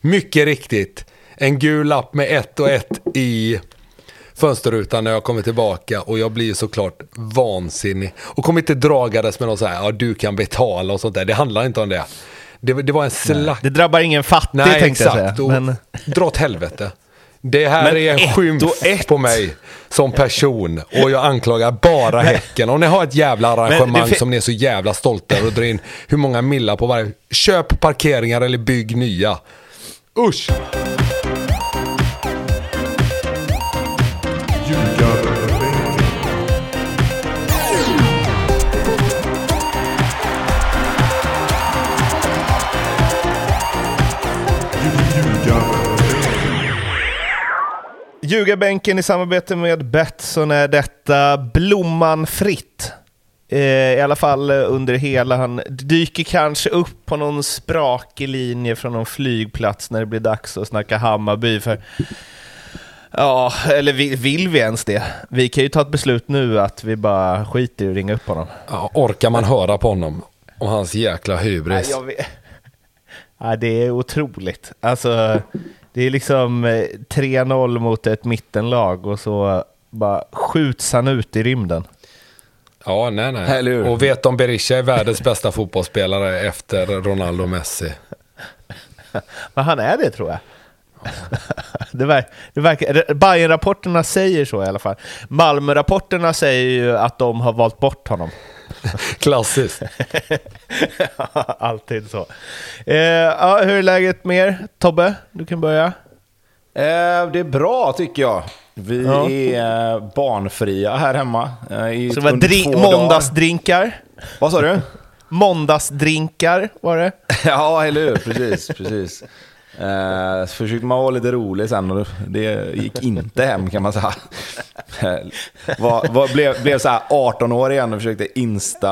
Mycket riktigt. En gul lapp med ett och ett i fönsterrutan när jag kommer tillbaka och jag blir såklart vansinnig. Och kommer inte dragades med något så här, ja du kan betala och sånt där. Det handlar inte om det. Det, det var en slack... Det drabbar ingen fattig Nej, tänkte jag exakt. säga. Och Men, Dra åt helvete. Det här Men är en skymf ett. på mig som person och jag anklagar bara Häcken. Om ni har ett jävla arrangemang som ni är så jävla stolta över och drar in hur många millar på varje. Köp parkeringar eller bygg nya. Usch! Ljugarbänken i samarbete med Betsson är detta Blomman fritt. Eh, I alla fall eh, under hela, han dyker kanske upp på någon sprakig linje från någon flygplats när det blir dags att snacka Hammarby. För, ja, eller vill, vill vi ens det? Vi kan ju ta ett beslut nu att vi bara skiter i att ringa upp honom. Ja, orkar man höra på honom och hans jäkla hybris? Vet. Ja, det är otroligt. Alltså, det är liksom eh, 3-0 mot ett mittenlag och så bara skjuts han ut i rymden. Ja, nej, nej. Och vet om Berisha är världens bästa fotbollsspelare efter Ronaldo och Messi. Men han är det tror jag. det, ver det verkar, Bayern-rapporterna säger så i alla fall. Malmö-rapporterna säger ju att de har valt bort honom. Klassiskt. Alltid så. Eh, ja, hur är läget med er? Tobbe, du kan börja. Eh, det är bra tycker jag. Vi Ja. är barnfria här hemma. eh, I Så det var dri- måndagsdrinkar. Vad sa du? Måndagsdrinkar var det. ja, eller hur? Precis, precis. Så försökte man vara lite rolig sen och det gick inte hem kan man säga. Eh, var, var, blev, blev så här 18 år igen och försökte insta,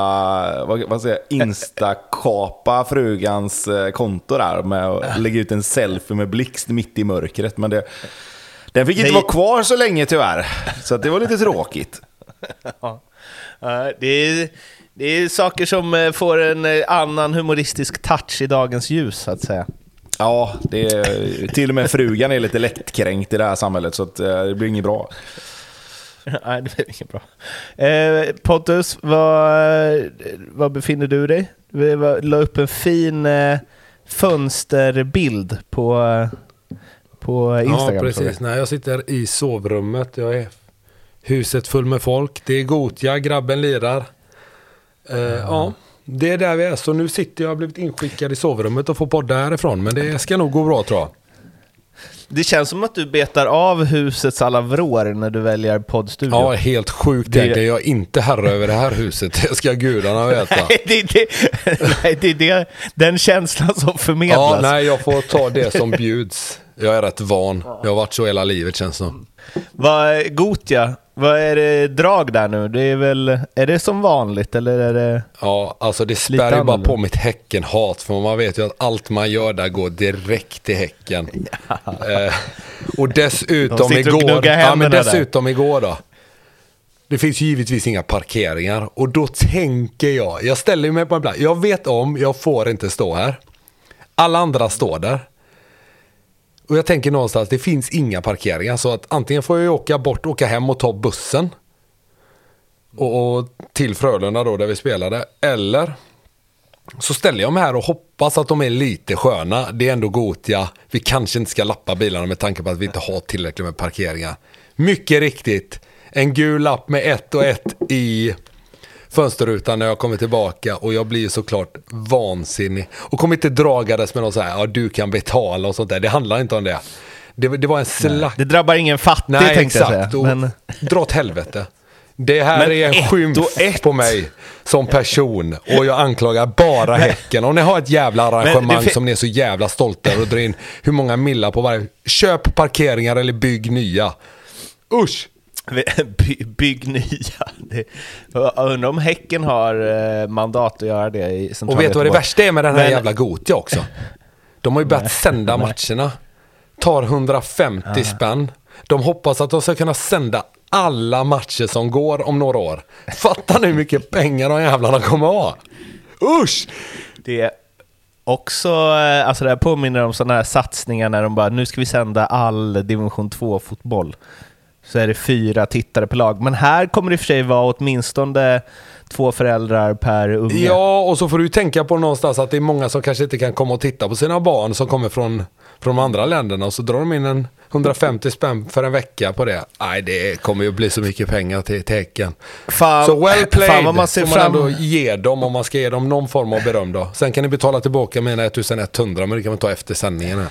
vad, vad säger jag, insta-kapa frugans konto där med att lägga ut en selfie med blixt mitt i mörkret. Men det, den fick inte Nej. vara kvar så länge tyvärr. Så det var lite tråkigt. Ja. Det, är, det är saker som eh, får en eh, annan humoristisk touch i dagens ljus, så att säga. Ja, det är, till och med frugan är lite lättkränkt i det här samhället så eh, det blir inget bra. Nej, det blir inget bra. Eh, Pontus, var, var befinner du dig? Vi la upp en fin eh, fönsterbild på, eh, på Instagram. Ja, precis. jag. Nej, jag sitter i sovrummet. Jag är huset full med folk. Det är Gotia, grabben lirar. Eh, ja, det är där vi är. Så nu sitter jag, har blivit inskickad i sovrummet och får podda härifrån. Men det ska nog gå bra tror jag. Det känns som att du betar av husets alla vrår när du väljer poddstudio. Ja, helt sjukt Det- egentligen. Jag är inte herre över det här huset. Det ska gudarna veta. Nej, det, det, nej, det är det, den känslan som förmedlas. Ja, nej, jag får ta det som bjuds. Jag är rätt van. Jag har varit så hela livet känns det som. Vad, Gotia, vad är det drag där nu? Det är väl, är det som vanligt eller är det... Ja, alltså det spär ju bara på mitt Häcken-hat. För man vet ju att allt man gör där går direkt till Häcken. Eh, och De dessutom och igår. gnuggar Ja, men händerna där. dessutom igår då. Det finns ju givetvis inga parkeringar. Och då tänker jag, jag ställer mig på en plats. Jag vet om, jag får inte stå här. Alla andra står där. Och jag tänker någonstans, det finns inga parkeringar. Så att antingen får jag åka bort, åka hem och ta bussen. Och, och till Frölunda då, där vi spelade. Eller så ställer jag mig här och hoppas att de är lite sköna. Det är ändå Gotia. Vi kanske inte ska lappa bilarna med tanke på att vi inte har tillräckligt med parkeringar. Mycket riktigt. En gul lapp med ett och ett i fönsterrutan när jag kommer tillbaka och jag blir såklart vansinnig. Och kommer inte dragades med något så här, ja du kan betala och sånt där. Det handlar inte om det. Det, det var en slack... Det drabbar ingen fattig Nej, tänkte jag exakt. säga. Och Men, Dra åt helvete. Det här Men är en skymf på mig som person. Och jag anklagar bara Häcken. Om ni har ett jävla arrangemang som ni är så jävla stolta över och drar in hur många millar på varje. Köp parkeringar eller bygg nya. Usch! by, bygg nya. Det, jag undrar om Häcken har eh, mandat att göra det i centrala Och vet du vad det värsta är med den här Men- jävla Gotia också? De har ju börjat sända matcherna. Tar 150 spänn. De hoppas att de ska kunna sända alla matcher som går om några år. Fattar ni hur mycket pengar de jävlarna kommer ha? Usch! Det, också, eh, alltså det här påminner om sådana här satsningar när de bara, nu ska vi sända all division 2-fotboll. Så är det fyra tittare per lag. Men här kommer det i och för sig vara åtminstone två föräldrar per unge. Ja, och så får du tänka på någonstans att det är många som kanske inte kan komma och titta på sina barn som kommer från, från de andra länderna. Och så drar de in en 150 spänn för en vecka på det. Nej, det kommer ju bli så mycket pengar till tecken. Fan, Så well played fan vad man ser får man fram ändå ge dem om man ska ge dem någon form av beröm då. Sen kan ni betala tillbaka mina 1100 men det kan man ta efter sändningen här.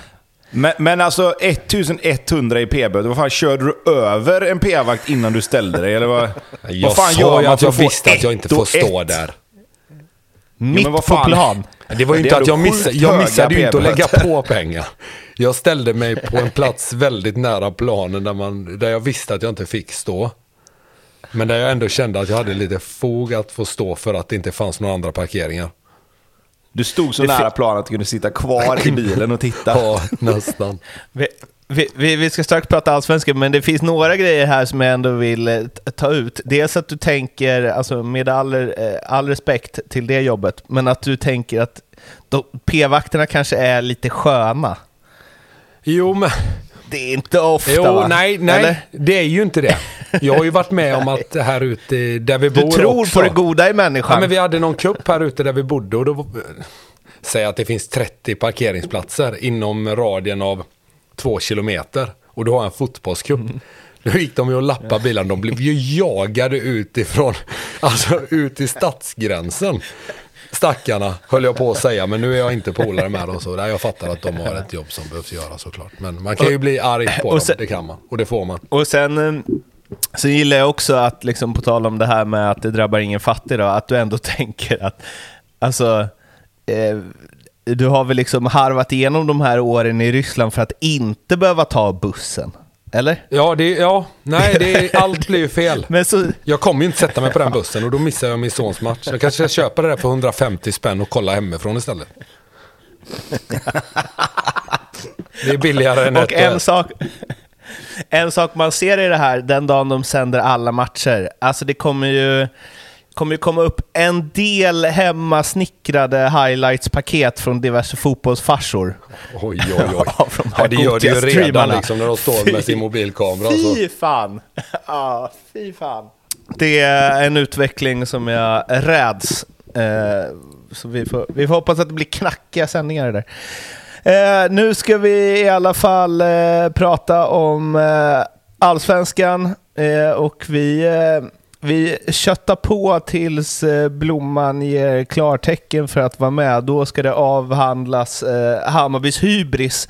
Men, men alltså 1100 i p-böter, vad fan körde du över en p-vakt innan du ställde dig? Eller vad, Jag vad fan sa gör ju man att jag visste att jag inte får stå ett? där. Mitt vad på plan. Det var ju inte att jag missade, jag missade ju inte att lägga på pengar. Jag ställde mig på en plats väldigt nära planen där, man, där jag visste att jag inte fick stå. Men där jag ändå kände att jag hade lite fog att få stå för att det inte fanns några andra parkeringar. Du stod så Det nära planen att du kunde sitta kvar i bilen och titta. Ja, nästan. Vi, vi, vi, ska strax prata allsvenskan, men det finns några grejer här som jag ändå vill eh, ta ut. Dels att du tänker, alltså med all, eh, all respekt till det jobbet, men att du tänker att p-vakterna kanske är lite sköna. Jo, men... Det är inte ofta Jo, va? nej, nej. Eller? Det är ju inte det. Jag har ju varit med om att här ute där vi Du bor tror också. på det goda i människan. Ja, men vi hade någon kupp här ute där vi bodde och då säg att det finns 30 parkeringsplatser inom radien av två kilometer och du har en fotbollscup. Då gick de ju och lappade bilarna. De blev ju jagade utifrån, alltså ut i stadsgränsen. Stackarna höll jag på att säga, men nu är jag inte polare med dem. Så där jag fattar att de har ett jobb som behövs göra såklart. Men man kan ju bli arg på dem, sen- det kan man. Och det får man. Och sen eh, så gillar jag också att, liksom, på tal om det här med att det drabbar ingen fattig, då, att du ändå tänker att alltså, eh, du har väl liksom harvat igenom de här åren i Ryssland för att inte behöva ta bussen? Eller? Ja, det, ja nej, det, allt blir ju fel. Men så, Jag kommer ju inte sätta mig på den bussen och då missar jag min sons match. Jag kanske ska köpa det där för 150 spänn och kolla hemifrån istället. Det är billigare än och ett... en sak, en sak man ser i det här, den dagen de sänder alla matcher, alltså det kommer ju kommer ju komma upp en del hemmasnickrade highlights-paket från diverse fotbollsfarsor. Oj, oj, oj. Av de Ja, det gör det ju redan liksom när de står med sin mobilkamera. Så. Fy fan! Ja, fy fan. Det är en utveckling som jag räds. Eh, så vi får, vi får hoppas att det blir knackiga sändningar där. Eh, nu ska vi i alla fall eh, prata om eh, allsvenskan eh, och vi, eh, vi köttar på tills eh, Blomman ger klartecken för att vara med. Då ska det avhandlas eh, Hammarbys hybris.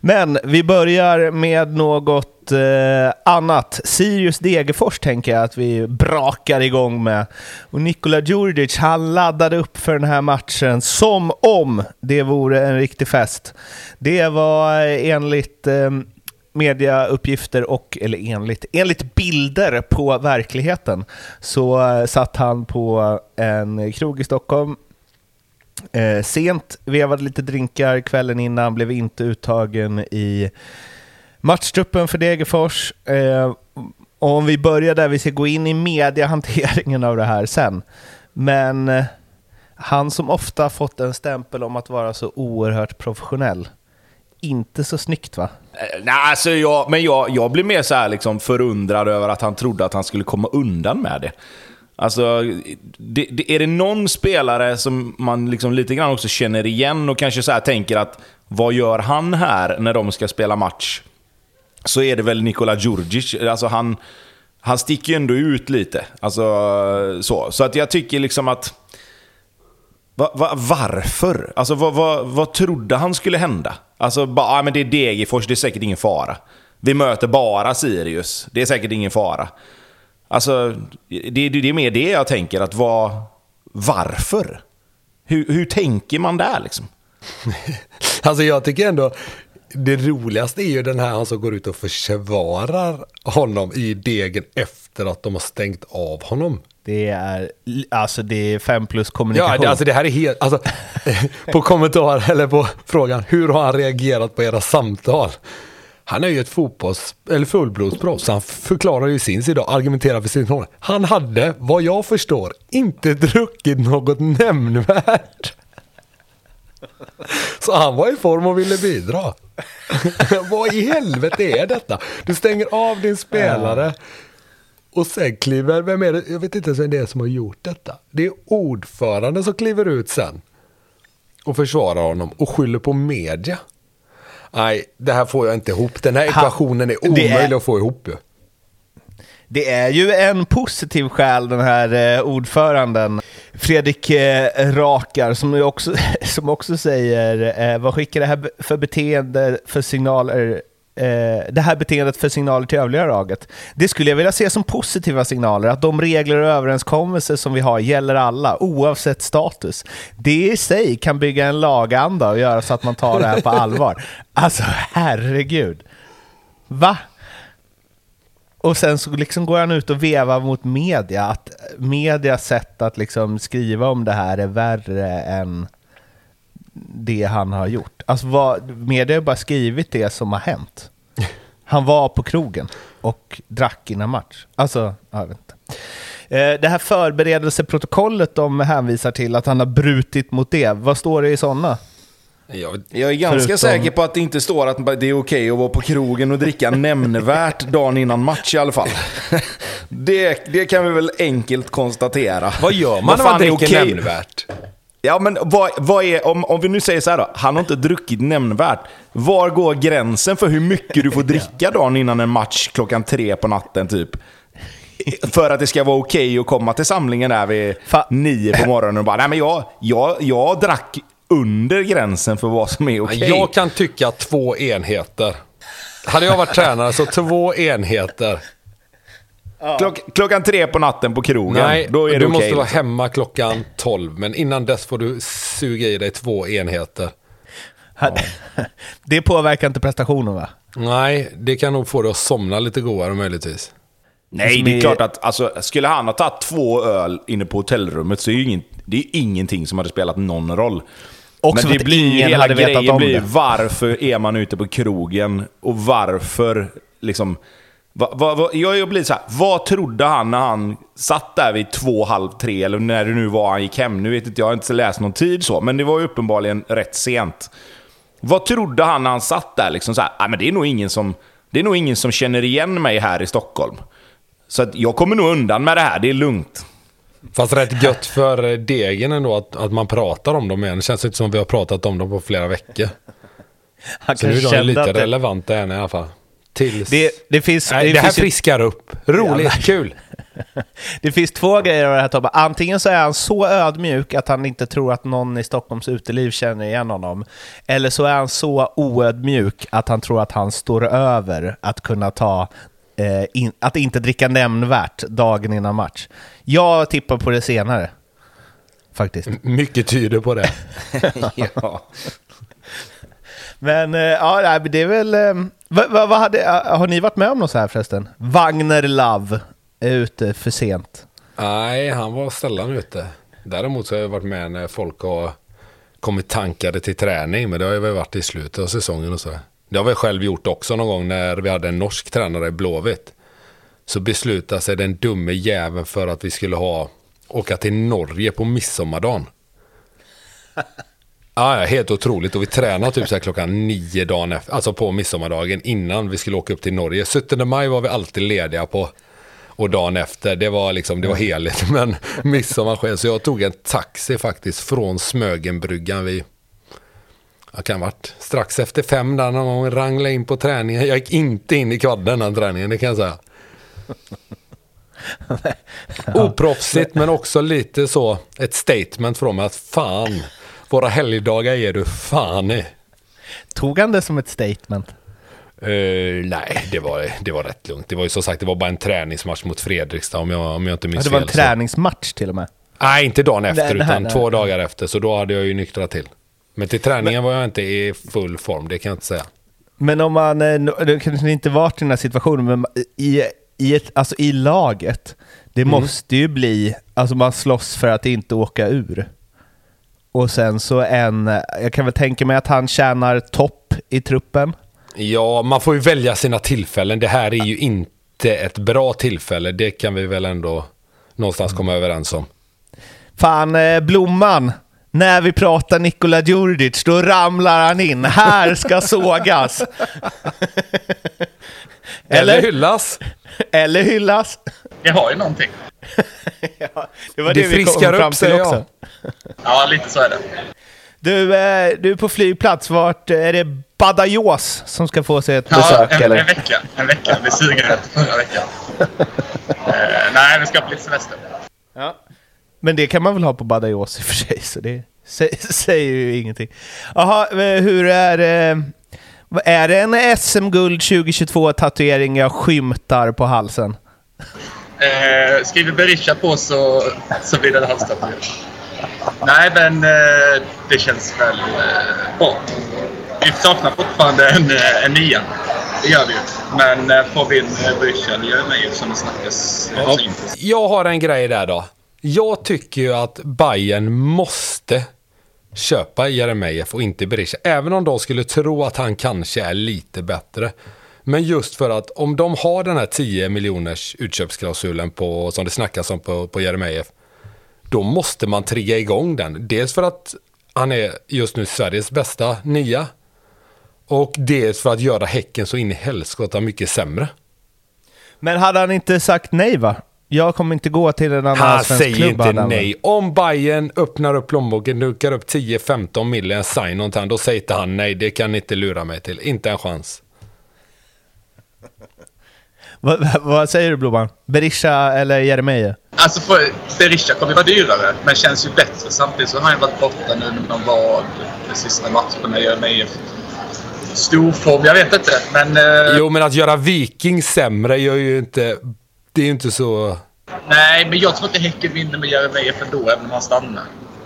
Men vi börjar med något eh, annat. Sirius Degerfors tänker jag att vi brakar igång med. Och Nikola Djurdjic, han laddade upp för den här matchen som om det vore en riktig fest. Det var eh, enligt eh, mediauppgifter och, eller enligt, enligt bilder på verkligheten, så eh, satt han på en krog i Stockholm Eh, sent, vevade lite drinkar kvällen innan, blev inte uttagen i matchtruppen för Degerfors. Eh, om vi börjar där, vi ska gå in i mediehanteringen av det här sen. Men eh, han som ofta fått en stämpel om att vara så oerhört professionell. Inte så snyggt va? Eh, nej, alltså jag, men jag, jag blir mer så här liksom förundrad över att han trodde att han skulle komma undan med det. Alltså, det, det, är det någon spelare som man liksom lite grann också känner igen och kanske så här tänker att vad gör han här när de ska spela match? Så är det väl Nikola Djurdjic. Alltså han, han sticker ju ändå ut lite. Alltså, så. så att jag tycker liksom att... Va, va, varför? Alltså vad, vad, vad trodde han skulle hända? Alltså, bara, ah, men det är Degerfors, det är säkert ingen fara. Vi möter bara Sirius, det är säkert ingen fara. Alltså, det, det, det är mer det jag tänker, att vad... Varför? Hur, hur tänker man där liksom? Alltså jag tycker ändå, det roligaste är ju den här han som går ut och försvarar honom i degen efter att de har stängt av honom. Det är, alltså det är fem plus Ja, kommunikation. det, alltså det här är helt, alltså, på kommentar eller på frågan, hur har han reagerat på era samtal? Han är ju ett fotbolls, eller fullblodsproffs, han förklarar ju sin sida och argumenterar för sin håll. Han hade, vad jag förstår, inte druckit något nämnvärt. Så han var i form och ville bidra. Vad i helvete är detta? Du stänger av din spelare och sen kliver, vem är det? Jag vet inte ens vem det är som har gjort detta. Det är ordföranden som kliver ut sen och försvarar honom och skyller på media. Nej, det här får jag inte ihop. Den här ekvationen är omöjlig är... att få ihop ju. Det är ju en positiv själ den här eh, ordföranden. Fredrik eh, Rakar som också, som också säger, eh, vad skickar det här för beteende för signaler det här beteendet för signaler till övriga laget. Det skulle jag vilja se som positiva signaler, att de regler och överenskommelser som vi har gäller alla, oavsett status. Det i sig kan bygga en laganda och göra så att man tar det här på allvar. Alltså herregud. Va? Och sen så liksom går han ut och vevar mot media, att medias sätt att liksom skriva om det här är värre än det han har gjort. Alltså vad, media har bara skrivit det som har hänt. Han var på krogen och drack innan match. Alltså, jag vet inte. Eh, det här förberedelseprotokollet de hänvisar till, att han har brutit mot det. Vad står det i sådana? Jag, jag är ganska Förutom... säker på att det inte står att det är okej okay att vara på krogen och dricka nämnvärt dagen innan match i alla fall. Det, det kan vi väl enkelt konstatera. Vad gör man när man dricker okay? nämnvärt? Ja, men vad, vad är, om, om vi nu säger så här då, han har inte druckit nämnvärt. Var går gränsen för hur mycket du får dricka dagen innan en match klockan tre på natten typ? För att det ska vara okej okay att komma till samlingen där vid Fa nio på morgonen och bara, nej men jag, jag, jag drack under gränsen för vad som är okej. Okay. Jag kan tycka två enheter. Hade jag varit tränare så två enheter. Klock, klockan tre på natten på krogen, Nej, då är det du okej. måste vara liksom. hemma klockan tolv. Men innan dess får du suga i dig två enheter. Ja. Det påverkar inte prestationen va? Nej, det kan nog få dig att somna lite godare möjligtvis. Nej, det är klart att alltså, skulle han ha tagit två öl inne på hotellrummet så är det, ingen, det är ingenting som hade spelat någon roll. Också Men det blir ingen hela om blir. Varför är man ute på krogen och varför liksom Va, va, va, jag blir så här, vad trodde han när han satt där vid två, halv tre, eller när det nu var han gick hem? Nu vet inte jag, har inte läst någon tid så, men det var ju uppenbarligen rätt sent. Vad trodde han när han satt där? Liksom så här, ah, men det, är nog ingen som, det är nog ingen som känner igen mig här i Stockholm. Så att jag kommer nog undan med det här, det är lugnt. Fast rätt gött för degen ändå att, att man pratar om dem igen. Det känns inte som vi har pratat om dem på flera veckor. Han så nu är de lite relevanta än i alla fall. Tills... Det, det, finns, Nej, det, det här finns friskar upp. Roligt, ja, kul. det finns två grejer av det här Tobbe. Antingen så är han så ödmjuk att han inte tror att någon i Stockholms uteliv känner igen honom. Eller så är han så oödmjuk att han tror att han står över att kunna ta eh, in, att inte dricka nämnvärt dagen innan match. Jag tippar på det senare. Faktiskt. Mycket tyder på det. ja. Men eh, ja, det är väl... Eh, vad, vad, vad hade, eh, har ni varit med om något så här förresten? Wagner Love är ute för sent. Nej, han var sällan ute. Däremot så har jag varit med när folk har kommit tankade till träning, men det har ju varit i slutet av säsongen och så. Det har vi själv gjort också någon gång när vi hade en norsk tränare i Blåvitt. Så beslutade sig den dumme jäveln för att vi skulle ha åka till Norge på midsommardagen. Ja, ja, helt otroligt. Och vi tränade typ så här klockan nio dagen efter, alltså på midsommardagen innan vi skulle åka upp till Norge. 17 maj var vi alltid lediga på. Och dagen efter, det var liksom, det var heligt. Men midsommar sker. Så jag tog en taxi faktiskt från Smögenbryggan vid, jag kan varit strax efter fem där någon gång, ranglade in på träningen. Jag gick inte in i kvadden den träningen, det kan jag säga. Oproffsigt men också lite så, ett statement från mig att fan, våra helgdagar är du fan i. Tog han det som ett statement? Uh, nej, det var, det var rätt lugnt. Det var ju som sagt det var bara en träningsmatch mot Fredrikstad om jag, om jag inte minns fel. Det var en träningsmatch till och med? Nej, inte dagen efter nej, utan nej, två nej. dagar efter. Så då hade jag ju nyktrat till. Men till träningen var jag inte i full form, det kan jag inte säga. Men om man, eh, det kanske inte varit i den här situationen, men i, i, ett, alltså i laget, det mm. måste ju bli, alltså man slåss för att inte åka ur. Och sen så en, jag kan väl tänka mig att han tjänar topp i truppen. Ja, man får ju välja sina tillfällen. Det här är ju inte ett bra tillfälle. Det kan vi väl ändå någonstans komma överens om. Fan, eh, Blomman. när vi pratar Nikola Djurdjic, då ramlar han in. Här ska sågas. Eller hyllas. Eller hyllas. Det har ju någonting. ja, det var Det det, vi kom friskar fram upp, till också. Ja, lite så är det. Du, eh, du är på flygplats. Vart är det Badajoz som ska få sig ett Ja, besök? en, eller? en vecka. En vecka. Vi suger efter förra veckan. eh, nej, vi ska på lite semester. Ja. Men det kan man väl ha på Badajoz i och för sig, så det sä- säger ju ingenting. Jaha, eh, hur är det? Är det en SM-guld 2022-tatuering jag skymtar på halsen? Eh, skriver Berisha på så, så blir det halstatuering. Nej, men eh, det känns väl eh, bra. Vi saknar fortfarande en, eh, en nia. Det gör vi ju. Men eh, får vi in Berisha eller Jeremejeff som det snackas eh, intensivt. Jag har en grej där då. Jag tycker ju att Bayern måste köpa Jeremejeff och inte Berisha. Även om de skulle tro att han kanske är lite bättre. Men just för att om de har den här 10 miljoners utköpsklausulen på, som det snackas om på, på Jeremejeff. Då måste man trigga igång den. Dels för att han är just nu Sveriges bästa nia. Och dels för att göra Häcken så in i helskotta mycket sämre. Men hade han inte sagt nej va? Jag kommer inte gå till en annan Han svensk säger klubb. inte han väl? nej. Om Bayern öppnar upp plånboken, dukar upp 10-15 miljoner sign on time, då säger inte han nej. Det kan ni inte lura mig till. Inte en chans. Vad, vad- säger du Blomman? Berisha eller Jeremejeff? Alltså för Berisha kommer ju vara dyrare, men känns ju bättre. Samtidigt så har han varit borta nu med någon vad de sista matcherna. Jeremejeff storform, jag vet inte. Men eh, Jo, men att göra Viking sämre gör ju inte... Det är ju inte så... nej, men jag tror inte Häcken vinner med Jeremejeff ändå, även om han stannar.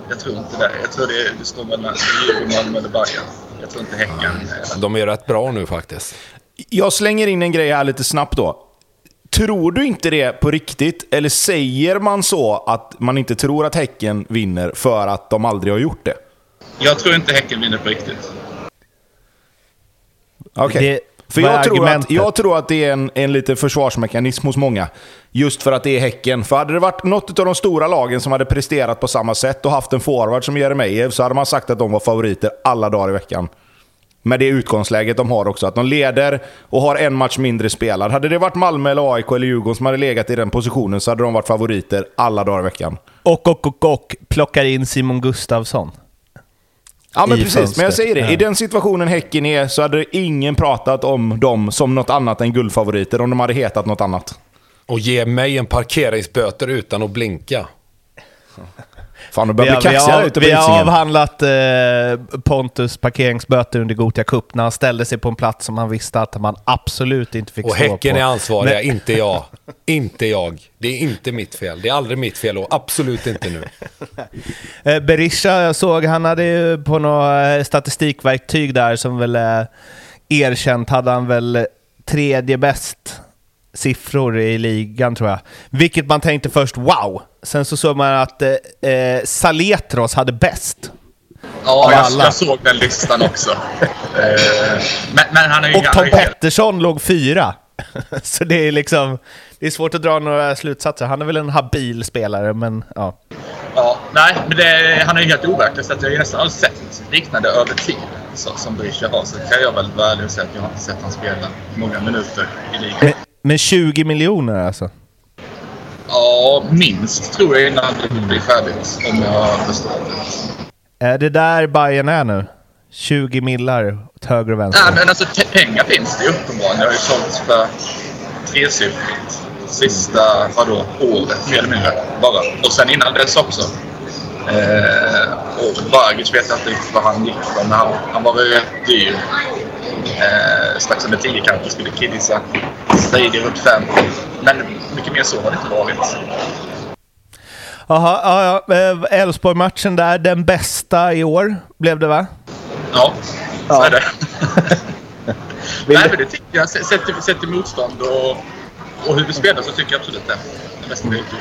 Jag tror inte det. Jag tror det, det står mellan Djurgården, Malmö eller Bayern. Jag tror inte Häcken... eh, De är rätt bra nu faktiskt. Jag slänger in en grej här lite snabbt då. Tror du inte det på riktigt? Eller säger man så att man inte tror att Häcken vinner för att de aldrig har gjort det? Jag tror inte Häcken vinner på riktigt. Okej. Det- För jag tror, att, jag tror att det är en, en liten försvarsmekanism hos många. Just för att det är Häcken. För hade det varit något av de stora lagen som hade presterat på samma sätt och haft en forward som Jeremejeff så hade man sagt att de var favoriter alla dagar i veckan. Med det utgångsläget de har också. Att de leder och har en match mindre spelad. Hade det varit Malmö, eller AIK eller Djurgården som hade legat i den positionen så hade de varit favoriter alla dagar i veckan. Och, och, och, och plockar in Simon Gustafsson. Ja men I precis, men jag säger det. Ja. I den situationen Häcken är så hade ingen pratat om dem som något annat än guldfavoriter om de hade hetat något annat. Och ge mig en parkeringsböter utan att blinka. Fan, de Vi börjar har, bli kaxiga ute på vi har avhandlat eh, Pontus parkeringsböter under Gothia Cup när han ställde sig på en plats som han visste att man absolut inte fick Och stå Häcken på. är ansvariga, Men- inte jag. Inte jag. Det är inte mitt fel. Det är aldrig mitt fel och absolut inte nu. Eh, Berisha, jag såg, han hade ju på något eh, statistikverktyg där som väl är erkänt, hade han väl tredje bäst siffror i ligan tror jag. Vilket man tänkte först, wow! Sen så såg man att eh, eh, Saletros hade bäst. Ja, jag, jag såg den listan också. Eh, men, men han är ju Och Tom Pettersson låg fyra. så det är liksom, det är svårt att dra några slutsatser. Han är väl en habil spelare, men ja. Ja, nej, men det, han är ju helt overklig. Så att jag har nästan aldrig sett liknande över tid så, som Berisha har. Så kan jag väl vara ärlig och säga att jag har inte sett han spela många minuter i ligan. Men, men 20 miljoner alltså? Ja, minst tror jag innan det blir färdigt. Om jag har förstått det. Är det där Bayern är nu? 20 millar åt höger och vänster? Nej, men alltså pengar finns det ju uppenbarligen. Det har ju sålts för tresiffrigt sista, vadå, året mer eller mindre. Bara. Och sen innan dess också. Eh, och Bagic vet jag inte riktigt vad han gick för, men han, han var rätt dyr. Eh, strax under 10 kanske skulle kidisa. Strider runt 5. Men mycket mer så har det inte varit. Jaha, ja, ja. Eh, Elfsborg-matchen där, den bästa i år blev det va? Ja, så Ja. är det. Nej, men det tycker jag. Sett till, sett till motstånd och, och hur vi spelar så tycker jag absolut det. Det bästa vi har gjort.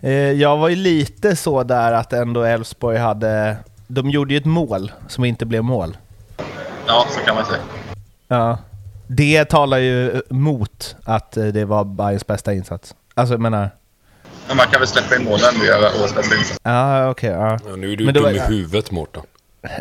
Eh, Jag var ju lite så där att ändå Elfsborg hade... De gjorde ju ett mål som inte blev mål. Ja, så kan man säga. Ja. Det talar ju mot att eh, det var Bayerns bästa insats. Alltså jag menar... Men man kan väl släppa in mål ändå och göra årets bästa insats. Ja, okej. ja. Ja, nu är du Men dum var- i huvudet Mårten.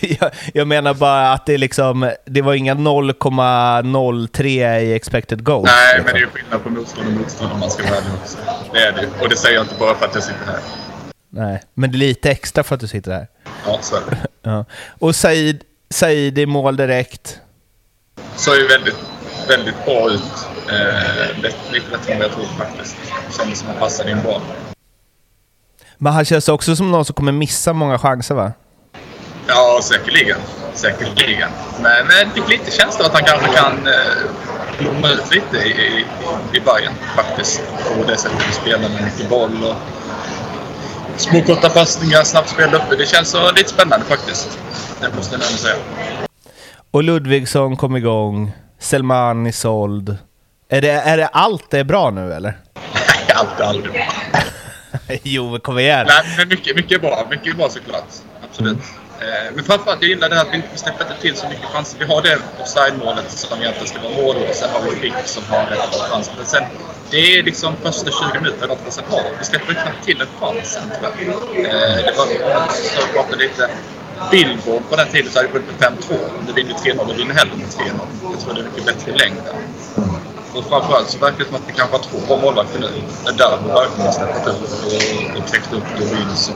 jag, jag menar bara att det är liksom, det var inga 0,03 i expected goals. Nej, liksom. men det är ju skillnad på motstånd och motstånd om man ska vara ärlig också. Det är det. Och det säger jag inte bara för att jag sitter här. Nej, men det är lite extra för att du sitter här. Ja, så är det. Ja. Och Said, Said i mål direkt. Såg ju väldigt, väldigt bra ut. Eh, lite bättre än vad jag trodde faktiskt. Kändes som han passade in bra. Men han känns också som någon som kommer missa många chanser va? Ja, säkerligen. Säkerligen. Men det fick lite känsla att han kanske kan eh, blomma ut lite i, i, i Bayern faktiskt. På det sättet vi spelar med mycket boll och små korta passningar, snabbt spel uppe. Det känns så lite spännande faktiskt. Det måste jag säga. Och Ludvigsson kom igång. Selmani såld. Är det, är det allt det är bra nu eller? Nej, allt är aldrig bra. jo, kom igen. Nej, men mycket, mycket är bra. Mycket är bra såklart. Absolut. Eh, Men framförallt, jag gillar det här att vi inte släpper till så mycket chanser. Vi har det offside-målet som egentligen ska vara mål och sen har vi Frick som har rätt chans. Men sen, det är liksom första 20 minuterna och sig ha. vi släpper knappt till en chans eh, Det var så att pratade lite Billboard på den tiden så hade vi skjutit med 5-2. Om du vinner 3-0 då vinner hellre med 3-0. Jag tror det är mycket bättre i längden. Och framförallt så verkar det som att vi kanske har två bra målvakter nu. Där har verkligen släppt upp och, och täckt upp Dorin som,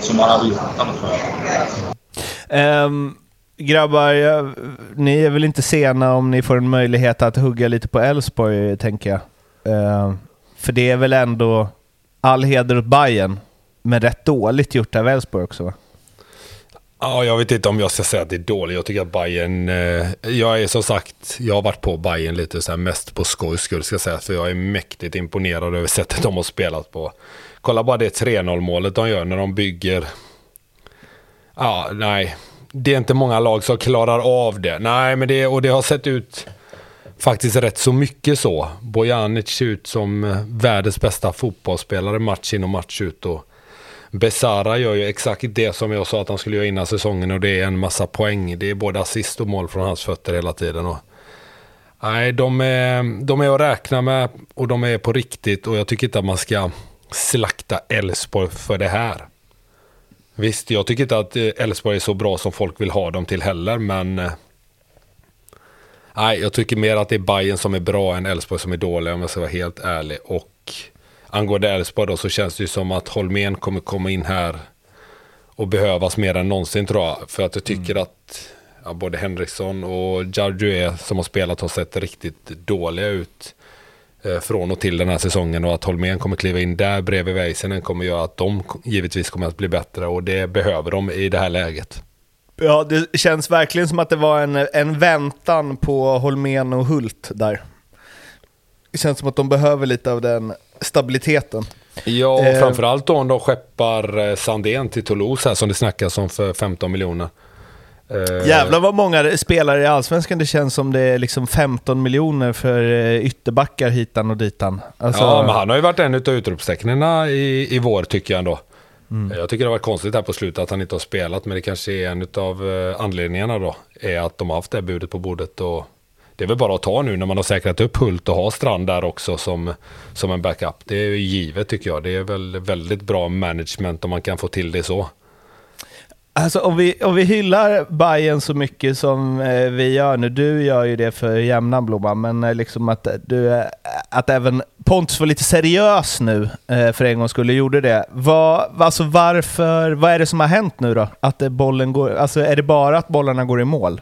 som man hade gjort annars förr. Um, grabbar, jag, ni är väl inte sena om ni får en möjlighet att hugga lite på Elfsborg, tänker jag. Ehm, för det är väl ändå all heder åt Bayern men rätt dåligt gjort av Elfsborg också va? Ja, jag vet inte om jag ska säga att det är dåligt. Jag tycker att Bayern eh, jag är som sagt, jag har varit på Bayern lite så här mest på skojs skull ska jag säga. För jag är mäktigt imponerad över sättet de har spelat på. Kolla bara det 3-0 målet de gör när de bygger. Ja, nej. Det är inte många lag som klarar av det. Nej, men det, och det har sett ut faktiskt rätt så mycket så. Bojanic ser ut som eh, världens bästa fotbollsspelare match in och match ut. Och Besara gör ju exakt det som jag sa att han skulle göra innan säsongen och det är en massa poäng. Det är både assist och mål från hans fötter hela tiden. Och, nej, de är, de är att räkna med och de är på riktigt och jag tycker inte att man ska slakta Elfsborg för det här. Visst, jag tycker inte att eh, Elfsborg är så bra som folk vill ha dem till heller, men eh, Nej, jag tycker mer att det är Bayern som är bra än Elfsborg som är dåliga om jag ska vara helt ärlig. Och angående Elfsborg då så känns det ju som att Holmén kommer komma in här och behövas mer än någonsin tror jag. För att jag tycker att ja, både Henriksson och Jardue som har spelat har sett riktigt dåliga ut eh, från och till den här säsongen och att Holmén kommer kliva in där bredvid Väisänen kommer göra att de givetvis kommer att bli bättre och det behöver de i det här läget. Ja, det känns verkligen som att det var en, en väntan på Holmén och Hult där. Det känns som att de behöver lite av den stabiliteten. Ja, och Eh. framförallt då om de skeppar eh, Sandén till Toulouse här som det snackas om för 15 miljoner. Eh, Jävlar vad många spelare i Allsvenskan det känns som det är liksom 15 miljoner för ytterbackar hitan och ditan. Alltså, Ja, men han har ju varit en av utropstecknen i, i vår tycker jag ändå. Mm. Jag tycker det har varit konstigt här på slutet att han inte har spelat, men det kanske är en av eh, anledningarna då. Är att de har haft det här budet på bordet och det är väl bara att ta nu när man har säkrat upp Hult och har Strand där också som, som en backup. Det är ju givet tycker jag. Det är väl väldigt bra management om man kan få till det så. Alltså om vi, om vi hyllar Bayern så mycket som eh, vi gör nu, du gör ju det för jämnan Blomman, men eh, liksom att, du, eh, att även Pontus var lite seriös nu eh, för en gång skulle gjorde det. Vad, alltså varför, vad är det som har hänt nu då? Att eh, bollen går, alltså är det bara att bollarna går i mål?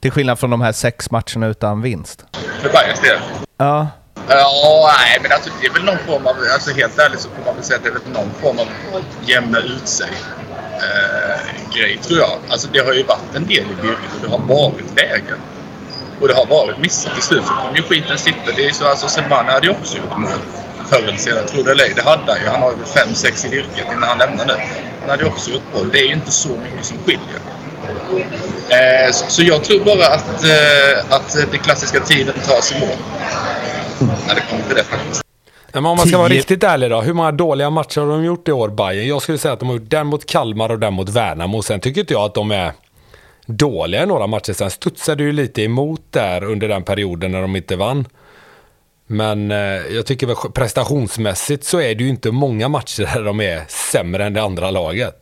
Till skillnad från de här sex matcherna utan vinst. För Bayerns del. Ja, Ja, nej, men alltså, det är väl någon form av... Alltså helt ärligt så får man väl säga att det är väl någon form av jämna ut sig eh, grej, tror jag. Alltså det har ju varit en del i bygget och det har varit vägen. Och det har varit missat. Till slut så kommer ju skiten sitta. Det är så, alltså Semana hade ju också gjort mål förr eller senare. Tror det eller ej, det hade han ju. Han har ju fem, sex i yrket innan han lämnar nu. Han hade ju också gjort mål. Det är ju inte så mycket som skiljer. Eh, så, så jag tror bara att, eh, att det klassiska tiden tas i mål. När det kommer till det faktiskt. Men om man ska vara riktigt ärlig då, hur många dåliga matcher har de gjort i år, Bayern? Jag skulle säga att de har gjort den mot Kalmar och den mot Värnamo. Sen tycker inte jag att de är dåliga i några matcher. Sen studsade ju lite emot där under den perioden när de inte vann. Men eh, jag tycker väl prestationsmässigt så är det ju inte många matcher där de är sämre än det andra laget.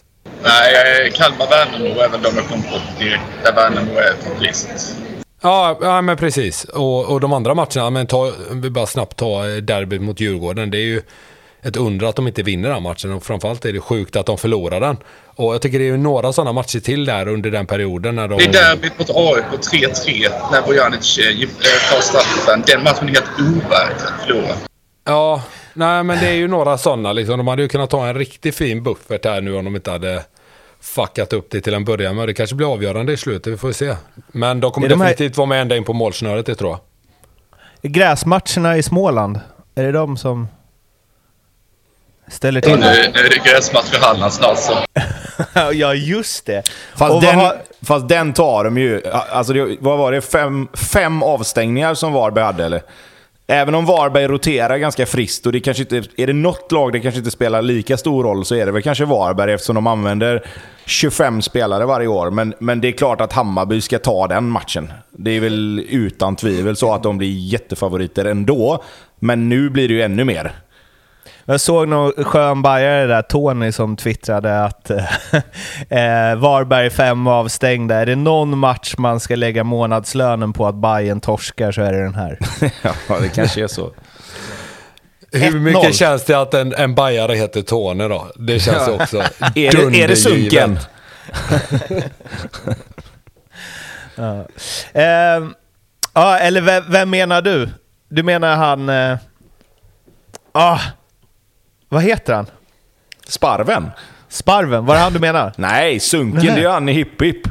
Nej, Kalmar-Värnamo är väl de jag kom på direkt. Där Värnamo är topplist. Ja, ja, men precis. Och, och de andra matcherna, men ta, vi bara snabbt ta derbyt mot Djurgården. Det är ju ett under att de inte vinner den matchen och framförallt är det sjukt att de förlorar den. Och jag tycker det är ju några sådana matcher till där under den perioden. När de... Det är derbyt mot AIK 3-3 när Bojanic eh, eh, tar straffen. Den matchen är helt overklig att förlora. Ja, nej men det är ju några sådana liksom. De hade ju kunnat ta en riktigt fin buffert här nu om de inte hade fuckat upp det till en början. Men det kanske blir avgörande i slutet, vi får se. Men de kommer de här... definitivt vara med ända in på målsnöret, det tror jag. Gräsmatcherna i Småland, är det de som ställer till ja, nu, nu är det gräsmatch för Halland snart så. ja, just det. Fast den, har... fast den tar de ju. Alltså, det, vad var det? Fem, fem avstängningar som Varberg hade, eller? Även om Varberg roterar ganska friskt och det kanske inte, är det något lag det kanske inte spelar lika stor roll så är det väl kanske Varberg eftersom de använder 25 spelare varje år. Men, men det är klart att Hammarby ska ta den matchen. Det är väl utan tvivel så att de blir jättefavoriter ändå. Men nu blir det ju ännu mer. Jag såg någon skön bajare där, Tony, som twittrade att eh, Varberg fem avstängda. Är det någon match man ska lägga månadslönen på att Bayern torskar så är det den här. ja, det kanske är så. Hur mycket känns det att en, en bajare heter Tony då? Det känns också är, det, är det sunken? ja. Eh, ja, eller vem, vem, menar du? Du menar han... Eh, ah, vad heter han? Sparven. Sparven, var det han du menar? Nej, Sunken, Nej. det är ju han i Hipp Hipp.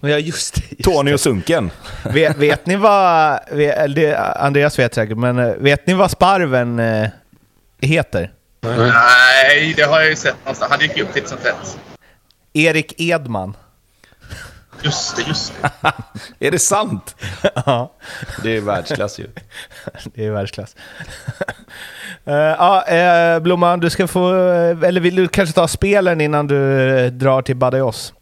Ja, just det. Just Tony och Sunken. Vet, vet ni vad... Vet, Andreas vet säkert, men eh, vet ni vad Sparven eh, heter? Nej, det har jag ju sett någonstans. Han dyker upp titt som tätt. Erik Edman. Just det, just det. är det sant? ja. Det är världsklass ju. det är världsklass. uh, ja, uh, Blomman, du ska få... Uh, eller vill du kanske ta spelen innan du drar till Badajoz?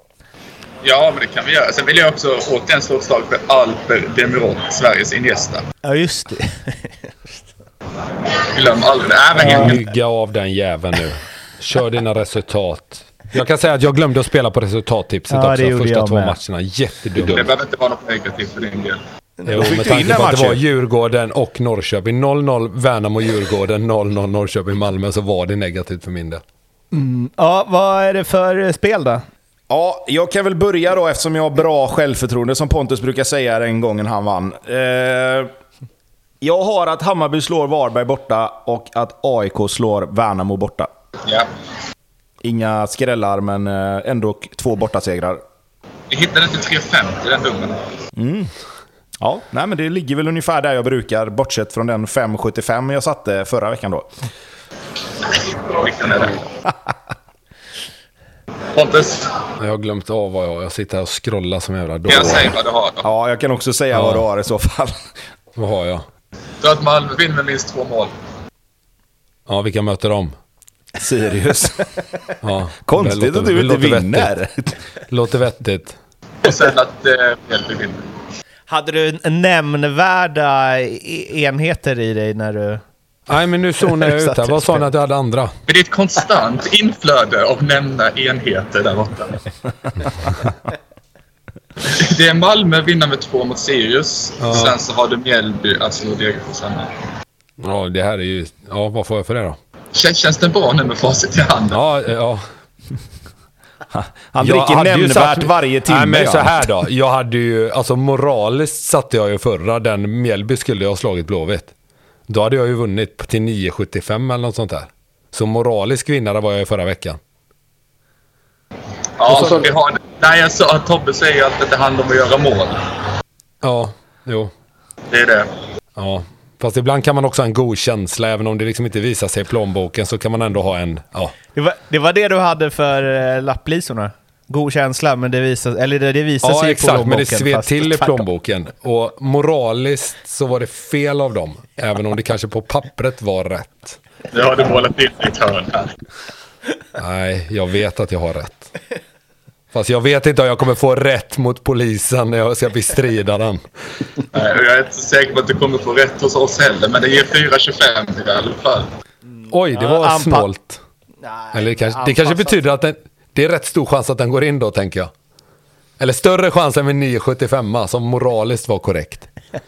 Ja, men det kan vi göra. Sen vill jag också återigen slå ett slag för Alper Demirot, Sveriges Iniesta. Ja, just det. Glöm aldrig det. Äh, Bygga av den jäveln nu. Kör dina resultat. Jag kan säga att jag glömde att spela på resultattipset ja, också. Första två med. matcherna. Jättedumt. Det behöver inte vara något negativt för din del. Jo, med tanke på att det var Djurgården och Norrköping. 0-0 Värnamo-Djurgården, 0-0 Norrköping-Malmö så var det negativt för min del. Mm. Ja, vad är det för spel då? Ja, jag kan väl börja då eftersom jag har bra självförtroende som Pontus brukar säga den gången han vann. Eh, jag har att Hammarby slår Varberg borta och att AIK slår Värnamo borta. Ja. Inga skrällar, men eh, ändå två bortasegrar. Vi hittade inte 3,50 i den dummen. Mm. Ja, nej, men det ligger väl ungefär där jag brukar, bortsett från den 5,75 jag satte förra veckan då. Vilken är det? Pontus? Jag har glömt av vad jag har. Jag sitter här och scrollar som jävla dåre. Kan jag säga vad du har då? Ja, jag kan också säga ja. vad du har i så fall. vad har jag? Du har att Malmö vinner med minst två mål. Ja, vilka möter de? Sirius. ja, Konstigt att du inte vinner. Vettigt. Låter vettigt. Och sen att eh, Mjällby vinner. Hade du nämnvärda e- enheter i dig när du... Nej, men nu zonar jag ut här. Vad sa ni att jag hade andra? Men det är ett konstant inflöde av nämnda enheter där borta. det är Malmö vinna med två mot Sirius. Ja. Sen så har du Mjällby att slå Degerfors Ja, det här är ju... Ja, vad får jag för det då? Känns, känns det bra nu med facit i hand? Ja, ja. Han dricker nämnvärt satt, varje timme. Nej, men ja. så här då. Jag hade ju, alltså moraliskt satte jag ju förra. Den Mjällby skulle jag ha slagit Blåvitt. Då hade jag ju vunnit till 9,75 eller något sånt där. Så moralisk vinnare var jag ju förra veckan. Ja, så, så vi har... Nej, jag sa att Tobbe säger att det handlar om att göra mål. Ja, jo. Det är det. Ja, Fast ibland kan man också ha en god känsla, även om det liksom inte visar sig i plånboken så kan man ändå ha en, ja. Det var det, var det du hade för eh, lapplisorna? God känsla, men det visar, eller det, det visar ja, sig exakt, i plånboken. men det sved till i plånboken. Och moraliskt så var det fel av dem, även om det kanske på pappret var rätt. Nu har du målat in ditt hörn här. Nej, jag vet att jag har rätt. Fast jag vet inte om jag kommer få rätt mot polisen när jag ska bestrida den. Nej, jag är inte säker på att du kommer få rätt hos oss heller, men det ger 4,25 i alla fall. Oj, det var anpa- snålt. Eller det kanske, det kanske betyder att den, det är rätt stor chans att den går in då, tänker jag. Eller större chans än med 9,75 som moraliskt var korrekt.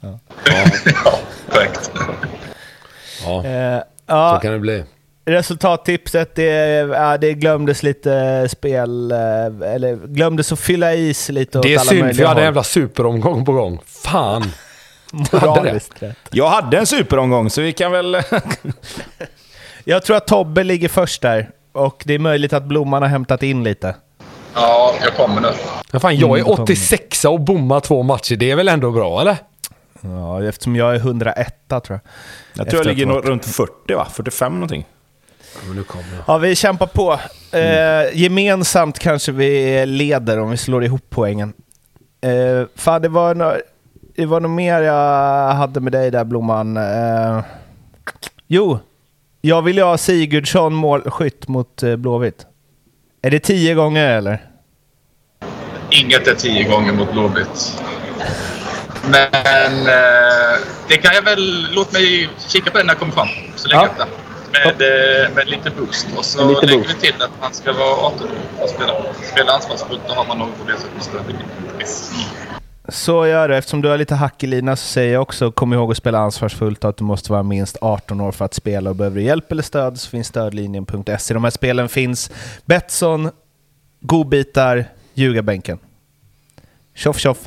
ja, korrekt. Ja, Eh, så ja, kan det bli. Resultattipset, det, ja, det glömdes lite spel, eh, eller glömdes att fylla is lite åt Det är alla synd, för jag hade en jävla superomgång på gång. Fan. Moraliskt rätt. Jag hade en superomgång, så vi kan väl... Jag tror att Tobbe ligger först där. Och det är möjligt att Blomman har hämtat in lite. Ja, jag kommer nu. Men fan, jag Mm, är 86 och bommar två matcher. Det är väl ändå bra, eller? Ja, eftersom jag är 101 tror jag. Jag tror jag ligger runt 40, va? 45 någonting. Men nu kommer jag. Ja, vi kämpar på. Eh, gemensamt kanske vi leder om vi slår ihop poängen. Eh, fan, det var, nå- det var nog mer jag hade med dig där, Blomman. Eh, jo, jag vill ha Sigurdsson målskytt mot eh, Blåvitt. Är det tio gånger eller? Inget är tio gånger mot Blåvitt. Men eh, det kan jag väl... Låt mig kika på den när jag kommer fram. Så lägger Ja. jag upp det. Med, eh, med lite boost. Och så lite lägger boost. vi till att man ska vara 18 år och spela. Spela ansvarsfullt, då har man nog på det sättet större. Så gör det. Eftersom du har lite hack i lina så säger jag också kom ihåg att spela ansvarsfullt och att du måste vara minst 18 år för att spela. Och behöver du hjälp eller stöd så finns stödlinjen.se. De här spelen finns Betsson, godbitar, ljugarbänken. Tjoff tjoff.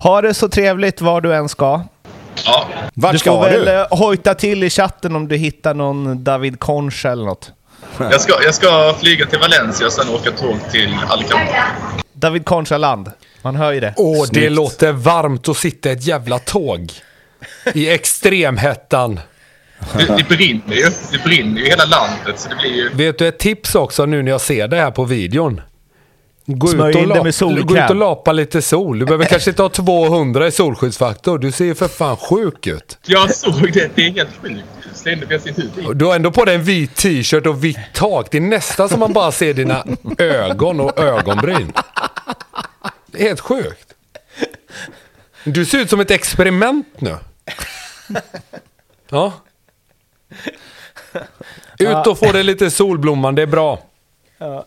Ha det så trevligt var du än ska. Ja, Vart du ska får väl du? eh, hojta till i chatten om du hittar någon David Concha eller något. jag ska, jag ska flyga till Valencia och sen åka tåg till Alicante. David Concha-land. Man hör ju det. Åh, det Snyggt. låter varmt att sitta i ett jävla tåg. I extremhettan. Det, det brinner ju. Det brinner ju i hela landet. Så det blir ju... Vet du ett tips också nu när jag ser det här på videon? Gå Smörj ut, och in det med solkräm. gå ut och lapa lite sol. Du behöver kanske inte ha 200 i solskyddsfaktor. Du ser ju för fan sjuk ut. Jag såg det. Det är helt sjukt. Du har ändå på dig en vit t-shirt och vitt tak. Det är nästan som man bara ser dina ögon och ögonbryn. Det är helt sjukt. Du ser ut som ett experiment nu. Ja. Ut och få dig lite solblomman, det är bra. Ja,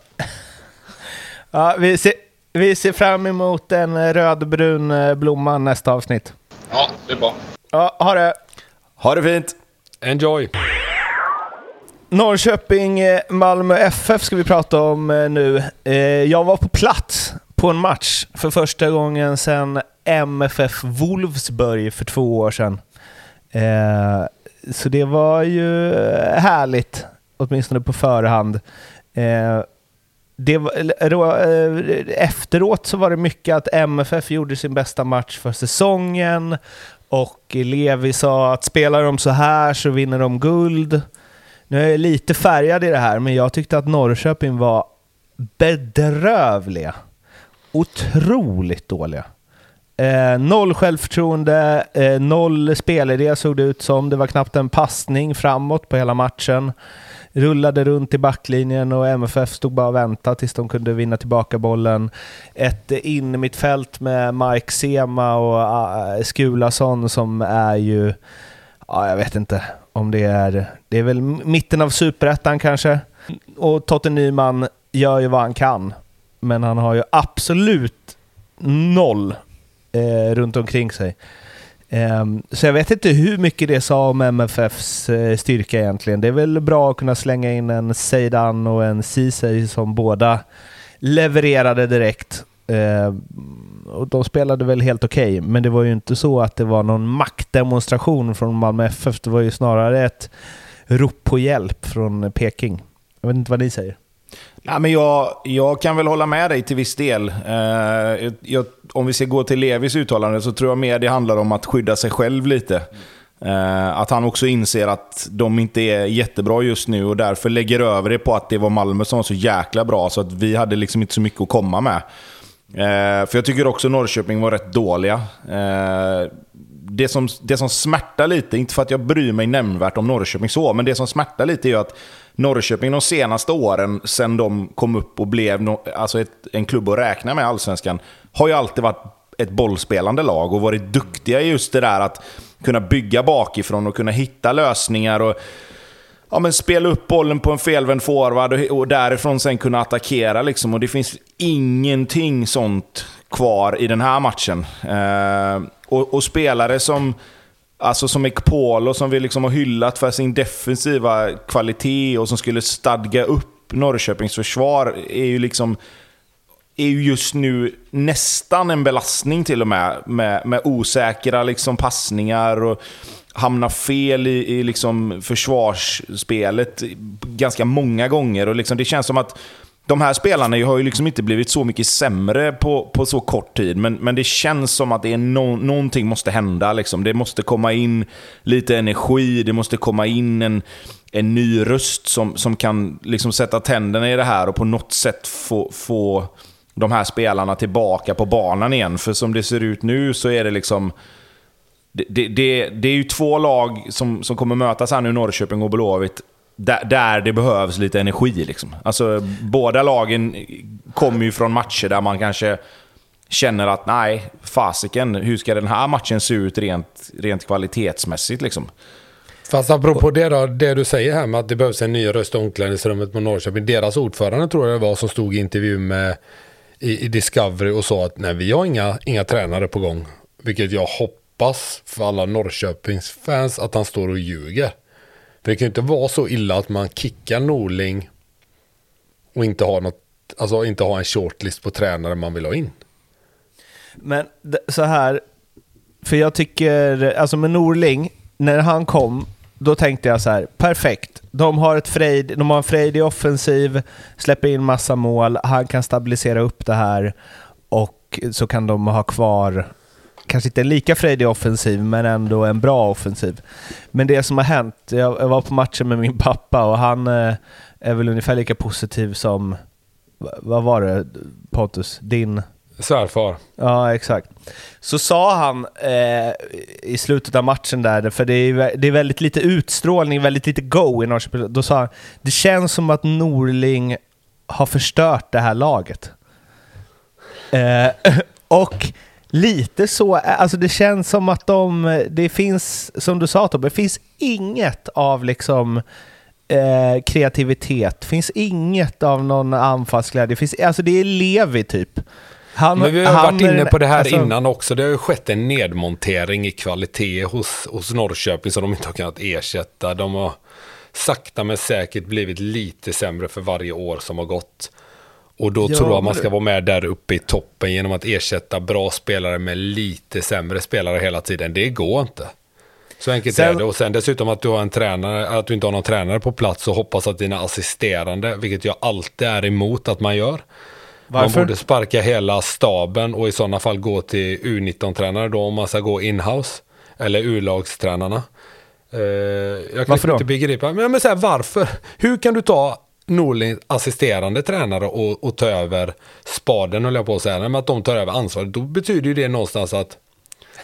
vi, ser, vi ser fram emot en rödbrun eh, blomma nästa avsnitt. Ja, det är bra. Ja, ha det! Ha det fint! Enjoy. Norrköping, eh, Malmö FF ska vi prata om eh, nu. Jag var på plats på en match för första gången sedan MFF Wolfsburg för två år sedan. Så det var ju härligt, åtminstone på förhand. Det var, då, eh, efteråt så var det mycket att MFF gjorde sin bästa match för säsongen och Levi sa att spelar de så här så vinner de guld. Nu är jag lite färgad i det här, men jag tyckte att Norrköping var bedrövliga. Otroligt dåliga. Eh, noll självförtroende, eh, noll spelidé såg det ut som. Det var knappt en passning framåt på hela matchen. Rullade runt i backlinjen och MFF stod bara och väntade tills de kunde vinna tillbaka bollen. Ett in mitt fält med Mike Sema och äh, Skulason som är ju, ja jag vet inte om det är, det är väl mitten av superettan kanske. Och Totte Nyman gör ju vad han kan. Men han har ju absolut noll eh, runt omkring sig. Ehm, så jag vet inte hur mycket det sa om MFFs eh, styrka egentligen. Det är väl bra att kunna slänga in en Seidan och en Ceesay som båda levererade direkt. Ehm, och de spelade väl helt okej, men det var ju inte så att det var någon maktdemonstration från Malmö FF. Det var ju snarare ett rop på hjälp från Peking. Jag vet inte vad ni säger. Ja, men jag, jag kan väl hålla med dig till viss del. Eh, jag, om vi ska gå till Levis uttalande så tror jag mer det handlar om att skydda sig själv lite. Eh, att han också inser att de inte är jättebra just nu och därför lägger över det på att det var Malmö som var så jäkla bra så att vi hade liksom inte så mycket att komma med. Eh, för jag tycker också Norrköping var rätt dåliga. Eh, det, som, det som smärtar lite, inte för att jag bryr mig nämnvärt om Norrköping så, men det som smärtar lite är ju att Norrköping de senaste åren, sen de kom upp och blev no, alltså ett, en klubb att räkna med i Allsvenskan, har ju alltid varit ett bollspelande lag och varit duktiga i just det där att kunna bygga bakifrån och kunna hitta lösningar. och ja, men spela upp bollen på en felvänd forward och, och därifrån sen kunna attackera. Liksom. Och det finns ingenting sånt kvar i den här matchen. Eh, och, och, spelare som Alltså som Ekpolo som vi liksom har hyllat för sin defensiva kvalitet och som skulle stadga upp Norrköpings försvar är ju liksom är ju just nu nästan en belastning till och med. Med, med osäkra liksom passningar och hamna fel i, i liksom försvarsspelet ganska många gånger. Och liksom det känns som att de här spelarna har ju liksom inte blivit så mycket sämre på, på så kort tid, men, men det känns som att det är no, någonting måste hända. Liksom. Det måste komma in lite energi, det måste komma in en, en ny röst som, som kan liksom sätta tänderna i det här och på något sätt få, få de här spelarna tillbaka på banan igen. För som det ser ut nu så är det liksom... Det, det, det, det är ju två lag som, som kommer mötas här nu, Norrköping och Blåvitt, där, där det behövs lite energi. Liksom. Alltså, båda lagen kommer ju från matcher där man kanske känner att nej, fasiken, hur ska den här matchen se ut rent, rent kvalitetsmässigt? Liksom? Fast apropå det då, det du säger här med att det behövs en ny röst i omklädningsrummet på Norrköping. Deras ordförande tror jag det var som stod i intervju med i, i Discovery och sa att nej, vi har inga, inga tränare på gång. Vilket jag hoppas för alla Norrköpings fans att han står och ljuger. För det kan ju inte vara så illa att man kickar Norling och inte har något, alltså inte har en shortlist på tränare man vill ha in. Men så här, för jag tycker, alltså med Norling, när han kom, då tänkte jag så här, perfekt. De har, ett frejd, de har en frejdig offensiv, släpper in massa mål, han kan stabilisera upp det här och så kan de ha kvar kanske inte en lika frejdig offensiv, men ändå en bra offensiv. Men det som har hänt, jag, var på matchen med min pappa och han eh, är väl ungefär lika positiv som, vad var det Pontus, din Svärfar. Ja, exakt. Så sa han eh, i slutet av matchen där, för det är, det är väldigt lite utstrålning, väldigt lite go i Norrköping. Då sa han, det känns som att Norling har förstört det här laget. Eh, och lite så, alltså det känns som att de, det finns, som du sa Tobbe, det finns inget av liksom eh, kreativitet, finns inget av någon anfallsglädje, finns, alltså det är Levi typ. Han, Men vi har varit inne på det här alltså, innan också. Det har ju skett en nedmontering i kvalitet hos, hos Norrköping som de inte har kunnat ersätta. De har sakta men säkert blivit lite sämre för varje år som har gått. Och då ja, tror jag man ska vara med där uppe i toppen genom att ersätta bra spelare med lite sämre spelare hela tiden. Det går inte. Så enkelt sen, är det. Och sen dessutom att du, har en tränare, att du inte har någon tränare på plats och hoppas att dina assisterande, vilket jag alltid är emot att man gör. Varför? Man borde sparka hela staben och i sådana fall gå till U19-tränare då om man ska gå inhouse. Eller U-lagstränarna. Uh, jag kan varför inte begripa. Men, men så här, varför? Hur kan du ta Norling assisterande tränare och, och ta över spaden höll jag på att säga. Men att de tar över ansvaret. Då betyder ju det någonstans att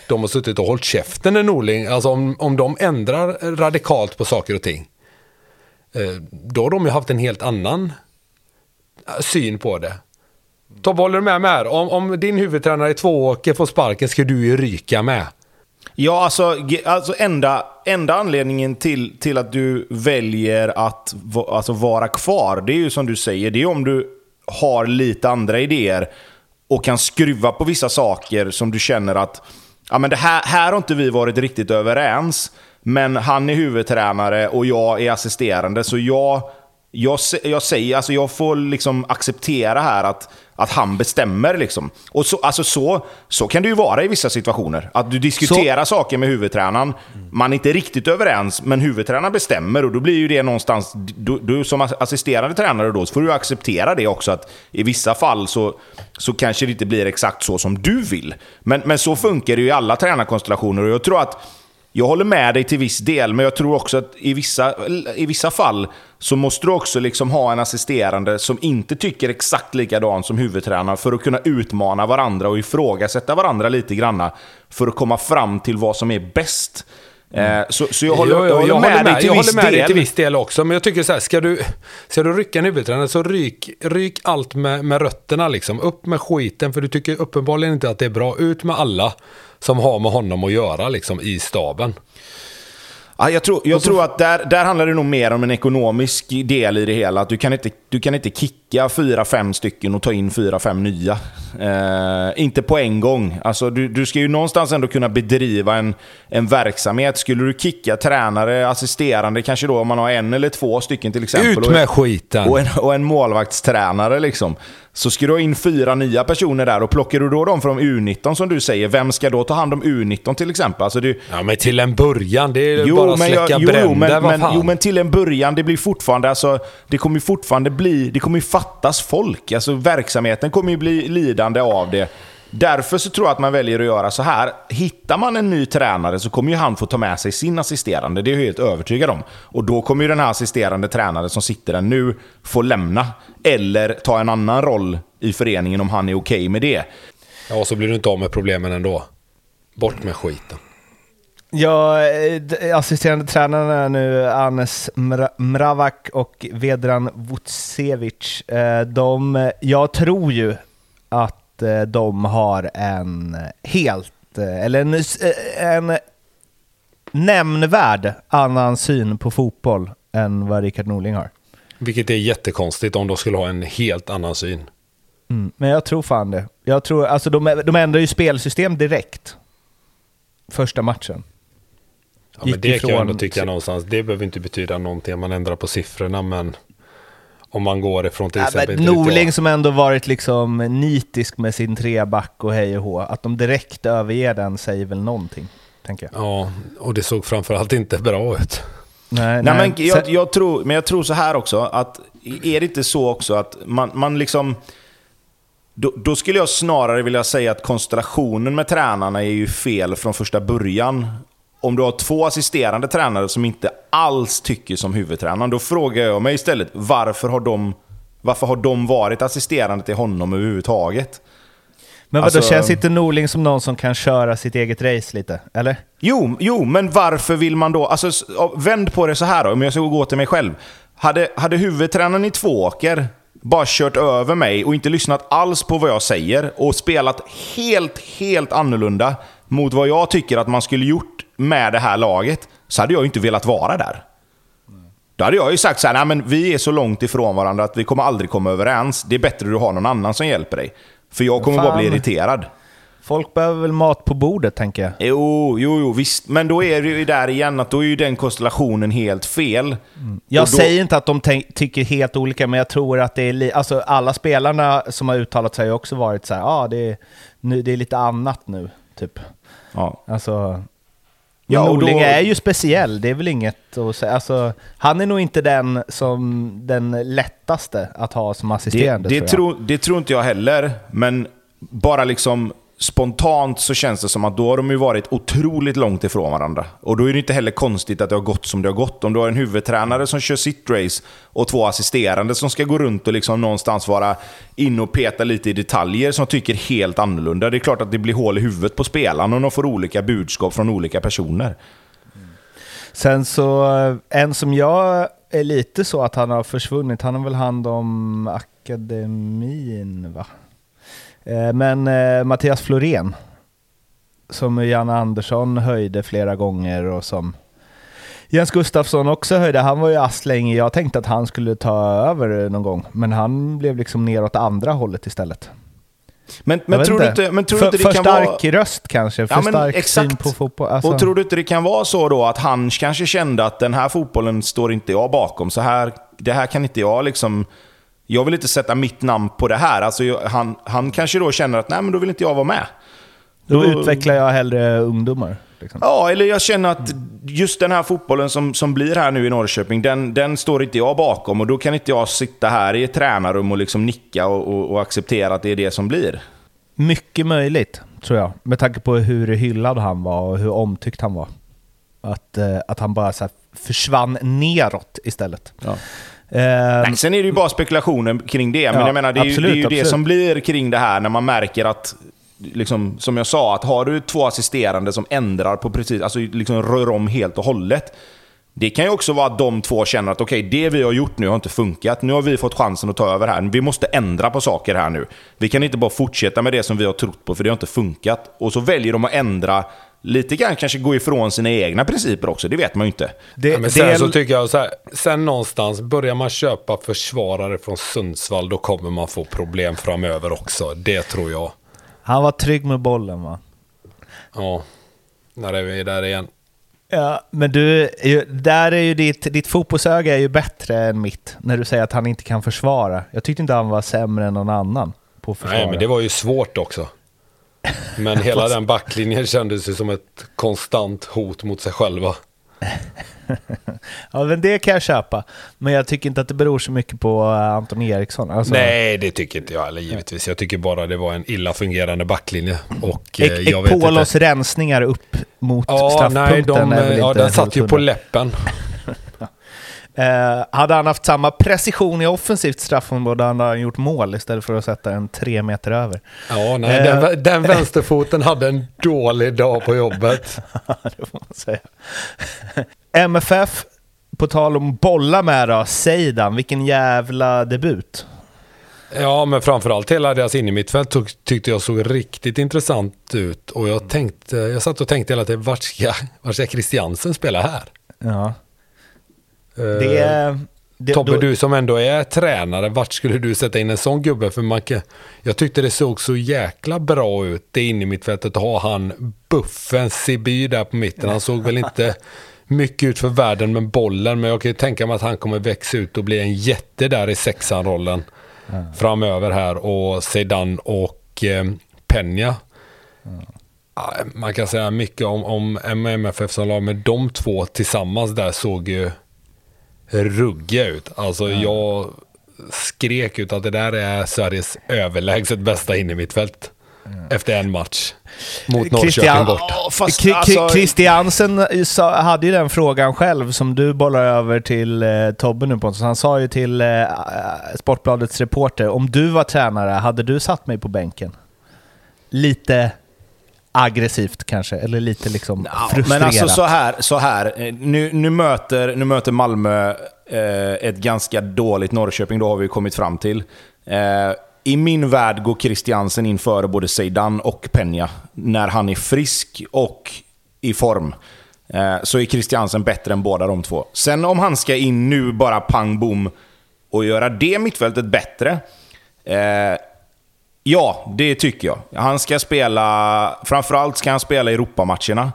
de har suttit och hållit käften när Norling, alltså om, om de ändrar radikalt på saker och ting. Eh, då har de ju haft en helt annan eh, syn på det. Tobbe, håller du med mig här? Om, om din huvudtränare i Tvååker får sparken ska du ju ryka med. Ja, alltså, alltså enda, enda anledningen till, till att du väljer att alltså, vara kvar, det är ju som du säger, det är om du har lite andra idéer och kan skruva på vissa saker som du känner att ja, men det här, här har inte vi varit riktigt överens, men han är huvudtränare och jag är assisterande, så jag, jag, jag säger, alltså jag får liksom acceptera här att att han bestämmer. Liksom. Och så, alltså så, så kan det ju vara i vissa situationer. Att du diskuterar så. saker med huvudtränaren, man är inte riktigt överens, men huvudtränaren bestämmer och då blir ju det någonstans... Du, du som assisterande tränare då, så får du acceptera det också, att i vissa fall så, så kanske det inte blir exakt så som du vill. Men, men så funkar det ju i alla tränarkonstellationer och jag tror att jag håller med dig till viss del, men jag tror också att i vissa, i vissa fall så måste du också liksom ha en assisterande som inte tycker exakt likadant som huvudtränaren för att kunna utmana varandra och ifrågasätta varandra lite granna för att komma fram till vad som är bäst. Eh, så, så jag håller, Jo, jo, jag håller med, dig till jag håller med dig till viss del också. Men jag tycker så här, ska du, ska du rycka en huvudtränare så ryk, ryk allt med, med rötterna liksom. Upp med skiten, för du tycker uppenbarligen inte att det är bra. Ut med alla som har med honom att göra liksom i staben. Ja, jag tror, jag tror att där, där handlar det nog mer om en ekonomisk del i det hela. Att du kan inte, du kan inte kicka fyra, fem stycken och ta in fyra, fem nya. Eh, inte på en gång. Alltså, du, du ska ju någonstans ändå kunna bedriva en, en verksamhet. Skulle du kicka tränare, assisterande, kanske då om man har en eller två stycken till exempel. Ut och- med skiten! och en, och en målvaktstränare liksom. Så ska du ha in fyra nya personer där och plockar du då dem från U19 som du säger, vem ska då ta hand om U19 till exempel? Alltså du, Ja, men till en början, det är ju bara att släcka jag- bränder, jo, men, men, jo, men till en början, det blir fortfarande, alltså, det kommer fortfarande bli, det kommer fattas folk. Alltså verksamheten kommer ju bli lidande av det. Därför så tror jag att man väljer att göra så här. Hittar man en ny tränare så kommer ju han få ta med sig sin assisterande. Det är jag helt övertygad om. Och då kommer ju den här assisterande tränaren som sitter där nu få lämna. Eller ta en annan roll i föreningen om han är okej med det. Ja, och så blir du inte av med problemen ändå. Bort med skiten. Ja, eh, assisterande tränarna är nu Anes Mra- Mravak och Vedran Vucevic. Eh, De, jag tror ju att eh, de har en helt, eh, eller en, eh, en nämnvärd annan syn på fotboll än vad Rickard Norling har. Vilket är jättekonstigt om de skulle ha en helt annan syn. Mm. Men jag tror fan det. Jag tror, alltså de, de ändrar ju spelsystem direkt. Första matchen. Ja, men Gick det kan jag ifrån- ändå tycka någonstans. Det behöver inte betyda någonting. Man ändrar på siffrorna, men om man går ifrån till Ja, exempel... men Norling som ändå varit liksom nitisk med sin treback och hej och hå, att de direkt överger den säger väl någonting, tänker jag. Ja, och det såg framförallt inte bra ut. Nej, Nej, men, jag, jag tror, men jag tror så här också, att är det inte så också att man, man liksom... Då, då skulle jag snarare vilja säga att konstellationen med tränarna är ju fel från första början. Om du har två assisterande tränare som inte alls tycker som huvudtränaren, då frågar jag mig istället varför har de, varför har de varit assisterande till honom överhuvudtaget? men vadå, alltså- känns inte Norling som någon som kan köra sitt eget race lite? Eller? Jo, jo, men varför vill man då... Alltså, vänd på det så här då, om jag ska gå till mig själv. Hade, hade huvudtränaren i Tvååker bara kört över mig och inte lyssnat alls på vad jag säger och spelat helt, helt annorlunda mot vad jag tycker att man skulle gjort med det här laget, så hade jag ju inte velat vara där. Då hade jag ju sagt så här, nej men vi är så långt ifrån varandra att vi kommer aldrig komma överens. Det är bättre att du har någon annan som hjälper dig. För jag kommer bara bli Fan. irriterad. Folk behöver väl mat på bordet, tänker jag. Jo, jo, jo, visst. Men då är det ju där igen att då är ju den konstellationen helt fel. Jag Och då- säger inte att de tycker helt olika, men jag tror att det är... Alltså, alla spelarna som har uttalat sig har också varit så här, ja, ah, det, är, nu, det är lite annat nu, typ. Ja. Alltså... Ja, Men Norling då- är ju speciell, det är väl inget att säga. Alltså, han är nog inte den som den lättaste att ha som Det, assisterande. det, jag. tror, det tror inte jag heller, men bara liksom spontant så känns det som att då har de ju varit otroligt långt ifrån varandra. Och då är det inte heller konstigt att det har gått som det har gått. Om du har en huvudtränare som kör sitt race och två assisterande som ska gå runt och liksom någonstans vara inne och peta lite i detaljer som tycker helt annorlunda. Det är klart att det blir hål i huvudet på spelarna och de får olika budskap från olika personer. Sen så, eh, en som jag är lite så att han har försvunnit, han har väl hand om akademin va? Eh, Men eh, Mattias Florén, som Janne Andersson höjde flera gånger och som Jens Gustafsson också höjde, han var ju ass länge. Jag tänkte att han skulle ta över någon gång, men han blev liksom neråt andra hållet istället. Men, men tror du inte, men tror för, inte det för kan vara... stark röst kanske, för Ja, stark exakt. syn på fotboll. Alltså, Och tror du inte det kan vara så då att han kanske kände att den här fotbollen står inte jag bakom, så här, det här kan inte jag liksom... Jag vill inte sätta mitt namn på det här. Alltså, han, han kanske då känner att nej, men då vill inte jag vara med. då utvecklar jag hellre ungdomar. Liksom. Ja, eller jag känner att just den här fotbollen som, som blir här nu i Norrköping, den, den står inte jag bakom. Och då kan inte jag sitta här i ett tränarrum och liksom nicka och, och, och acceptera att det är det som blir. Mycket möjligt, tror jag. Med tanke på hur hyllad han var och hur omtyckt han var. Att, eh, att han bara så försvann neråt istället. Ja. Eh, Nej, sen är det ju bara spekulationer kring det. Men Ja, jag menar, det är, ju, absolut, det, är ju det som blir kring det här när man märker att liksom, som jag sa, att har du två assisterande som ändrar på precis, alltså liksom rör om helt och hållet. Det kan ju också vara att de två känner att okej, okay, det vi har gjort nu har inte funkat. Nu har vi fått chansen att ta över här. Vi måste ändra på saker här nu. Vi kan inte bara fortsätta med det som vi har trott på, för det har inte funkat. Och så väljer de att ändra lite grann, kanske gå ifrån sina egna principer också. Det vet man ju inte. Det, ja, men sen det... så tycker jag så här, sen någonstans, börjar man köpa försvarare från Sundsvall, då kommer man få problem framöver också. Det tror jag. Han var trygg med bollen va? Ja, när är vi där igen. Ja, men du, där är ju ditt, ditt fotbollsöga är ju bättre än mitt, när du säger att han inte kan försvara. Jag tyckte inte han var sämre än någon annan på att försvara. Nej, men det var ju svårt också. Men hela den backlinjen kändes ju som ett konstant hot mot sig själva. ja, men det kan jag köpa. Men jag tycker inte att det beror så mycket på eh, Anton Eriksson. Alltså... Nej, det tycker inte jag heller givetvis. Jag tycker bara det var en illa fungerande backlinje. Och, eh, jag vet Polos rensningar upp mot ja, straffpunkten nej, de, Ja, den satt ju på läppen. Eh, hade han haft samma precision i offensivt straffområde hade han gjort mål istället för att sätta en tre meter över. Ja, nej, eh. den, den vänsterfoten hade en dålig dag på jobbet. det får man säga. MFF, på tal om bolla med då, Seidan, vilken jävla debut. Ja, men framförallt hela deras innermittfält tyckte jag såg riktigt intressant ut. Och jag, tänkte, jag satt och tänkte hela tiden, vart ska, vart ska Christiansen spela här? Ja. Det, eh, det, Tobbe, då... du som ändå är tränare, vart skulle du sätta in en sån gubbe? För man kan, jag tyckte det såg så jäkla bra ut, det inne i mittfältet, att ha han buffen Siby där på mitten. Han såg väl inte mycket ut för världen med bollen, men jag kan ju tänka mig att han kommer växa ut och bli en jätte där i sexan-rollen mm. framöver här. Och Sedan och eh, Penja. Mm. Man kan säga mycket om, om MFF som lag, men de två tillsammans där såg ju ruggiga ut. Alltså ja. jag skrek ut att det där är Sveriges överlägset bästa innermittfält. Mm. Efter en match mot Norrköping Christian, borta. Fast, alltså... Christiansen hade ju den frågan själv som du bollar över till eh, Tobbe nu Pontus. Han sa ju till eh, Sportbladets reporter, om du var tränare, hade du satt mig på bänken? Lite aggressivt kanske, eller lite liksom ja, frustrerat. Men alltså så här, så här. Nu, nu, möter, nu möter Malmö eh, ett ganska dåligt Norrköping, då har vi kommit fram till. Eh, I min värld går Christiansen in före både Zeidan och Peña. När han är frisk och i form. Eh, så är Christiansen bättre än båda de två. Sen om han ska in nu bara pang bom och göra det mittfältet bättre. Ja, det tycker jag. Han ska spela, framförallt ska han spela Europamatcherna.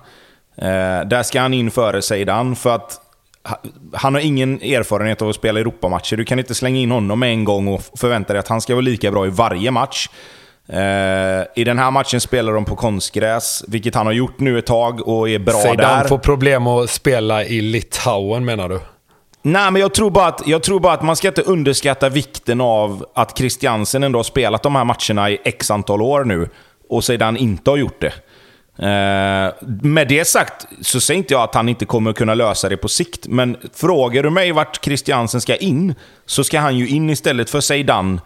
Eh, där ska han in före Zeidan, för att han har ingen erfarenhet av att spela Europamatcher. Du kan inte slänga in honom en gång och förvänta dig att han ska vara lika bra i varje match. Eh, I den här matchen spelar de på konstgräs, vilket han har gjort nu ett tag och är bra Zeidan där. Zeidan får problem att spela i Litauen menar du? Nej, men jag tror, bara att, jag tror bara att man ska inte underskatta vikten av att Christiansen ändå har spelat de här matcherna i x antal år nu och sedan inte har gjort det. Eh, med det sagt så säger inte jag att han inte kommer kunna lösa det på sikt, men frågar du mig vart Christiansen ska in, så ska han ju in istället för Zeidan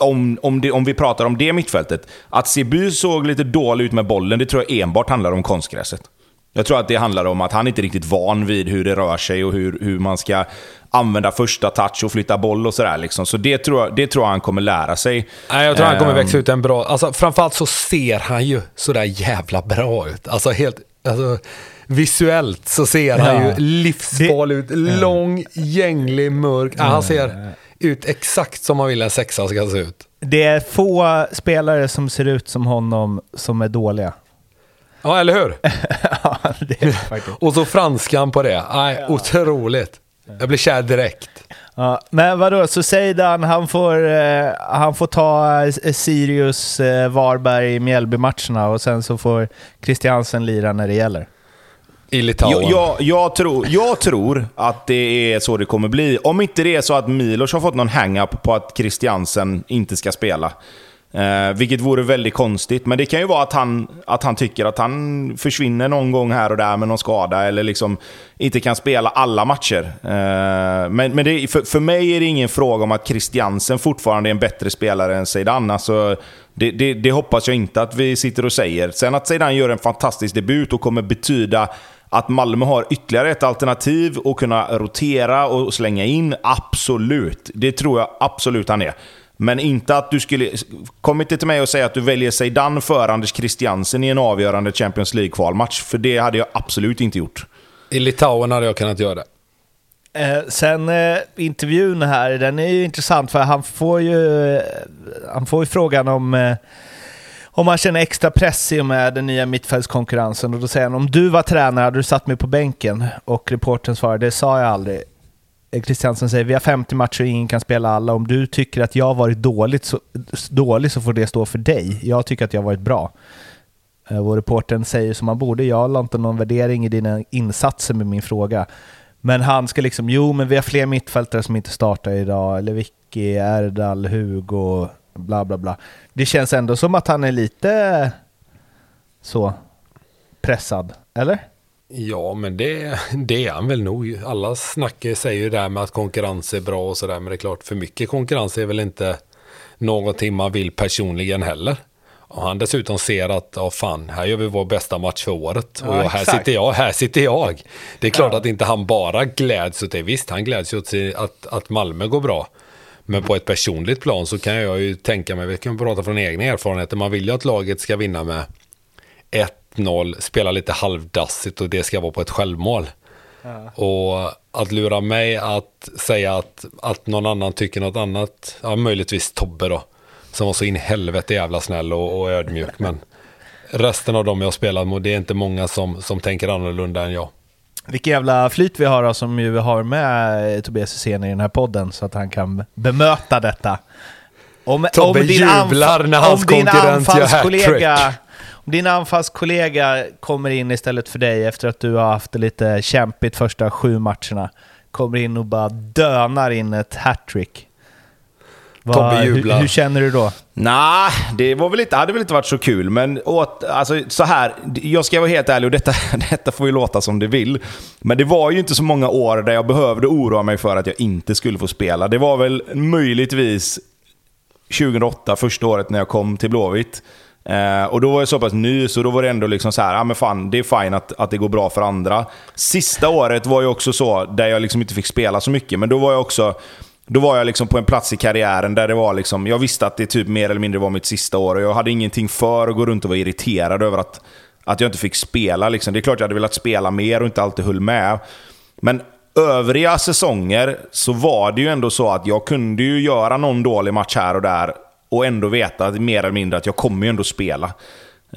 om, om, det, om vi pratar om det mittfältet. Att Sibu såg lite dålig ut med bollen, det tror jag enbart handlar om konstgräset. Jag tror att det handlar om att han inte är riktigt van vid hur det rör sig och hur, hur man ska använda första touch och flytta boll och sådär. Liksom. Så det tror, jag, det tror jag han kommer lära sig. Nej, jag tror han kommer ehm. växa ut en bra... Alltså, framförallt så ser han ju sådär jävla bra ut. Alltså helt... Alltså, visuellt så ser han ju livsfarlig ut. Lång, gänglig, mörk. Ja, han ser ut exakt som man vill en sexa ska se ut. Det är få spelare som ser ut som honom som är dåliga. Ja, eller hur? ja, det är faktiskt. Och så franskan på det. Nej, ja. Otroligt. Jag blir kär direkt. Ja, men vadå, så Seidan, han får, eh, han får ta eh, Sirius, eh, Varberg, i Mjällby-matcherna och sen så får Christiansen lira när det gäller? I Litauen. Jag, jag, jag, tror, jag tror att det är så det kommer bli. Om inte det är så att Milos har fått någon hang-up på att Christiansen inte ska spela. Eh, vilket vore väldigt konstigt. Men det kan ju vara att han, att han tycker att han försvinner någon gång här och där med någon skada. Eller liksom inte kan spela alla matcher. Eh, men men det, för, för mig är det ingen fråga om att Christiansen fortfarande är en bättre spelare än Zeidan. Alltså, Det, det, det hoppas jag inte att vi sitter och säger. Sen att Zeidan gör en fantastisk debut och kommer betyda att Malmö har ytterligare ett alternativ och kunna rotera och slänga in, absolut. Det tror jag absolut han är. Men inte att du skulle... Kom inte till mig och säga att du väljer Zeidan för Anders Christiansen i en avgörande Champions League-kvalmatch. För det hade jag absolut inte gjort. I Litauen hade jag kunnat göra det. Eh, sen eh, intervjun här, den är ju intressant för han får ju, eh, han får ju frågan om eh, om han känner extra press i och med den nya mittfältskonkurrensen. Och då säger han om du var tränare hade du satt mig på bänken. Och reporten svarar det sa jag aldrig. Eh, Kristiansen säger vi har 50 matcher och ingen kan spela alla. Om du tycker att jag har varit dåligt så, dålig så får det stå för dig. Jag tycker att jag har varit bra. Eh, Vår reporter säger som han borde. Jag la inte någon värdering i dina insatser med min fråga. Men han ska liksom, jo men vi har fler mittfältare som inte startar idag. Eller Vicky, Erdal, Hugo, bla bla bla. Det känns ändå som att han är lite så pressad, eller? Ja, men det, det är han väl nog. Alla snackar säger ju det här med att konkurrens är bra och sådär. Men det är klart, för mycket konkurrens är väl inte någonting man vill personligen heller. Och han dessutom ser att, ja fan, här gör vi vår bästa match för året. Ja, och här exakt. sitter jag, här sitter jag. Det är klart Ja. att inte han bara gläds åt det. Visst, han gläds ju åt att, att Malmö går bra. Men på ett personligt plan så kan jag ju tänka mig, vi kan prata från egna erfarenheter, man vill ju att laget ska vinna med 1-0, spela lite halvdassigt och det ska vara på ett självmål. Och att lura mig att säga att, att någon annan tycker något annat, ja möjligtvis Tobbe då, som var så in i helvete jävla snäll och, och ödmjuk. Men resten av dem jag spelat mot, det är inte många som, som tänker annorlunda än jag. Vilken jävla flyt vi har då, som ju har med Tobias Hysén i den här podden så att han kan bemöta detta. Om, Tobbe jublar när hans om din konkurrent gör hattrick. Din anfallskollega kommer in istället för dig efter att du har haft det lite kämpigt första sju matcherna, kommer in och bara dönar in ett hattrick. Tobbe hur, jublar. hur känner du då? Nej, det var väl inte, hade väl inte varit så kul. Men åt, alltså, så här, jag ska vara helt ärlig och detta, detta får ju låta som det vill. Men det var ju inte så många år där jag behövde oroa mig för att jag inte skulle få spela. Det var väl möjligtvis 2008, första året när jag kom till Blåvitt. Eh, och då var jag så pass ny, så då var det ändå liksom så här, ja men fan, det är fine att, att det går bra för andra. Sista året var ju också så, där jag liksom inte fick spela så mycket, men då var jag också... Då var jag liksom på en plats i karriären där det var liksom, jag visste att det typ mer eller mindre var mitt sista år och jag hade ingenting för att gå runt och vara irriterad över att, att jag inte fick spela. Liksom. Det är klart jag hade velat spela mer och inte alltid höll med. Men övriga säsonger så var det ju ändå så att jag kunde ju göra någon dålig match här och där och ändå veta att, mer eller mindre att jag kommer ju ändå spela.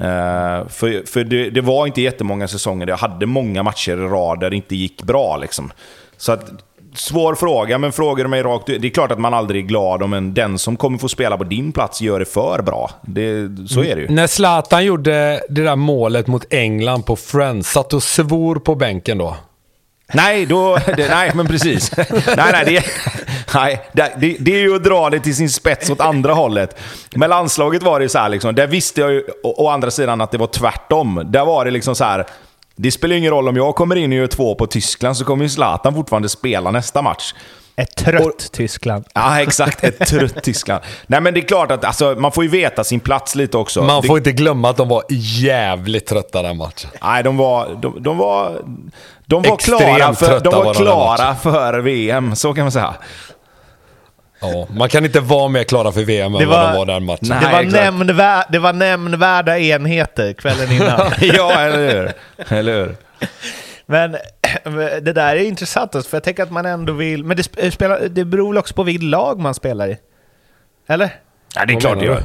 Uh, för för det, det var inte jättemånga säsonger där jag hade många matcher i rad där det inte gick bra. Liksom. Så att, svår fråga, men frågar du mig rakt ut. Det är klart att man aldrig är glad om en, den som kommer få spela på din plats gör det för bra. Det, så är det ju. När Zlatan gjorde det där målet mot England på Friends, satt och svor på bänken då. Nej, då, det, nej, men precis. nej, nej, det, nej det, det, är ju att dra det till sin spets åt andra hållet. Med landslaget var det så här, liksom, där visste jag ju å, å andra sidan att det var tvärtom. Där var det liksom så här, det spelar ingen roll om jag kommer in och gör två på Tyskland så kommer ju Zlatan fortfarande spela nästa match. Ett trött Tyskland. Ja, exakt. Ett trött Tyskland. Nej, men det är klart att alltså, man får ju veta sin plats lite också. Man det, får inte glömma att de var jävligt trötta den matchen. Nej, de var, de, de var, de var Extremt klara, för, de var var klara för VM, så kan man säga. Ja, man kan inte vara mer klara för VM än Det vad var- de var den matchen. Nej, det, var nämnvär, det var nämnvärda enheter kvällen innan. ja, eller hur? Eller hur? Men det där är intressant, alltså, för jag tänker att man ändå vill... Men det, sp- spelar, det beror också på vilket lag man spelar i? Eller? Ja, det är klart det gör.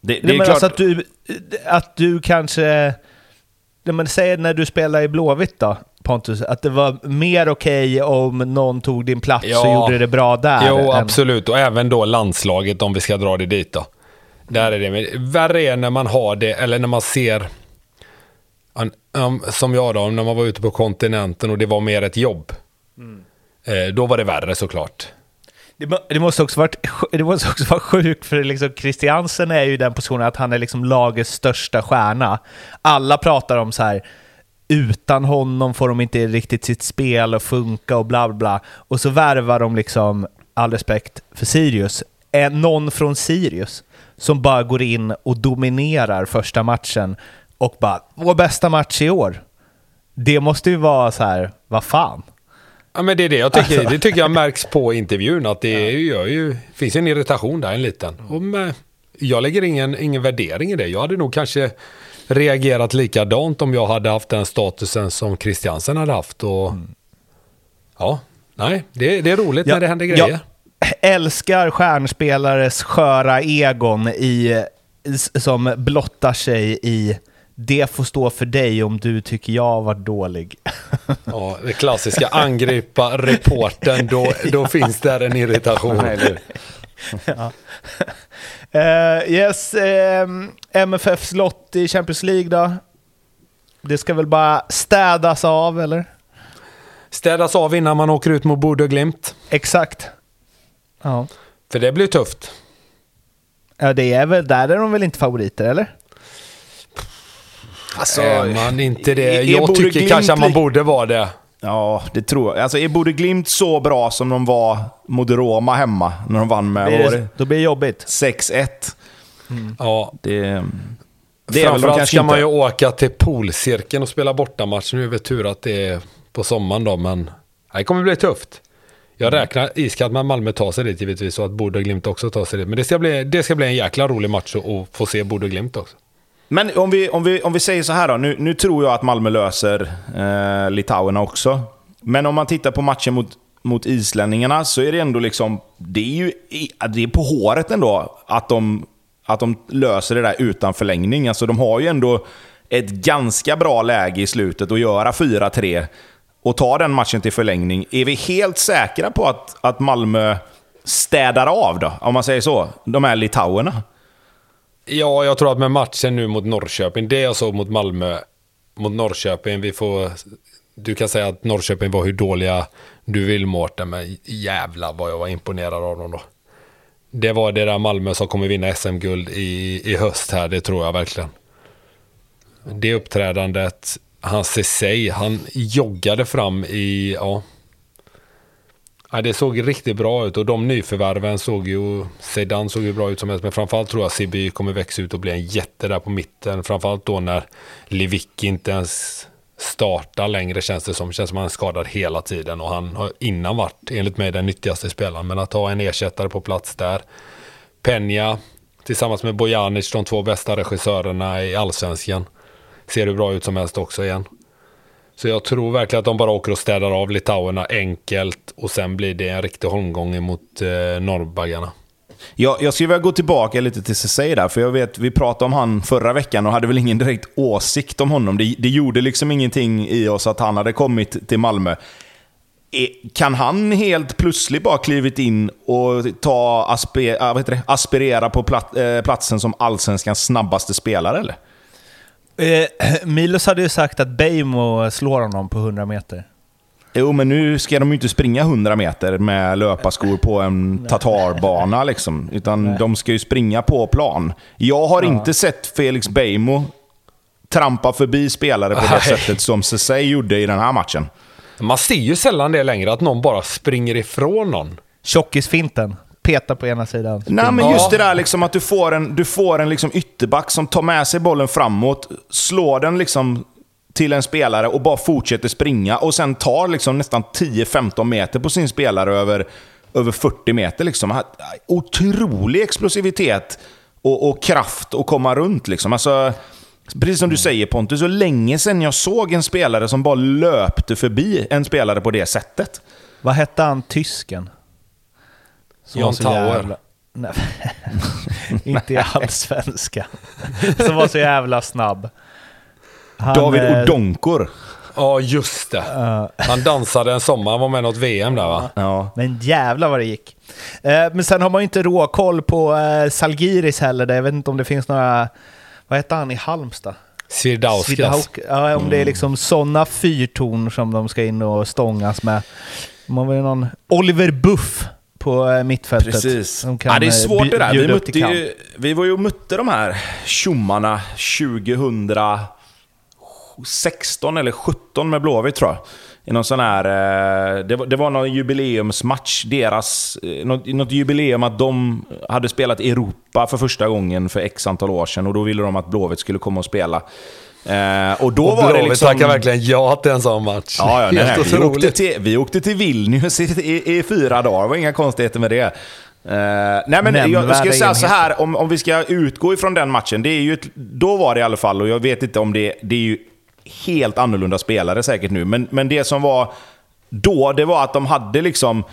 Det, det är men klart. alltså att du, att du kanske... Men säg när du spelar i Blåvitt då, Pontus, att det var mer okej om någon tog din plats och Ja. gjorde det bra där. Jo, än- absolut. Och även då landslaget om vi ska dra det dit då. Där är det. Men värre är när man har det, eller när man ser... um, Som jag då, när man var ute på kontinenten och det var mer ett jobb. Eh, då var det värre såklart. Det, det, måste också varit, det måste också vara sjukt, för liksom Christiansen är ju i den positionen att han är liksom lagets största stjärna. Alla pratar om så här, utan honom får de inte riktigt sitt spel att funka och bla bla bla. Och så värvar de liksom, all respekt för Sirius, eh, någon från Sirius som bara går in och dominerar första matchen och bara vår bästa match i år. Det måste ju vara så här, vad fan. Ja, men det är det jag tycker. Alltså. Det tycker jag märks på intervjun. Att det gör ju, finns en irritation där, en liten. Och med, jag lägger ingen, ingen värdering i det. Jag hade nog kanske reagerat likadant om jag hade haft den statusen som Christiansen hade haft. Och, Ja, nej, det, det är roligt när det händer grejer. Jag älskar stjärnspelares sköra egon i, som blottar sig i det får stå för dig om du tycker jag var dålig. Ja, det klassiska angripa reporten, då, då finns där en irritation. Hur? Eh, yes, um, MFFs lott i Champions League då? Det ska väl bara städas av, eller? Städas av innan man åker ut mot och Glimt. Exakt. Ja. För det blir tufft. ja, det är väl, där är de väl inte favoriter, eller? Alltså, är man inte det? Jag tycker Glimt kanske att man borde vara det. Ja, det tror jag. Alltså, är Bode Glimt så bra som de var mot Roma hemma när de vann med det? det, då blir det jobbigt. 6-1? Ja, Det, det är väl de Framförallt kanske ska man inte. ju åka till polcirkeln och spela bortamatch. Nu är det tur att det är på sommaren då, men det kommer bli tufft. Jag Mm. räknar iskallt med att Malmö tar sig dit givetvis och att och Glimt också tar sig dit. Men det ska bli, det ska bli en jäkla rolig match att få se och Glimt också. Men om vi, om, vi, om vi säger så här då. Nu, nu tror jag att Malmö löser eh, Litauerna också. Men om man tittar på matchen mot, mot islänningarna så är det ändå liksom... Det är ju det är på håret ändå att de, att de löser det där utan förlängning. Alltså de har ju ändå ett ganska bra läge i slutet att göra 4-3 och ta den matchen till förlängning. Är vi helt säkra på att, att Malmö städar av då, om man säger så, de här litauerna? Ja, jag tror att med matchen nu mot Norrköping, det jag såg mot Malmö, mot Norrköping, vi får... Du kan säga att Norrköping var hur dåliga du vill Mårten, men jävla vad jag var imponerad av dem då. Det var det där Malmö som kommer vinna SM-guld i, i höst här, det tror jag verkligen. Det uppträdandet, han sig, han joggade fram i, ja ja. Det såg riktigt bra ut och de nyförvärven såg ju, Sedan såg ju bra ut som helst, men framförallt tror jag Siby kommer växa ut och bli en jätte där på mitten. Framförallt då när Lewicki inte ens startar längre känns det som. Känns som han är skadad hela tiden och han har innan varit, enligt mig, den nyttigaste spelaren. Men att ha en ersättare på plats där. Peña tillsammans med Bojanic, de två bästa regissörerna i allsvenskan. Ser hur bra ut som helst också igen. Så jag tror verkligen att de bara åker och städar av litauerna enkelt och sen blir det en riktig holmgång mot eh, norrbaggarna. Jag, jag skulle vilja gå tillbaka lite till Ceesay där, för jag vet, vi pratade om han förra veckan och hade väl ingen direkt åsikt om honom. Det, det gjorde liksom ingenting i oss att han hade kommit till Malmö. E, kan han helt plötsligt bara klivit in och ta aspe, äh, vad heter det, aspirera på plat, eh, platsen som allsvenskans snabbaste spelare eller? Eh, Milos hade ju sagt att Beijmo slår honom på 100 meter. Jo, men nu ska de ju inte springa 100 meter med löparskor på en tatarbana liksom. Utan de ska ju springa på plan. Jag har inte sett Felix Beijmo trampa förbi spelare på det Nej. sättet som Ceesay gjorde i den här matchen. Man ser ju sällan det längre, att någon bara springer ifrån någon. Tjockisfinten. Peta på ena sidan. Nej, men just det där liksom att du får en, du får en liksom ytterback som tar med sig bollen framåt, slår den liksom till en spelare och bara fortsätter springa och sen tar liksom nästan 10-15 meter på sin spelare över, över 40 meter. Liksom. Otrolig explosivitet och, och kraft att komma runt. Liksom. Alltså, precis som du säger Pontus, så länge sedan jag såg en spelare som bara löpte förbi en spelare på det sättet. Vad hette han, tysken? Som så Tauer. jävla- Nej, inte i allsvenskan. Som var så jävla snabb. Han, David eh, Odonkor. Ja, just det. Han dansade en sommar, han var med i något VM där va? Ja. Men jävla vad det gick. Eh, men sen har man ju inte råkoll på eh, Salgiris heller. Jag vet inte om det finns några... Vad heter han i Halmstad? Svirdauskas. Ja, om det är liksom sådana fyrtorn som de ska in och stångas med. Har väl någon Oliver Buff på eh, mittfältet. Precis. ja, det är eh, svårt det där. Vi, mötte ju, vi var ju och mötte de här tjommarna 2000... 16 eller 17 med Blåvitt tror jag. I någon sån här, eh, det, var, det var någon jubileumsmatch, deras, något, något jubileum att de hade spelat i Europa för första gången för x antal år sedan och då ville de att Blåvitt skulle komma och spela. Eh, och då Och var det liksom... tackar verkligen ja till en sån match. Ja, ja nej, nej, vi, åkte till, vi åkte till Vilnius i, i, i fyra dagar, det var inga konstigheter med det. Eh, nej men jag, jag Nämnvärda skulle säga så här, om, om vi ska utgå ifrån den matchen, det är ju ett, då var det i alla fall, och jag vet inte om det, det är ju helt annorlunda spelare säkert nu, men, men det som var då, det var att de hade liksom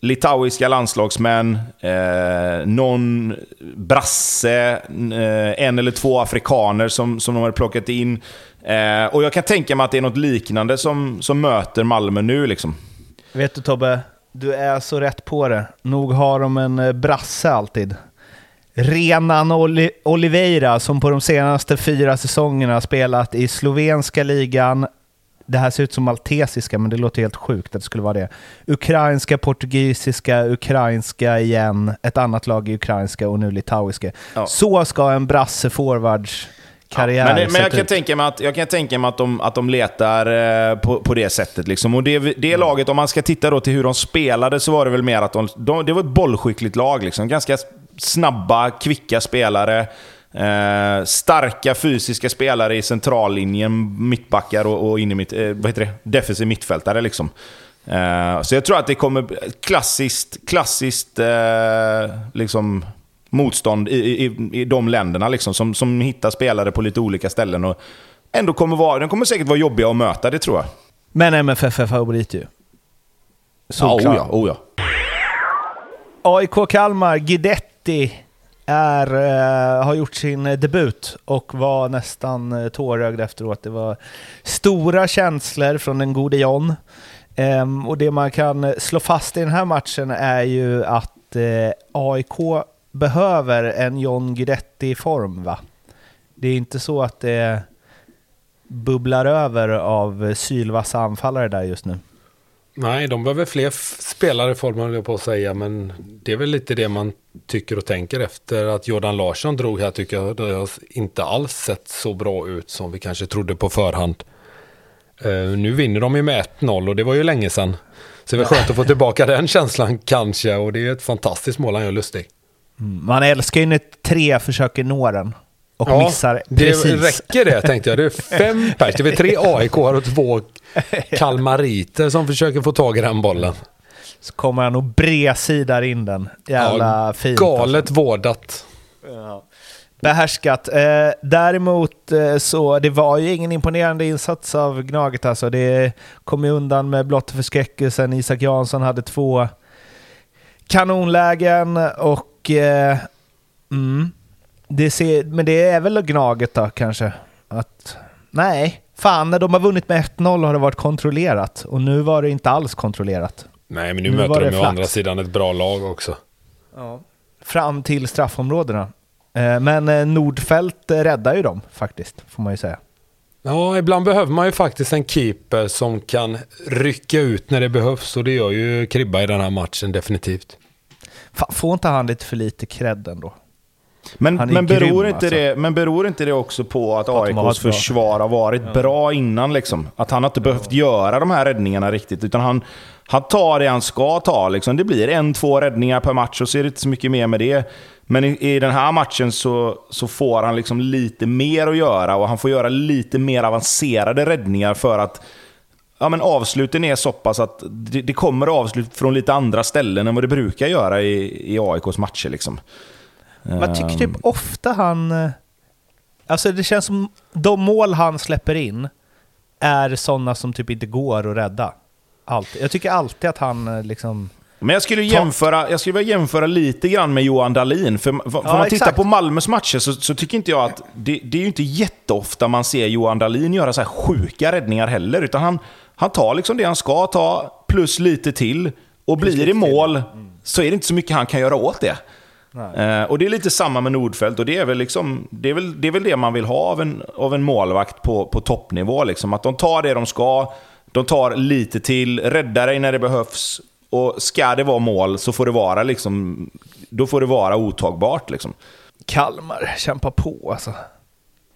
litauiska landslagsmän, eh, någon brasse, eh, en eller två afrikaner som, som de hade plockat in. Eh, och jag kan tänka mig att det är något liknande som, som möter Malmö nu. Liksom. Vet du Tobbe, du är så rätt på det. Nog har de en eh, brasse alltid. Renan Oli- Oliveira som på de senaste fyra säsongerna spelat i slovenska ligan. Det här ser ut som maltesiska, men det låter helt sjukt att det skulle vara det. Ukrainska, portugisiska, ukrainska igen, ett annat lag i ukrainska och nu litauiska. Ja. Så ska en brasse forwards karriär men det, men jag kan ut. tänka mig att, jag kan tänka mig att, de, att de letar eh, på, på det sättet. Liksom. Och det, det laget, om man ska titta då till hur de spelade, så var det väl mer att de, de, det var ett bollskickligt lag. Liksom. Ganska snabba, kvicka spelare. Eh, starka fysiska spelare i centrallinjen, mittbackar och, och in i mitt, eh, vad heter det? defensiv mittfältare. Liksom. Eh, så jag tror att det kommer klassiskt, klassiskt eh, liksom, motstånd i, i, i de länderna liksom, som, som hittar spelare på lite olika ställen. Och ändå kommer vara, de kommer säkert vara jobbiga att möta, det tror jag. Men MFF är favorit ju. Ja, Solklar. oh ja, oh ja. AIK Kalmar, Guidetti, är, eh, har gjort sin eh, debut och var nästan uh, tårögd efteråt. Det var stora känslor från den gode John. Ehm, och det man kan slå fast i den här matchen är ju att AIK behöver en John Guidetti i form va? Det är inte så att det bubblar över av sylvassa anfallare där just nu. Nej, de behöver fler spelare i form, höll jag på att säga. Men det är väl lite det man tycker och tänker efter att Jordan Larsson drog här. Tycker jag det har inte alls sett så bra ut som vi kanske trodde på förhand. Eh, nu vinner de ju med 1-0 och det var ju länge sedan. Så det är väl skönt att få tillbaka den känslan kanske. Och det är ett fantastiskt mål han gör lustig. Man älskar ju när tre försöker nå den och missar det precis. räcker det tänkte jag. Det är fem pers. Det är tre AIK och två kalmariter som försöker få tag i den bollen. Så kommer han och bredsidar in den. Jävla Ja, fint. Galet vårdat. Alltså. Behärskat. Eh, däremot eh, så, det var ju ingen imponerande insats av Gnaget alltså. Det kom ju undan med blott förskräckelsen. Isak Jansson hade två kanonlägen och... Eh, mm, det ser, men det är väl Gnaget då kanske? Att, nej, fan när de har vunnit med 1-0 har det varit kontrollerat. Och nu var det inte alls kontrollerat. Nej, men nu, Nu möter de å flax. andra sidan ett bra lag också. Fram till straffområdena. Eh, Men eh, Nordfält räddar ju dem faktiskt, får man ju säga. Ja, ibland behöver man ju faktiskt en keeper som kan rycka ut när det behövs. Och det gör ju Kribba i den här matchen definitivt. Fan, får inte han lite för lite cred ändå? Men, men, grym, beror inte alltså. det, men beror inte det också på att AIKs försvar har varit bra innan? Liksom? Att han inte behövt göra de här räddningarna riktigt, utan han, han tar det han ska ta. Liksom. Det blir en, två räddningar per match och så är det inte så mycket mer med det. Men i, i den här matchen så, så får han liksom lite mer att göra och han får göra lite mer avancerade räddningar för att ja, men avsluten är så pass att det, det kommer avslut från lite andra ställen än vad det brukar göra i, i AIKs matcher. Liksom. Man tycker typ Ehm. ofta han... eh, Alltså det känns som de mål han släpper in är sådana som typ inte går att rädda. Alltid. Jag tycker alltid att han eh, liksom... Men jag skulle, jämföra, jag skulle vilja jämföra lite grann med Johan Dahlin. För, för, Ja, om man tittar på Malmös matcher så, så tycker inte jag att... Det, det är ju inte jätteofta man ser Johan Dahlin göra så här sjuka räddningar heller. Utan han, han tar liksom det han ska ta, plus lite till. Och blir det mål så är det inte så mycket han kan göra åt det. Eh, och det är lite samma med Nordfeldt och det är väl, liksom, det, är väl, det, är väl det man vill ha av en, av en målvakt på, på toppnivå. Liksom. Att de tar det de ska, de tar lite till, räddar dig när det behövs. Och ska det vara mål så får det vara, liksom, då får det vara otagbart. Liksom. Kalmar kämpar på alltså.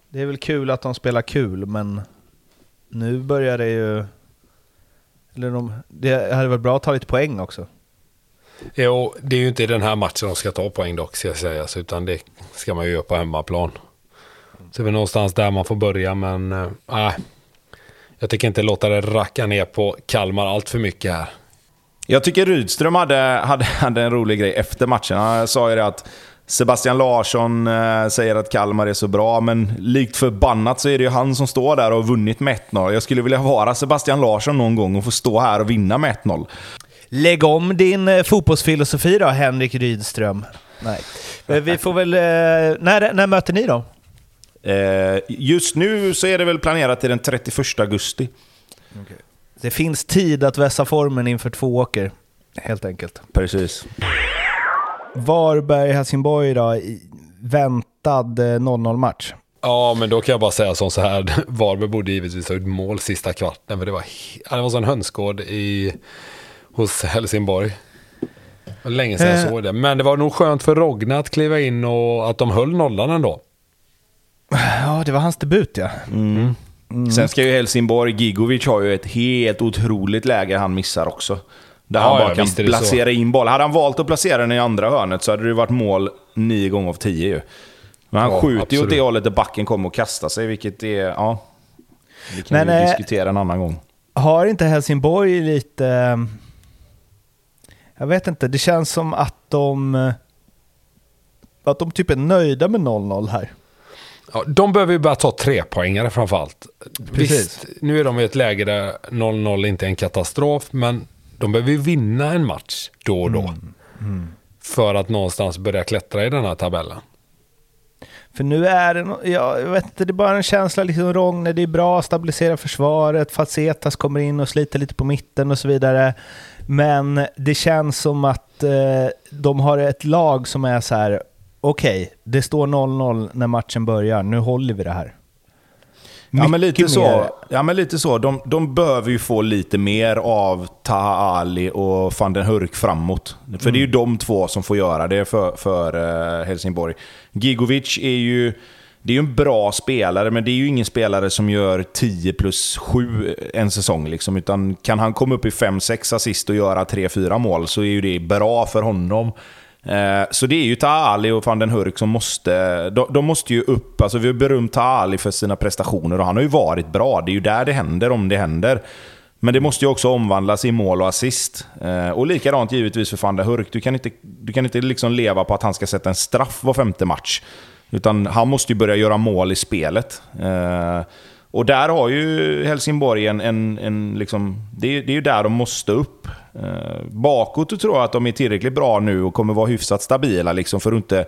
Det är väl kul att de spelar kul, men nu börjar det ju... Eller de, det hade varit bra att ta lite poäng också. Jo, det är ju inte i den här matchen de ska ta poäng dock, ska sägas. Utan det ska man ju göra på hemmaplan. Så det är väl någonstans där man får börja, men eh, äh, nej. jag tänker inte låta det racka ner på Kalmar allt för mycket här. Jag tycker Rydström hade, hade, hade en rolig grej efter matchen. Han sa ju det att Sebastian Larsson eh, säger att Kalmar är så bra, men likt förbannat så är det ju han som står där och har vunnit med 1-0. Jag skulle vilja vara Sebastian Larsson någon gång och få stå här och vinna med 1-0. Lägg om din eh, fotbollsfilosofi då, Henrik Rydström. Nej. Men Vi får väl... Eh, när, när möter ni då? Eh, just nu så är det väl planerat till den 31 augusti. Det finns tid att vässa formen inför två åker, helt enkelt. Precis. Varberg-Helsingborg då, väntad eh, 0-0-match. Ja, men då kan jag bara säga som så här. Varberg borde givetvis ha ett mål sista kvarten. För det var, det var sån hönsgård i, hos Helsingborg. Det var länge sedan jag Eh. såg det. Men det var nog skönt för Rogna att kliva in och att de höll nollan ändå. Ja, det var hans debut ja. Sen ska ju Helsingborg, Gigovic har ju ett helt otroligt läge han missar också. Där Ja, han bara ja, kan placera in boll. Hade han valt att placera den i andra hörnet så hade det varit mål nio gånger av tio ju. Men han Ja, skjuter ju åt det hållet där backen kommer och kastar sig, vilket är... Ja, det kan Men, vi eh, diskutera en annan gång. Har inte Helsingborg lite... Jag vet inte, det känns som att de... eh, Att de typ är nöjda med 0-0 här. Ja, de behöver ju bara ta tre poängare framförallt. Visst, nu är de i ett läge där 0-0 inte är en katastrof, men de behöver ju vinna en match då och då. För att någonstans börja klättra i den här tabellen. För nu är det, ja, jag vet inte, det är bara en känsla liksom Rogne, det är bra att stabilisera försvaret, Facetas kommer in och sliter lite på mitten och så vidare. Men det känns som att eh, de har ett lag som är så här, okej, det står 0-0 när matchen börjar, nu håller vi det här. Ja men lite så. Ja, men lite så. De, de behöver ju få lite mer av Taha Ali och van den Hurk framåt. För det är ju de två som får göra det för, för eh, Helsingborg. Gigovic är ju... Det är ju en bra spelare, men det är ju ingen spelare som gör 10 plus 7 en säsong. Liksom. Utan kan han komma upp i 5-6 assist och göra 3-4 mål så är ju det bra för honom. Eh, Så det är ju Taali och van den Hurk som måste... De, de måste ju upp. Alltså vi har berömt Taali för sina prestationer och han har ju varit bra. Det är ju där det händer om det händer. Men det måste ju också omvandlas i mål och assist. Eh, Och likadant givetvis för van den Hurk. Du kan inte, du kan inte liksom leva på att han ska sätta en straff var femte match. Utan han måste ju börja göra mål i spelet. Eh, Och där har ju Helsingborg en... en, en liksom, det, är, det är ju där de måste upp. Eh, bakåt tror jag att de är tillräckligt bra nu och kommer vara hyfsat stabila liksom, för att inte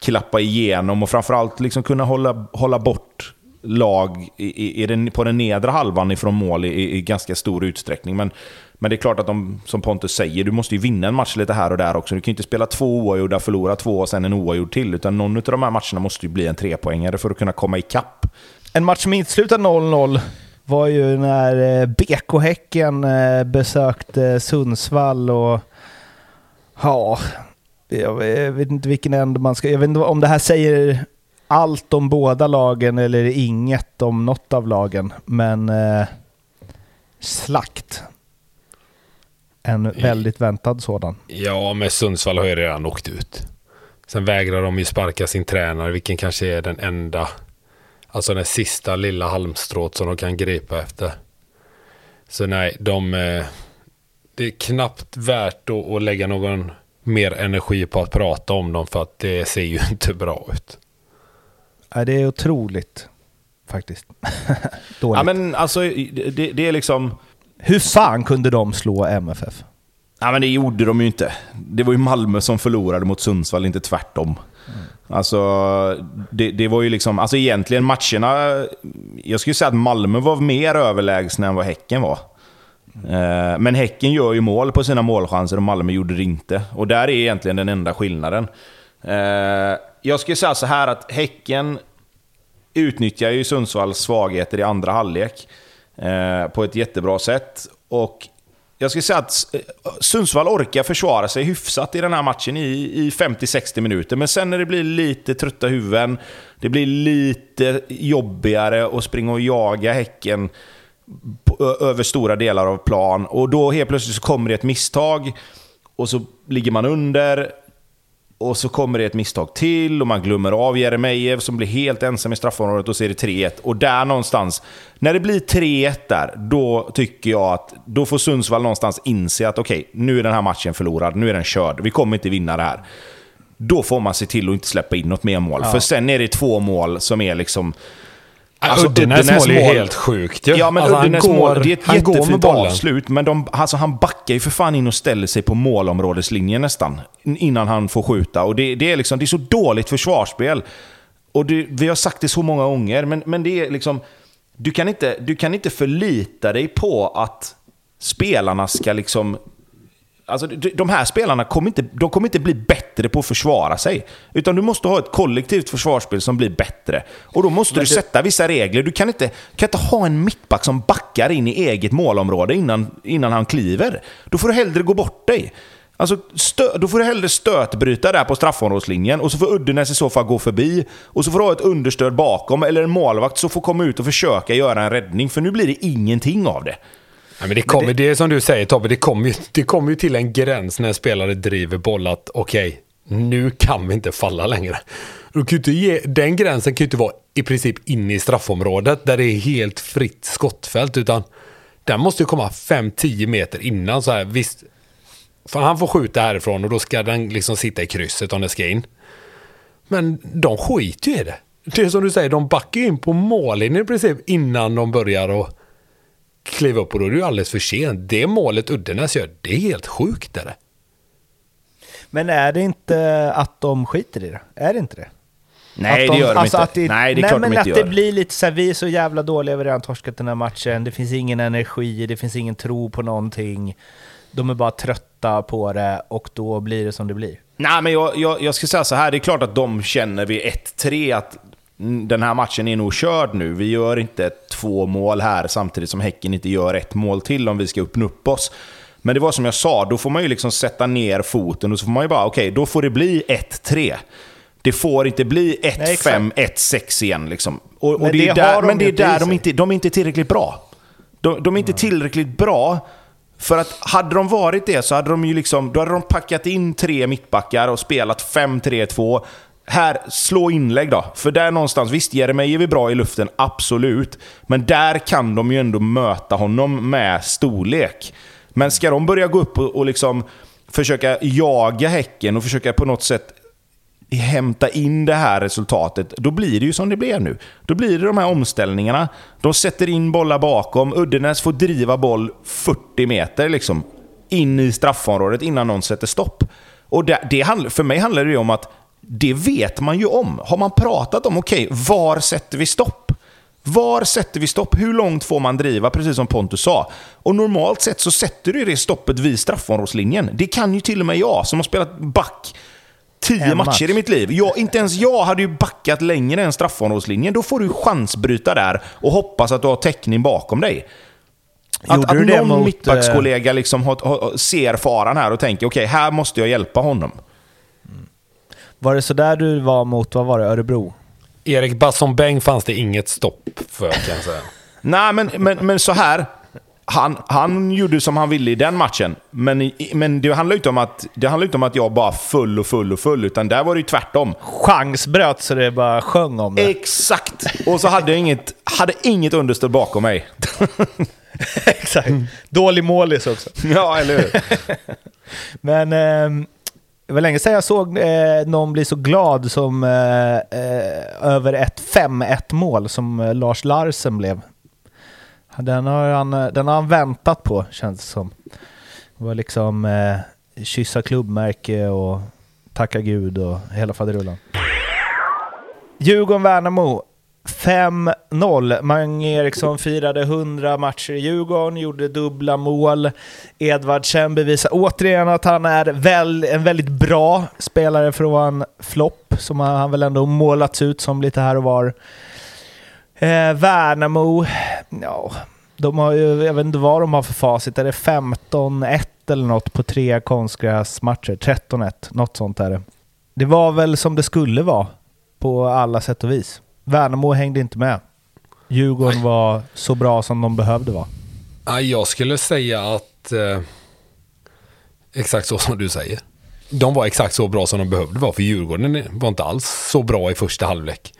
klappa igenom och framförallt liksom kunna hålla, hålla bort lag i, i, i den, på den nedre halvan ifrån mål i, i ganska stor utsträckning. Men, men det är klart att de, som Pontus säger, du måste ju vinna en match lite här och där också. Du kan ju inte spela två oavgjorda, förlora två och sen en oavgjord till. Utan någon av de här matcherna måste ju bli en trepoängare för att kunna komma ikapp. En match som inte slutade 0-0 var ju när eh, BK Häcken eh, besökte eh, Sundsvall och ja, jag vet inte vilken ände man ska... Jag vet inte om det här säger allt om båda lagen eller inget om något av lagen, men eh, slakt. En väldigt väntad sådan. Ja, men Sundsvall har ju redan åkt ut. Sen vägrar de ju sparka sin tränare, vilken kanske är den enda, alltså den sista lilla halmstrået som de kan gripa efter. Så nej, de, eh, det är knappt värt att, att lägga någon mer energi på att prata om dem för att det ser ju inte bra ut. Ja, det är otroligt faktiskt. Dåligt. Ja, men alltså, det, det är liksom... Hur fan kunde de slå MFF? Ja, men det gjorde de ju inte. Det var ju Malmö som förlorade mot Sundsvall, inte tvärtom. Alltså, det, det var ju liksom... Alltså egentligen matcherna... Jag skulle säga att Malmö var mer överlägsna än vad Häcken var. Eh, Men Häcken gör ju mål på sina målchanser och Malmö gjorde det inte. Och där är egentligen den enda skillnaden. Eh, Jag skulle säga så här att Häcken utnyttjar ju Sundsvalls svagheter i andra halvlek Eh, på ett jättebra sätt. Och jag skulle säga att eh, Sundsvall orkar försvara sig hyfsat i den här matchen i, i 50-60 minuter. Men sen när det blir lite trötta huvuden, det blir lite jobbigare att springa och jaga Häcken. på, över stora delar av plan. Och då helt plötsligt så kommer det ett misstag och så ligger man under. Och så kommer det ett misstag till och man glömmer av Jeremejeff som blir helt ensam i straffområdet och så är det 3-1. Och där någonstans, när det blir 3-1 där, då tycker jag att då får Sundsvall någonstans inse att okej, okay, nu är den här matchen förlorad, nu är den körd, vi kommer inte vinna det här. Då får man se till att inte släppa in något mer mål. Ja. För sen är det två mål som är liksom... Alltså, Uddenäs, mål är ju helt sjukt ju. Ja, men alltså, Uddenäs går, mål, det är ett jättefint avslut. Men de, alltså, han backar ju för fan in och ställer sig på målområdeslinjen nästan. Innan han får skjuta. Och det, det är, liksom, det är så dåligt försvarsspel. Och det, vi har sagt det så många gånger, men, men det är liksom... Du kan, inte, du kan inte förlita dig på att spelarna ska liksom Alltså, de här spelarna kommer inte, de kommer inte bli bättre på att försvara sig. Utan du måste ha ett kollektivt försvarsspel som blir bättre. Och då måste Men du det... sätta vissa regler. Du kan inte, kan inte ha en mittback som backar in i eget målområde innan, innan han kliver. Då får du hellre gå bort dig. Alltså, stö, då får du hellre stötbryta där på straffområdeslinjen och så får Uddenäs i så fall gå förbi. Och så får du ha ett understöd bakom, eller en målvakt som får komma ut och försöka göra en räddning. För nu blir det ingenting av det. Men det, kommer, men det... det är som du säger Tobbe, det kommer, ju, det kommer ju till en gräns när en spelare driver boll att okej, okay, nu kan vi inte falla längre. Ge, den gränsen kan ju inte vara i princip inne i straffområdet där det är helt fritt skottfält utan den måste ju komma 5-10 meter innan så här. Visst, han får skjuta härifrån och då ska den liksom sitta i krysset om det ska in. Men de skiter ju i det. Det är som du säger, de backar in på mållinjen i princip innan de börjar och kliva upp och då är det ju alldeles för sent. Det målet Uddenäs gör, det är helt sjukt. Är det. Men är det inte att de skiter i det? Är det inte det? Nej, de, det gör de alltså inte. Det, nej, det är nej, klart men de inte att gör. det blir lite så här, vi är så jävla dåliga, vi har redan torskat den här matchen, det finns ingen energi, det finns ingen tro på någonting. De är bara trötta på det och då blir det som det blir. Nej, men jag, jag, jag ska säga så här, det är klart att de känner vid 1-3 att den här matchen är nog körd nu. Vi gör inte två mål här samtidigt som Häcken inte gör ett mål till om vi ska öppna upp oss. Men det var som jag sa, då får man ju liksom sätta ner foten och så får man ju bara, okej, okay, då får det bli 1-3. Det får inte bli 1-5, 1-6 igen. Liksom. Och, och men det, är där, men det är där de inte, de är inte tillräckligt bra. De, de är inte tillräckligt bra för att hade de varit det så hade de ju liksom, då hade de packat in tre mittbackar och spelat 5-3-2 här, slå inlägg då. För där någonstans, visst Jeremejeff är bra i luften, absolut. Men där kan de ju ändå möta honom med storlek. Men ska de börja gå upp och, och liksom försöka jaga Häcken och försöka på något sätt hämta in det här resultatet, då blir det ju som det blev nu. Då blir det de här omställningarna. De sätter in bollar bakom, Uddenäs får driva boll 40 meter liksom, in i straffområdet innan någon sätter stopp. Och det, det, för mig handlar det ju om att det vet man ju om. Har man pratat om, okej, okay, var sätter vi stopp? Var sätter vi stopp? Hur långt får man driva? Precis som Pontus sa. Och normalt sett så sätter du det stoppet vid straffområdeslinjen. Det kan ju till och med jag som har spelat back tio matcher match. i mitt liv. Jag, inte ens jag hade ju backat längre än straffområdeslinjen. Då får du chansbryta där och hoppas att du har täckning bakom dig. Att, att någon mot, mittbackskollega liksom har, har, ser faran här och tänker okej, okay, här måste jag hjälpa honom. Var det sådär du var mot, vad var det, Örebro? Erik Basson Beng fanns det inget stopp för kan jag säga. Nej, men, men, men så här. Han, han gjorde som han ville i den matchen. Men, men det handlar inte om att, det handlar inte om att jag bara full och full och full, utan där var det ju tvärtom. Chansbröt så det bara sjöng om det. Exakt! Och så hade jag inget, hade inget understöd bakom mig. Exakt. Dålig målis också. Ja, eller hur? men... Eh, det var länge sedan jag såg eh, någon bli så glad som eh, eh, över ett 5-1 mål som eh, Lars Larsen blev. Den har, han, eh, den har han väntat på, känns det som. Det var liksom eh, kyssa klubbmärke och tacka gud och hela faderullan. Djurgården-Värnamo 5-0. Mange Eriksson firade 100 matcher i Djurgården, gjorde dubbla mål. Edvardsen bevisar återigen att han är väl, en väldigt bra spelare från flopp, som han väl ändå målats ut som lite här och var. Eh, Värnamo, ja, de har ju, jag vet inte vad de har för facit. Är det 15-1 eller något på tre konstgräsmatcher? 13-1, något sånt är det. Det var väl som det skulle vara på alla sätt och vis. Värnamo hängde inte med. Djurgården var så bra som de behövde vara? Ja, jag skulle säga att eh, exakt så som du säger. De var exakt så bra som de behövde vara, för Djurgården var inte alls så bra i första halvlek.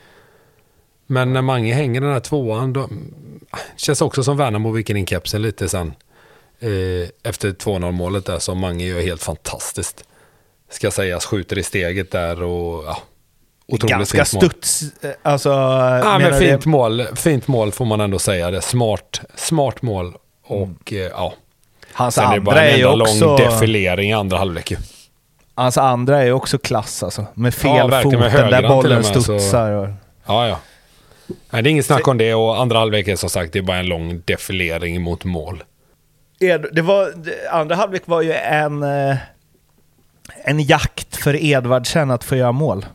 Men när Mange hänger den här tvåan, då, känns också som Värnamo viker in kepsen lite sen. Eh, efter 2-0 målet där som Mange gör helt fantastiskt. Ska sägas, skjuter i steget där och ja, otroligt Ganska fint mål. studs... eh, Alltså... Ja, men fint det- mål, fint mål får man ändå säga. Det. Smart, smart mål och Mm. ja. Hans Sen är det andra bara en enda också... lång defilering i andra halvlek ju. Hans andra är också klass alltså. Med Ja, fel med foten där bollen studsar. Och... Ja, ja. Nej, det är inget snack om det och andra halvlek är som sagt det är bara en lång defilering mot mål. Det var, andra halvlek var ju en, eh, en jakt för Edvardsen att få göra mål.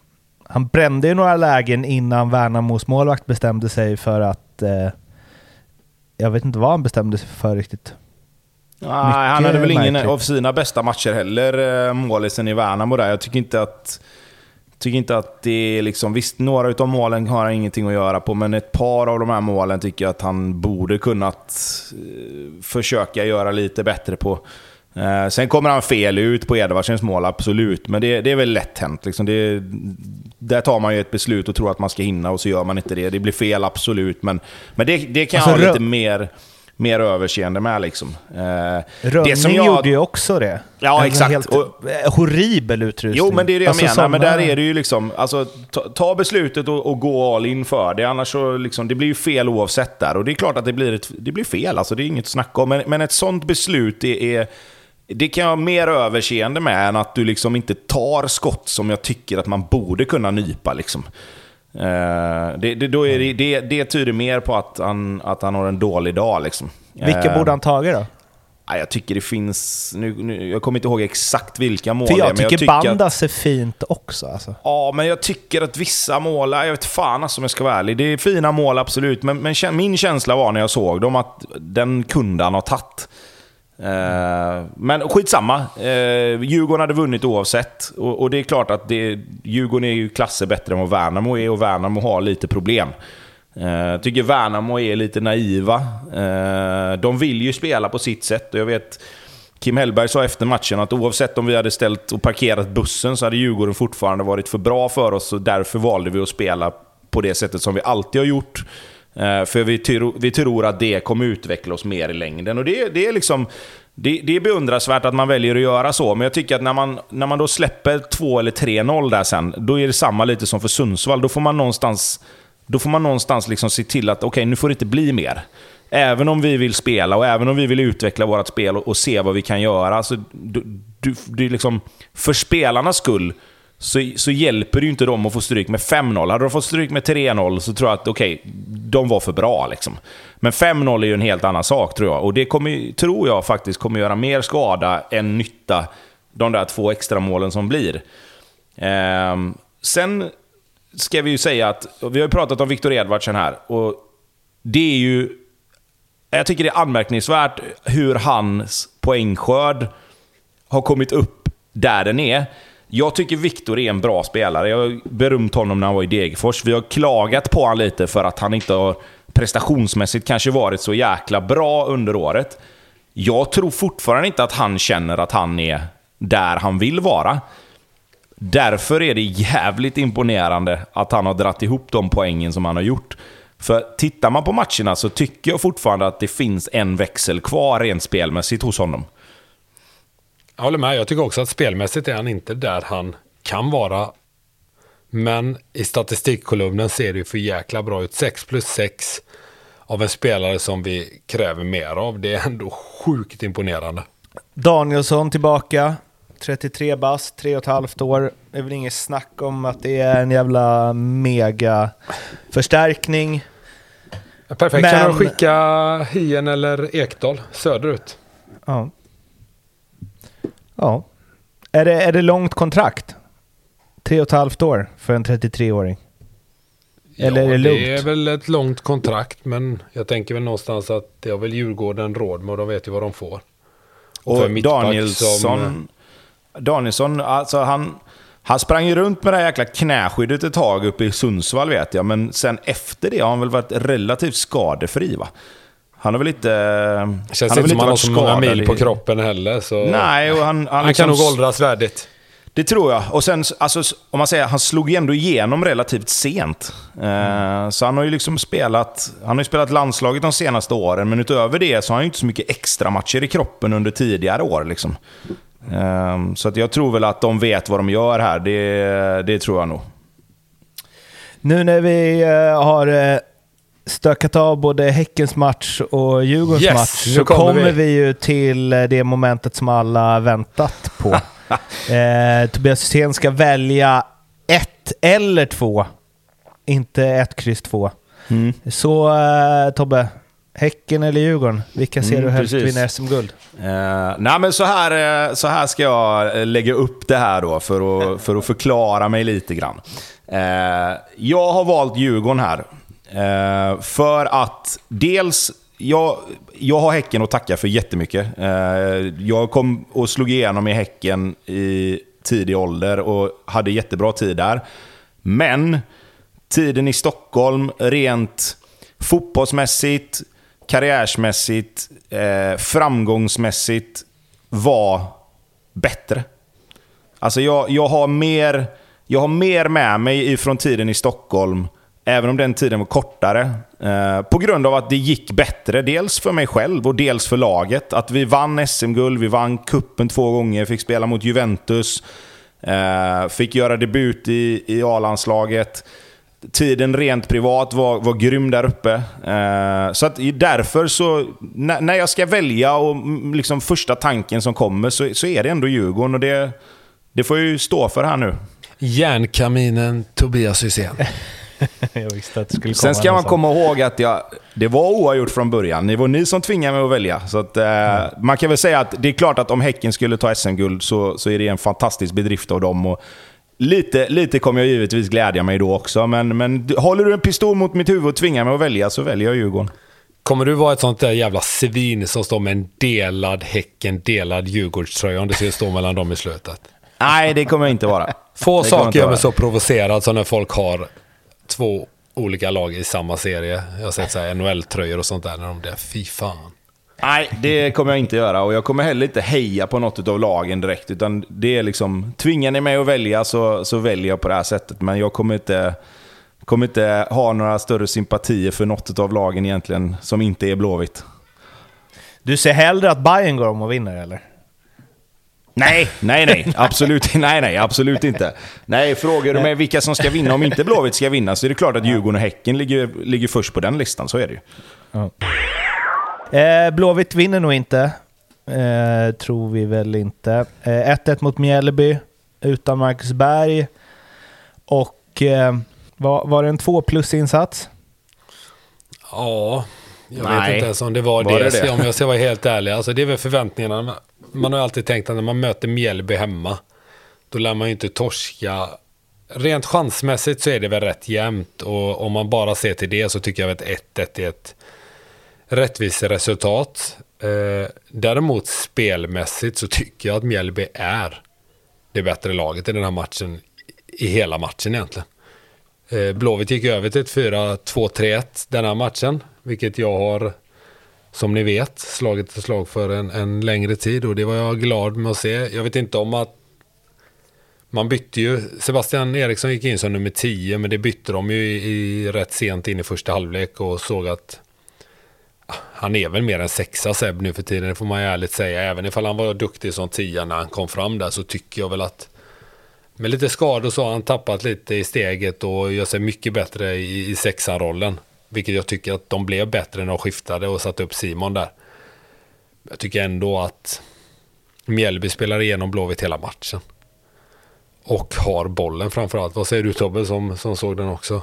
Han brände ju några lägen innan Värnamos målvakt bestämde sig för att... Eh, jag vet inte vad han bestämde sig för riktigt. Nej, han hade väl ingen märkligt. av sina bästa matcher heller, eh, målisen i Värnamo där. Jag tycker inte att... Tycker inte att det är liksom... Visst, några utav målen har han ingenting att göra på, men ett par av de här målen tycker jag att han borde kunnat eh, försöka göra lite bättre på. Eh, sen kommer han fel ut på Edvardsens mål, absolut. Men det, det är väl lätt hänt. Liksom. Det, där tar man ju ett beslut och tror att man ska hinna och så gör man inte det. Det blir fel, absolut. Men, men det, det kan jag Alltså, ha lite mer, mer överseende med. Liksom. Eh, Rönning det som jag- gjorde ju också det. Ja, En exakt. Helt Och- eh, horribel utrustning. Jo, men det är det jag Alltså, menar. Men såna- där är det ju liksom, alltså, ta, ta beslutet och, och gå all in för det. Annars så liksom, det blir ju fel oavsett där. Och det är klart att det blir, ett, det blir fel, alltså, det är inget att snacka om. Men, men ett sånt beslut det är... Det kan jag ha mer överseende med än att du liksom inte tar skott som jag tycker att man borde kunna nypa. Liksom. Eh, det, det, då är det, det, det tyder mer på att han, att han har en dålig dag. Liksom. Vilka Eh, borde han tagit då? Jag tycker det finns... Nu, nu, jag kommer inte ihåg exakt vilka mål För det är, jag men tycker, att- Bandas är fint också. Alltså. Ja, men jag tycker att vissa mål, jag vet fan alltså, om jag ska vara ärlig. Det är fina mål absolut, men, men min känsla var när jag såg dem att den kunde han ha tagit. Eh, men skitsamma. Eh, Djurgården hade vunnit oavsett. Och, och det är klart att det, Djurgården är ju klasser bättre än vad Värnamo är och Värnamo har lite problem. Eh, Jag tycker Värnamo är lite naiva. Eh, de vill ju spela på sitt sätt och jag vet Kim Hellberg sa efter matchen att oavsett om vi hade ställt och parkerat bussen så hade Djurgården fortfarande varit för bra för oss och därför valde vi att spela på det sättet som vi alltid har gjort. Eh, för vi, tror- vi tror att det kommer utveckla oss mer i längden. Och det, det är liksom... Det, det är beundransvärt att man väljer att göra så, men jag tycker att när man, när man då släpper 2 eller 3-0 där sen, då är det samma lite som för Sundsvall. Då får man någonstans, då får man någonstans liksom se till att okej, nu får det inte bli mer. Även om vi vill spela och även om vi vill utveckla vårt spel och, och se vad vi kan göra. Alltså, du, du, det är liksom, för spelarnas skull så, så hjälper det ju inte dem att få stryk med 5-0. Hade de fått stryk med 3-0 så tror jag att okej, de var för bra. Liksom. Men 5-0 är ju en helt annan sak tror jag. Och det kommer, tror jag faktiskt kommer göra mer skada än nytta, de där två extra målen som blir. Eh, sen ska vi ju säga att, vi har ju pratat om Viktor Edvardsen här, och det är ju... Jag tycker det är anmärkningsvärt hur hans poängskörd har kommit upp där den är. Jag tycker Viktor är en bra spelare. Jag har berömt honom när han var i Degerfors. Vi har klagat på honom lite för att han inte har prestationsmässigt kanske varit så jäkla bra under året. Jag tror fortfarande inte att han känner att han är där han vill vara. Därför är det jävligt imponerande att han har dratt ihop de poängen som han har gjort. För tittar man på matcherna så tycker jag fortfarande att det finns en växel kvar rent spelmässigt hos honom. Jag håller med. Jag tycker också att spelmässigt är han inte där han kan vara. Men i statistikkolumnen ser det ju för jäkla bra ut. 6 plus 6 av en spelare som vi kräver mer av. Det är ändå sjukt imponerande. Danielsson tillbaka. 33 bast, 3,5 år. Det är väl inget snack om att det är en jävla mega förstärkning. Perfekt. Men- Kan du skicka Hien eller Ekdal söderut? Ja. Ja. Är det, är det långt kontrakt? Tre och ett halvt år för en 33-åring? Eller ja, är det det lugnt? är väl ett långt kontrakt. Men jag tänker väl någonstans att det har väl Djurgården råd med och de vet ju vad de får. Och mittback Danielsson, som- Danielsson, alltså han, Han sprang ju runt med det här jäkla knäskyddet ett tag uppe i Sundsvall vet jag, men sen efter det har han väl varit relativt skadefri va? Han har väl inte... Det känns han inte som han har så många mil på kroppen heller. Så Nej, och han... Han, han liksom- kan nog åldras värdigt. Det tror jag. Och sen, alltså, om man säger, han slog ju ändå igenom relativt sent. Eh, så han har ju liksom spelat, han har ju spelat landslaget de senaste åren, men utöver det så har han ju inte så mycket extra matcher i kroppen under tidigare år. Liksom. Eh, så att jag tror väl att de vet vad de gör här, det, det tror jag nog. Nu när vi eh, har eh, stökat av både Häckens match och Djurgårdens Yes, match så kommer kommer vi. vi. ju till eh, det momentet som alla väntat på. eh, Tobias Hysén ska välja ett eller två. Inte ett, kryss två. Mm. Så eh, Tobbe, Häcken eller Djurgården? Vilka ser Mm, du helst precis. vinna SM-guld? Eh, nej men så här, eh, så här ska jag lägga upp det här då för att, för att förklara mig lite grann. Eh, jag har valt Djurgården här. Eh, för att dels, jag, jag har Häcken att tacka för jättemycket. Eh, jag kom och slog igenom i Häcken i tidig ålder och hade jättebra tid där. Men tiden i Stockholm, rent fotbollsmässigt, karriärsmässigt, eh, framgångsmässigt, var bättre. Alltså jag, jag, har mer, jag har mer med mig ifrån tiden i Stockholm, även om den tiden var kortare. Eh, på grund av att det gick bättre, dels för mig själv och dels för laget. Att vi vann SM-guld, vi vann kuppen två gånger, fick spela mot Juventus. Eh, fick göra debut i, i A-landslaget. Tiden rent privat var, var grym där uppe. Eh, så att därför så, när, när jag ska välja och mm, liksom första tanken som kommer så, så är det ändå Djurgården och det, det får jag ju stå för här nu. Järnkaminen Tobias Hysén. Jag visste att det skulle komma Sen ska man komma ihåg att jag, det var oavgjort från början. Det var ni som tvingade mig att välja. Så att, eh, Man kan väl säga att det är klart att om Häcken skulle ta SM-guld så, så är det en fantastisk bedrift av dem. Och lite, lite kommer jag givetvis glädja mig då också, men, men håller du en pistol mot mitt huvud och tvingar mig att välja så väljer jag Djurgården. Kommer du vara ett sånt där jävla svin som står med en delad Häcken, delad Djurgårdströja om det skulle stå mellan dem i slutet? Nej, det kommer jag inte vara. Få Det saker gör mig så provocerad som när folk har två olika lag i samma serie. Jag har sett så här NHL-tröjor och sånt där när de där, fy fan. Nej, det kommer jag inte göra. Och jag kommer heller inte heja på något av lagen direkt. Utan det är liksom, tvingar ni mig att välja så, så väljer jag på det här sättet. Men jag kommer inte, kommer inte ha några större sympatier för något av lagen egentligen som inte är Blåvitt. Du ser hellre att Bayern går om och vinner eller? Nej, nej, nej. Absolut, nej, nej, absolut inte. Nej, frågar du mig vilka som ska vinna om inte Blåvitt ska vinna så är det klart att Djurgården och Häcken ligger, ligger först på den listan. Så är det ju. Eh, Blåvitt vinner nog inte. Eh, tror vi väl inte. Eh, 1-1 mot Mjällby utan Marcus Berg. Och eh, var, var det en 2 plus-insats? Ja, jag Nej. vet inte ens om det var, Var det. det det? Om jag ska vara helt ärlig. Alltså det är väl förväntningarna. Man har ju alltid tänkt att när man möter Mjällby hemma, då lär man ju inte torska. Rent chansmässigt så är det väl rätt jämnt och om man bara ser till det så tycker jag att 1-1 är ett rättvist resultat. Eh, däremot spelmässigt så tycker jag att Mjällby är det bättre laget i den här matchen. I hela matchen egentligen. Eh, Blåvitt gick över till ett 4-2-3-1 den här matchen. Vilket jag har, som ni vet, slagit ett slag för en, en längre tid. Och det var jag glad med att se. Jag vet inte om att man bytte ju, Sebastian Eriksson gick in som nummer 10, men det bytte de ju i, i rätt sent in i första halvlek och såg att ah, han är väl mer en sexa Seb nu för tiden, det får man ju ärligt säga. Även ifall han var duktig som tia när han kom fram där så tycker jag väl att med lite skador så har han tappat lite i steget och gör sig mycket bättre i, i sexan-rollen. Vilket jag tycker att de blev bättre när de skiftade och satte upp Simon där. Jag tycker ändå att Mjällby spelar igenom Blåvitt hela matchen. Och har bollen framförallt. Vad säger du Tobbe som, som såg den också?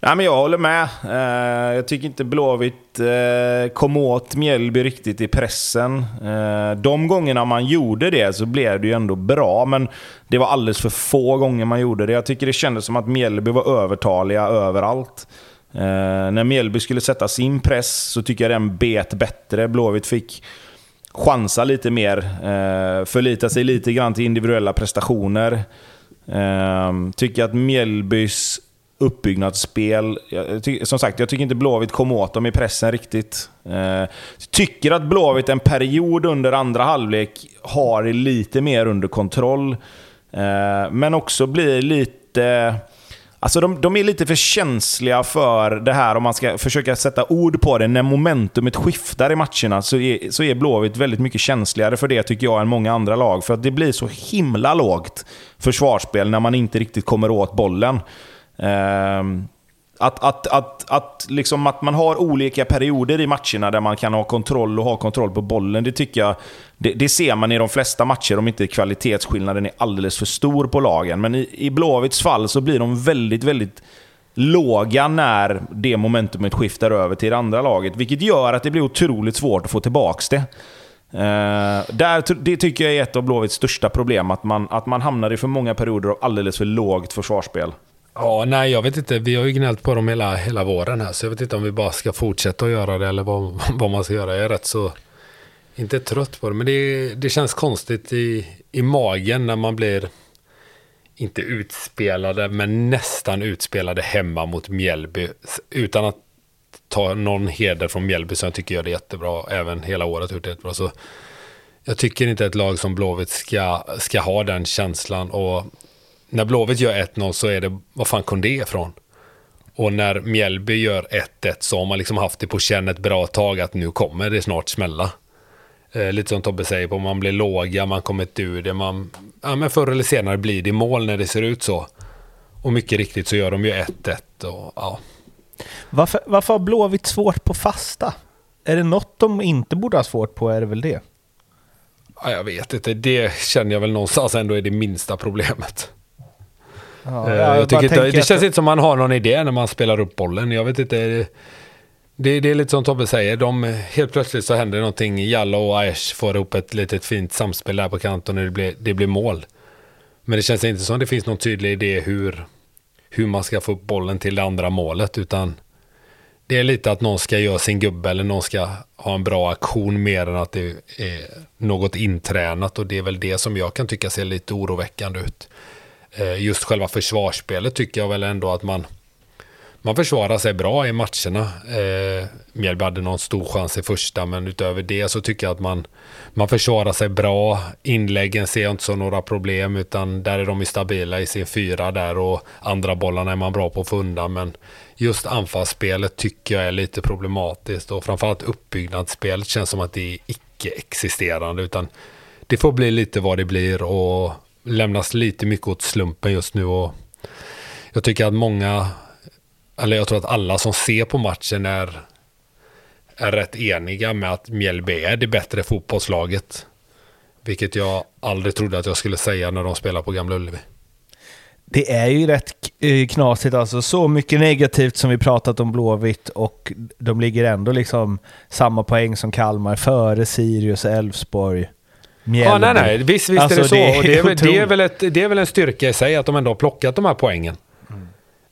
Nej, men jag håller med. Eh, jag tycker inte Blåvitt eh, kom åt Mjällby riktigt i pressen. Eh, de gångerna man gjorde det så blev det ju ändå bra, men det var alldeles för få gånger man gjorde det. Jag tycker det kändes som att Mjällby var övertaliga överallt. Eh, när Mjällby skulle sätta sin press så tycker jag den bet bättre. Blåvitt fick chansa lite mer, eh, förlita sig lite grann till individuella prestationer. Eh, tycker att Mjällbys uppbyggnadsspel, jag ty- som sagt, jag tycker inte Blåvitt kom åt dem i pressen riktigt. Eh, tycker att Blåvitt en period under andra halvlek har det lite mer under kontroll. Eh, men också blir lite... Alltså de, de är lite för känsliga för det här, om man ska försöka sätta ord på det. När momentumet skiftar i matcherna så är, så är Blåvitt väldigt mycket känsligare för det tycker jag än många andra lag. För att det blir så himla lågt försvarsspel när man inte riktigt kommer åt bollen. Ehm, att, att, att, att, liksom att man har olika perioder i matcherna där man kan ha kontroll och ha kontroll på bollen, det tycker jag det, det ser man i de flesta matcher om inte kvalitetsskillnaden är alldeles för stor på lagen. Men i, i Blåvitts fall så blir de väldigt, väldigt låga när det momentumet skiftar över till det andra laget. Vilket gör att det blir otroligt svårt att få tillbaka det. Uh, där, det tycker jag är ett av Blåvitts största problem, att man, att man hamnar i för många perioder av alldeles för lågt försvarsspel. Ja, nej, jag vet inte. Vi har ju gnällt på dem hela, hela våren här, så jag vet inte om vi bara ska fortsätta att göra det eller vad, vad man ska göra. Jag är rätt så, inte trött på det, men det, det känns konstigt i, i magen när man blir, inte utspelade, men nästan utspelade hemma mot Mjällby. Utan att ta någon heder från Mjällby, som jag tycker gör det jättebra, även hela året gjort det jättebra. Så jag tycker inte ett lag som Blåvitt ska, ska ha den känslan. Och när Blåvitt gör 1-0 så är det, vad fan kom det ifrån? Och när Mjällby gör 1-1 så har man liksom haft det på känn ett bra tag att nu kommer det snart smälla. Eh, lite som Tobbe säger, på man blir låga, man kommer inte ur det. Man, ja, men förr eller senare blir det mål när det ser ut så. Och mycket riktigt så gör de ju 1-1. Och, ja. Varför, varför har Blåvitt svårt på fasta? Är det något de inte borde ha svårt på är det väl det? ja, jag vet inte, det känner jag väl någonstans ändå är det minsta problemet. Ja, Eh, jag jag tycker inte, det att- känns inte som man har någon idé när man spelar upp bollen. Jag vet inte. Det, det är lite som Tobbe säger. De, helt plötsligt så händer någonting. Jallo och Aiesh får ihop ett litet fint samspel där på kanten och det blir, det blir mål. Men det känns inte som det finns någon tydlig idé hur, hur man ska få upp bollen till det andra målet. Utan det är lite att någon ska göra sin gubbe eller någon ska ha en bra aktion mer än att det är något intränat. Och det är väl det som jag kan tycka ser lite oroväckande ut. Eh, just själva försvarsspelet tycker jag väl ändå att man man försvarar sig bra i matcherna. Eh, Mjällby hade någon stor chans i första, men utöver det så tycker jag att man, man försvarar sig bra. Inläggen ser jag inte som några problem, utan där är de ju stabila i sin fyra där och andra bollarna är man bra på att få undan. Men just anfallsspelet tycker jag är lite problematiskt och framförallt uppbyggnadsspelet känns som att det är icke-existerande, utan det får bli lite vad det blir och lämnas lite mycket åt slumpen just nu. Och jag tycker att många eller jag tror att alla som ser på matchen är, är rätt eniga med att Mjällby är det bättre fotbollslaget. Vilket jag aldrig trodde att jag skulle säga när de spelar på Gamla Ullevi. Det är ju rätt eh, knasigt alltså. Så mycket negativt som vi pratat om Blåvitt och de ligger ändå liksom samma poäng som Kalmar före Sirius, och Elfsborg, Mjällby. Ja, nej, nej, visst, visst Alltså, är det så. det är och det, är, väl- det, är väl ett, det är väl en styrka i sig att de ändå har plockat de här poängen.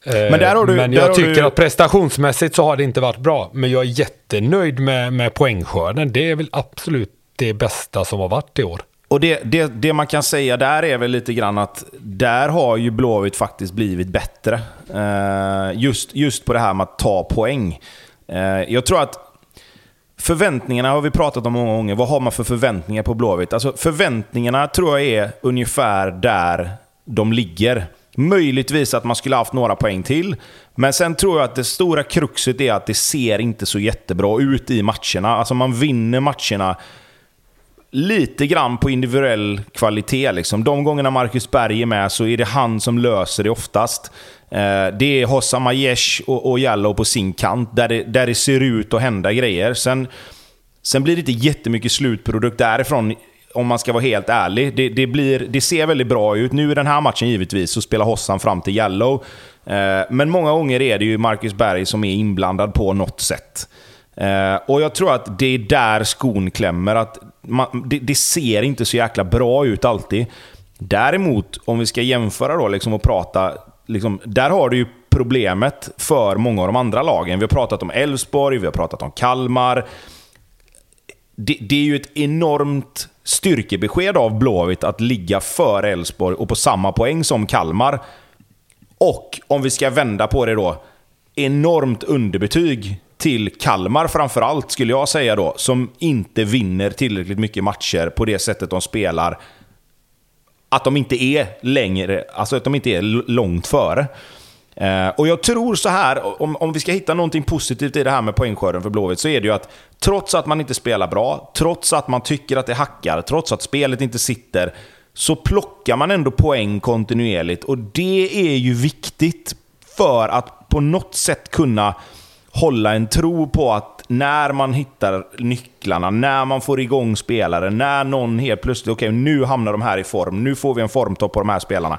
Eh, Men där har du- men där jag har tycker du- att prestationsmässigt så har det inte varit bra. Men jag är jättenöjd med, med poängskörden. Det är väl absolut det bästa som har varit i år. Och det, det, det man kan säga där är väl lite grann att där har ju Blåvitt faktiskt blivit bättre. Eh, just, just på det här med att ta poäng. Eh, jag tror att förväntningarna har vi pratat om många gånger. Vad har man för förväntningar på Blåvitt? Alltså förväntningarna tror jag är ungefär där de ligger. Möjligtvis att man skulle haft några poäng till. Men sen tror jag att det stora kruxet är att det ser inte så jättebra ut i matcherna. Alltså man vinner matcherna lite grann på individuell kvalitet. Liksom. De gångerna Marcus Berg är med så är det han som löser det oftast. Eh, det är Hossam Aiesh och, och Jallow på sin kant, där det, där det ser ut att hända grejer. Sen, sen blir det inte jättemycket slutprodukt därifrån, om man ska vara helt ärlig. Det, det, blir, det ser väldigt bra ut. Nu i den här matchen givetvis så spelar Hossam fram till Jallow. Eh, men många gånger är det ju Marcus Berg som är inblandad på något sätt. Eh, och jag tror att det är där skon klämmer. Att man, det, det ser inte så jäkla bra ut alltid. Däremot, om vi ska jämföra då liksom och prata, liksom, där har du ju problemet för många av de andra lagen. Vi har pratat om Elfsborg, vi har pratat om Kalmar. Det, det är ju ett enormt styrkebesked av Blåvitt att ligga före Elfsborg och på samma poäng som Kalmar. Och om vi ska vända på det då, enormt underbetyg till Kalmar framförallt, skulle jag säga då, som inte vinner tillräckligt mycket matcher på det sättet de spelar. Att de inte är längre, alltså att de inte är långt före. Eh, och jag tror så här, om, om vi ska hitta någonting positivt i det här med poängskörden för Blåvitt, så är det ju att trots att man inte spelar bra, trots att man tycker att det hackar, trots att spelet inte sitter, så plockar man ändå poäng kontinuerligt. Och det är ju viktigt för att på något sätt kunna hålla en tro på att när man hittar nycklarna, när man får igång spelare, när någon helt plötsligt, okej okay, nu hamnar de här i form, nu får vi en formtopp på de här spelarna.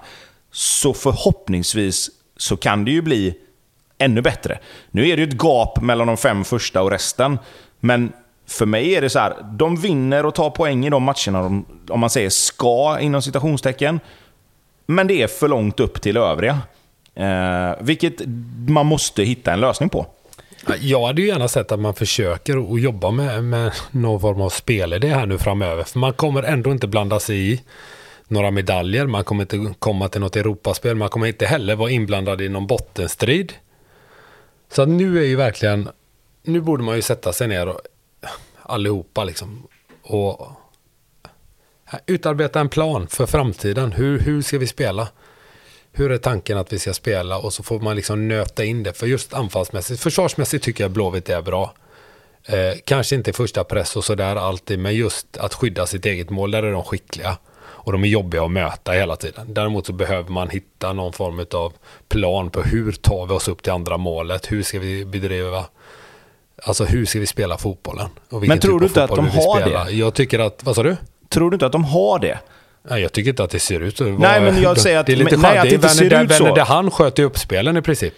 Så förhoppningsvis så kan det ju bli ännu bättre. Nu är det ju ett gap mellan de fem första och resten, men för mig är det så här, de vinner och tar poäng i de matcherna de, om man säger ska, inom citationstecken. Men det är för långt upp till övriga. Eh, vilket man måste hitta en lösning på. Jag hade ju gärna sett att man försöker att jobba med, med någon form av spelidé här nu framöver. För man kommer ändå inte blanda sig i några medaljer, man kommer inte komma till något Europaspel, man kommer inte heller vara inblandad i någon bottenstrid. Så att nu är ju verkligen, nu borde man ju sätta sig ner och allihopa liksom och utarbeta en plan för framtiden. Hur, hur ska vi spela? Hur är tanken att vi ska spela och så får man liksom nöta in det. För just anfallsmässigt, försvarsmässigt tycker jag Blåvitt är bra. Eh, kanske inte första press och sådär alltid, men just att skydda sitt eget mål, där är de skickliga. Och de är jobbiga att möta hela tiden. Däremot så behöver man hitta någon form av plan på hur tar vi oss upp till andra målet? Hur ska vi bedriva Alltså hur ska vi spela fotbollen? Men tror typ du inte att de har det? Jag tycker att, vad sa du? Tror du inte att de har det? Nej, jag tycker inte att det ser ut så. Nej, men jag säger att det är lite nej, att det inte ser ut så. han sköter upp spelen i princip.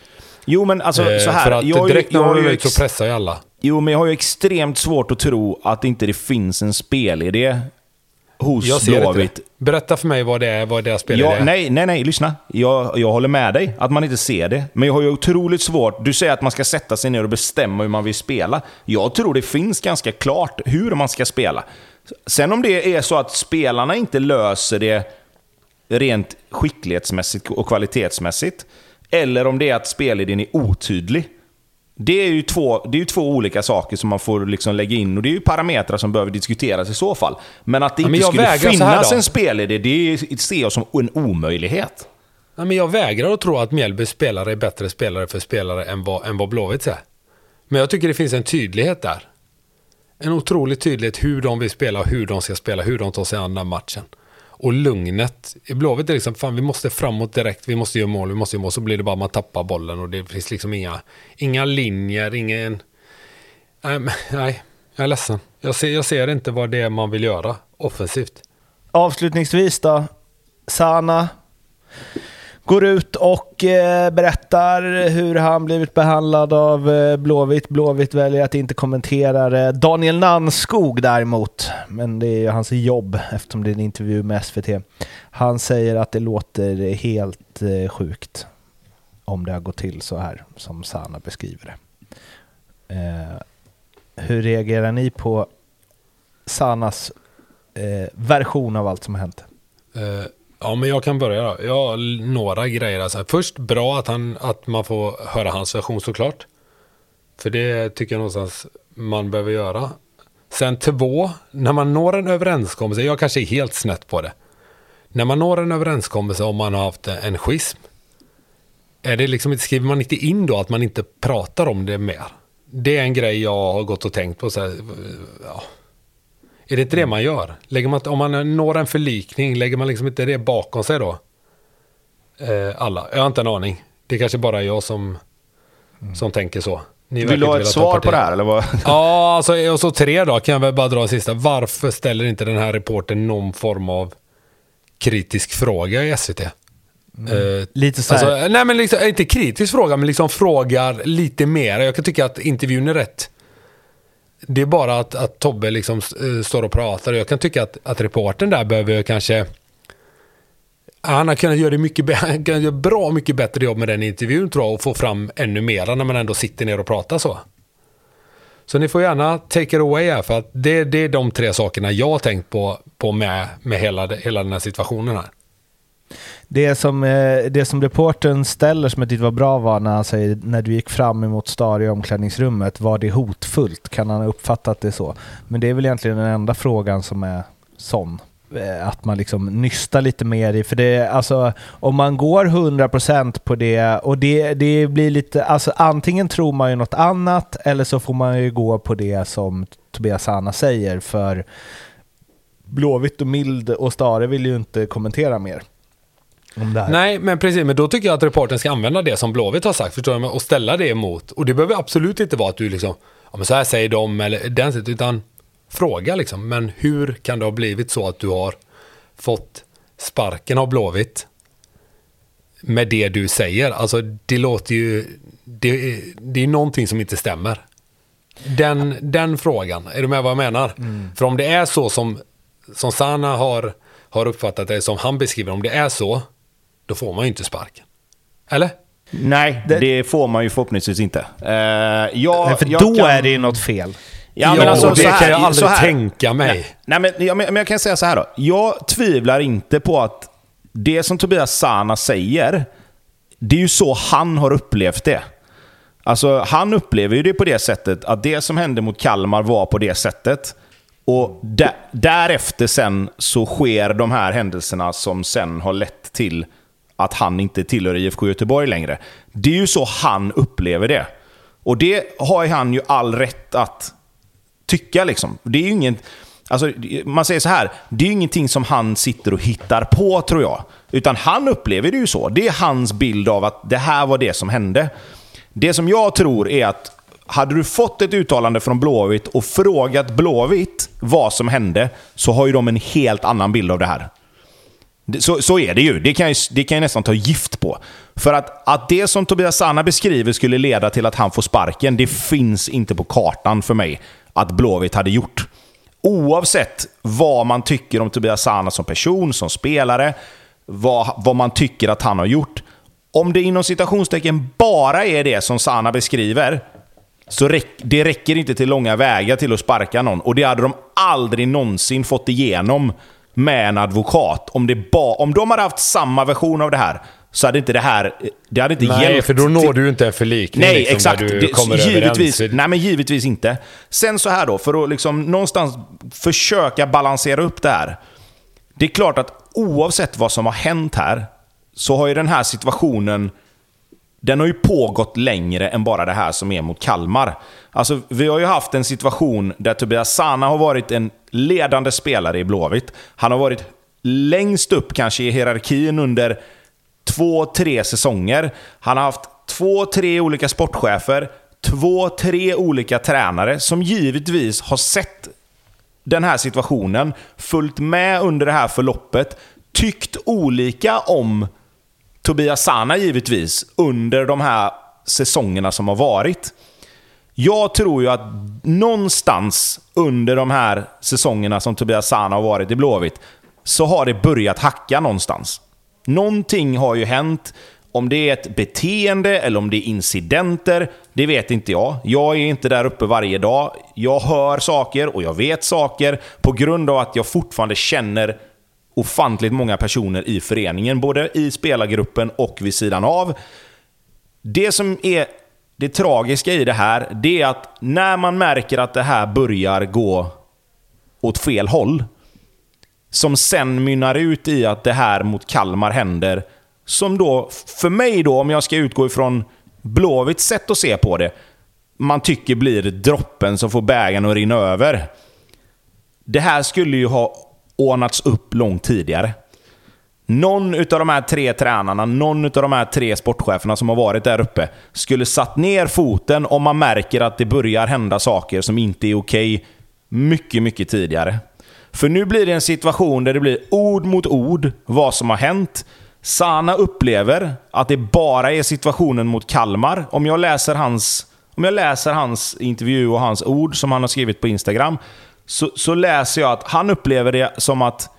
Jo, men alltså så här. För att jag, direkt när de är ut så pressar ju alla. Jo, men jag har ju extremt svårt att tro att inte det finns en spelidé hos jag ser Blåvitt. Inte. Berätta för mig vad det är, vad deras spelidé är. Nej, nej, nej, lyssna. Jag, jag håller med dig att man inte ser det. Men jag har ju otroligt svårt... Du säger att man ska sätta sig ner och bestämma hur man vill spela. Jag tror det finns ganska klart hur man ska spela. Sen om det är så att spelarna inte löser det rent skicklighetsmässigt och kvalitetsmässigt, eller om det är att spelidén är otydlig. Det är ju två, det är två olika saker som man får liksom lägga in och det är ju parametrar som behöver diskuteras i så fall. Men att det inte skulle finnas en spelidé, det ser jag som en omöjlighet. Ja, men jag vägrar att tro att Mjällbys spelare är bättre spelare för spelare än vad, än vad Blåvitt är. Men jag tycker det finns en tydlighet där en otrolig tydlighet hur de vill spela hur de ska spela, hur de tar sig an den matchen. Och lugnet. I Blåvitt är det liksom, fan vi måste framåt direkt, vi måste göra mål, vi måste göra mål. Så blir det bara att man tappar bollen och det finns liksom inga, inga linjer, ingen... Nej, nej, jag är ledsen. Jag ser, jag ser inte vad det är man vill göra offensivt. Avslutningsvis då, Sana går ut och eh, berättar hur han blivit behandlad av eh, Blåvitt. Blåvitt väljer att inte kommentera det. Daniel Nanskog däremot, men det är ju hans jobb eftersom det är en intervju med SVT. Han säger att det låter helt eh, sjukt om det har gått till så här som Sana beskriver det. Eh, hur reagerar ni på Sanas eh, version av allt som har hänt? Uh Ja, men jag kan börja då. Jag har några grejer. Alltså, först bra att, han, att man får höra hans version såklart. För det tycker jag någonstans man behöver göra. Sen två, när man når en överenskommelse, jag kanske är helt snett på det. När man når en överenskommelse om man har haft en schism. Är det liksom, skriver man inte in då att man inte pratar om det mer? Det är en grej jag har gått och tänkt på. Så här, eh, ja, är det inte det man gör? Lägger man, om man når en förlikning, lägger man liksom inte det bakom sig då? Eh, alla? Jag har inte en aning. Det är kanske bara jag som, mm. som tänker så. Ni Vill du ha ett svar på det här eller vad? ja, alltså, och så tre då kan jag väl bara dra sista. Varför ställer inte den här reporten någon form av kritisk fråga i SVT? Mm. Uh, lite så. Alltså, nej men liksom, inte kritisk fråga, men liksom frågar lite mer. Jag kan tycka att intervjun är rätt det är bara att, att Tobbe liksom eh, står och pratar. Jag kan tycka att, att reporten där behöver kanske... Han har kunnat göra, det mycket, han kan göra bra mycket bättre jobb med den intervjun tror jag och få fram ännu mera när man ändå sitter ner och pratar så. Så ni får gärna take it away här, för att det, det är de tre sakerna jag har tänkt på, på med, med hela, hela den här situationen här. Det som, eh, det som reporten ställer som jag tyckte var bra var när han säger när du gick fram emot Stare i omklädningsrummet, var det hotfullt? Kan han ha uppfattat det så? Men det är väl egentligen den enda frågan som är sån. Eh, att man liksom nystar lite mer i, för det, alltså om man går 100% på det och det, det blir lite, alltså antingen tror man ju något annat eller så får man ju gå på det som Tobias Sana säger för Blåvitt och Mild och Stare vill ju inte kommentera mer om det här. Nej, men precis. Men då tycker jag att reporten ska använda det som Blåvitt har sagt, förstår du? Och ställa det emot. Och det behöver absolut inte vara att du liksom, ja men så här säger de eller den sättet, utan fråga liksom. Men hur kan det ha blivit så att du har fått sparken av Blåvitt med det du säger? Alltså det låter ju, det, det är någonting som inte stämmer. Den, den frågan, är du med vad jag menar? För om det är så som, som Sana har, har uppfattat det, som han beskriver, om det är så, då får man ju inte sparken. Eller? Nej, det, får man ju förhoppningsvis inte. Uh, jag, Nej, för jag då kan- är det ju något fel. Ja, men alltså, det så här, kan jag så aldrig här. tänka mig. Nej, men, ja, men, men jag kan säga så här då. Jag tvivlar inte på att det som Tobias Sana säger, det är ju så han har upplevt det. Alltså, han upplever ju det på det sättet att det som hände mot Kalmar var på det sättet. Och där, därefter sen så sker de här händelserna som sen har lett till att han inte tillhör IFK Göteborg längre. Det är ju så han upplever det. Och det har han ju all rätt att tycka liksom. Det är ju ingen... Alltså, man säger så här, det är ju ingenting som han sitter och hittar på tror jag. Utan han upplever det ju så. Det är hans bild av att det här var det som hände. Det som jag tror är att hade du fått ett uttalande från Blåvitt och frågat Blåvitt vad som hände, så har ju de en helt annan bild av det här. Så, så är det ju. Det kan jag, det kan jag nästan ta gift på. För att, att det som Tobias Sana beskriver skulle leda till att han får sparken, det finns inte på kartan för mig att Blåvitt hade gjort. Oavsett vad man tycker om Tobias Sana som person, som spelare, vad, vad man tycker att han har gjort. Om det inom citationstecken bara är det som Sana beskriver, så räck, det räcker inte till långa vägar till att sparka någon. Och det hade de aldrig någonsin fått igenom med en advokat. Om, det ba, om de hade haft samma version av det här, så hade inte det här... Det hade inte Nej, hjälpt. för då når du inte en förlikning. Nej, liksom, exakt. Där du kommer givetvis, överens. nej, men givetvis inte. Sen så här då, för att liksom någonstans försöka balansera upp det här. Det är klart att oavsett vad som har hänt här, så har ju den här situationen den har ju pågått längre än bara det här som är mot Kalmar. Alltså, vi har ju haft en situation där Tobias Sana har varit en ledande spelare i Blåvitt. Han har varit längst upp kanske i hierarkin under två, tre säsonger. Han har haft två, tre olika sportchefer, två, tre olika tränare som givetvis har sett den här situationen, följt med under det här förloppet, tyckt olika om Tobias Sana givetvis under de här säsongerna som har varit. Jag tror ju att någonstans under de här säsongerna som Tobias Sana har varit i Blåvitt, så har det börjat hacka någonstans. Någonting har ju hänt. Om det är ett beteende eller om det är incidenter, det vet inte jag. Jag är inte där uppe varje dag. Jag hör saker och jag vet saker på grund av att jag fortfarande känner ofantligt många personer i föreningen, både i spelargruppen och vid sidan av. Det som är det tragiska i det här, det är att när man märker att det här börjar gå åt fel håll, som sen mynnar ut i att det här mot Kalmar händer, som då, för mig då, om jag ska utgå ifrån Blåvitts sätt att se på det, man tycker blir droppen som får bägaren att rinna över. Det här skulle ju ha ordnats upp långt tidigare. Någon av de här tre tränarna, någon av de här tre sportcheferna som har varit där uppe, skulle satt ner foten om man märker att det börjar hända saker som inte är okej mycket, mycket tidigare. För nu blir det en situation där det blir ord mot ord vad som har hänt. Sana upplever att det bara är situationen mot Kalmar. Om jag läser hans, om jag läser hans intervju och hans ord som han har skrivit på Instagram, så, så läser jag att han upplever det som att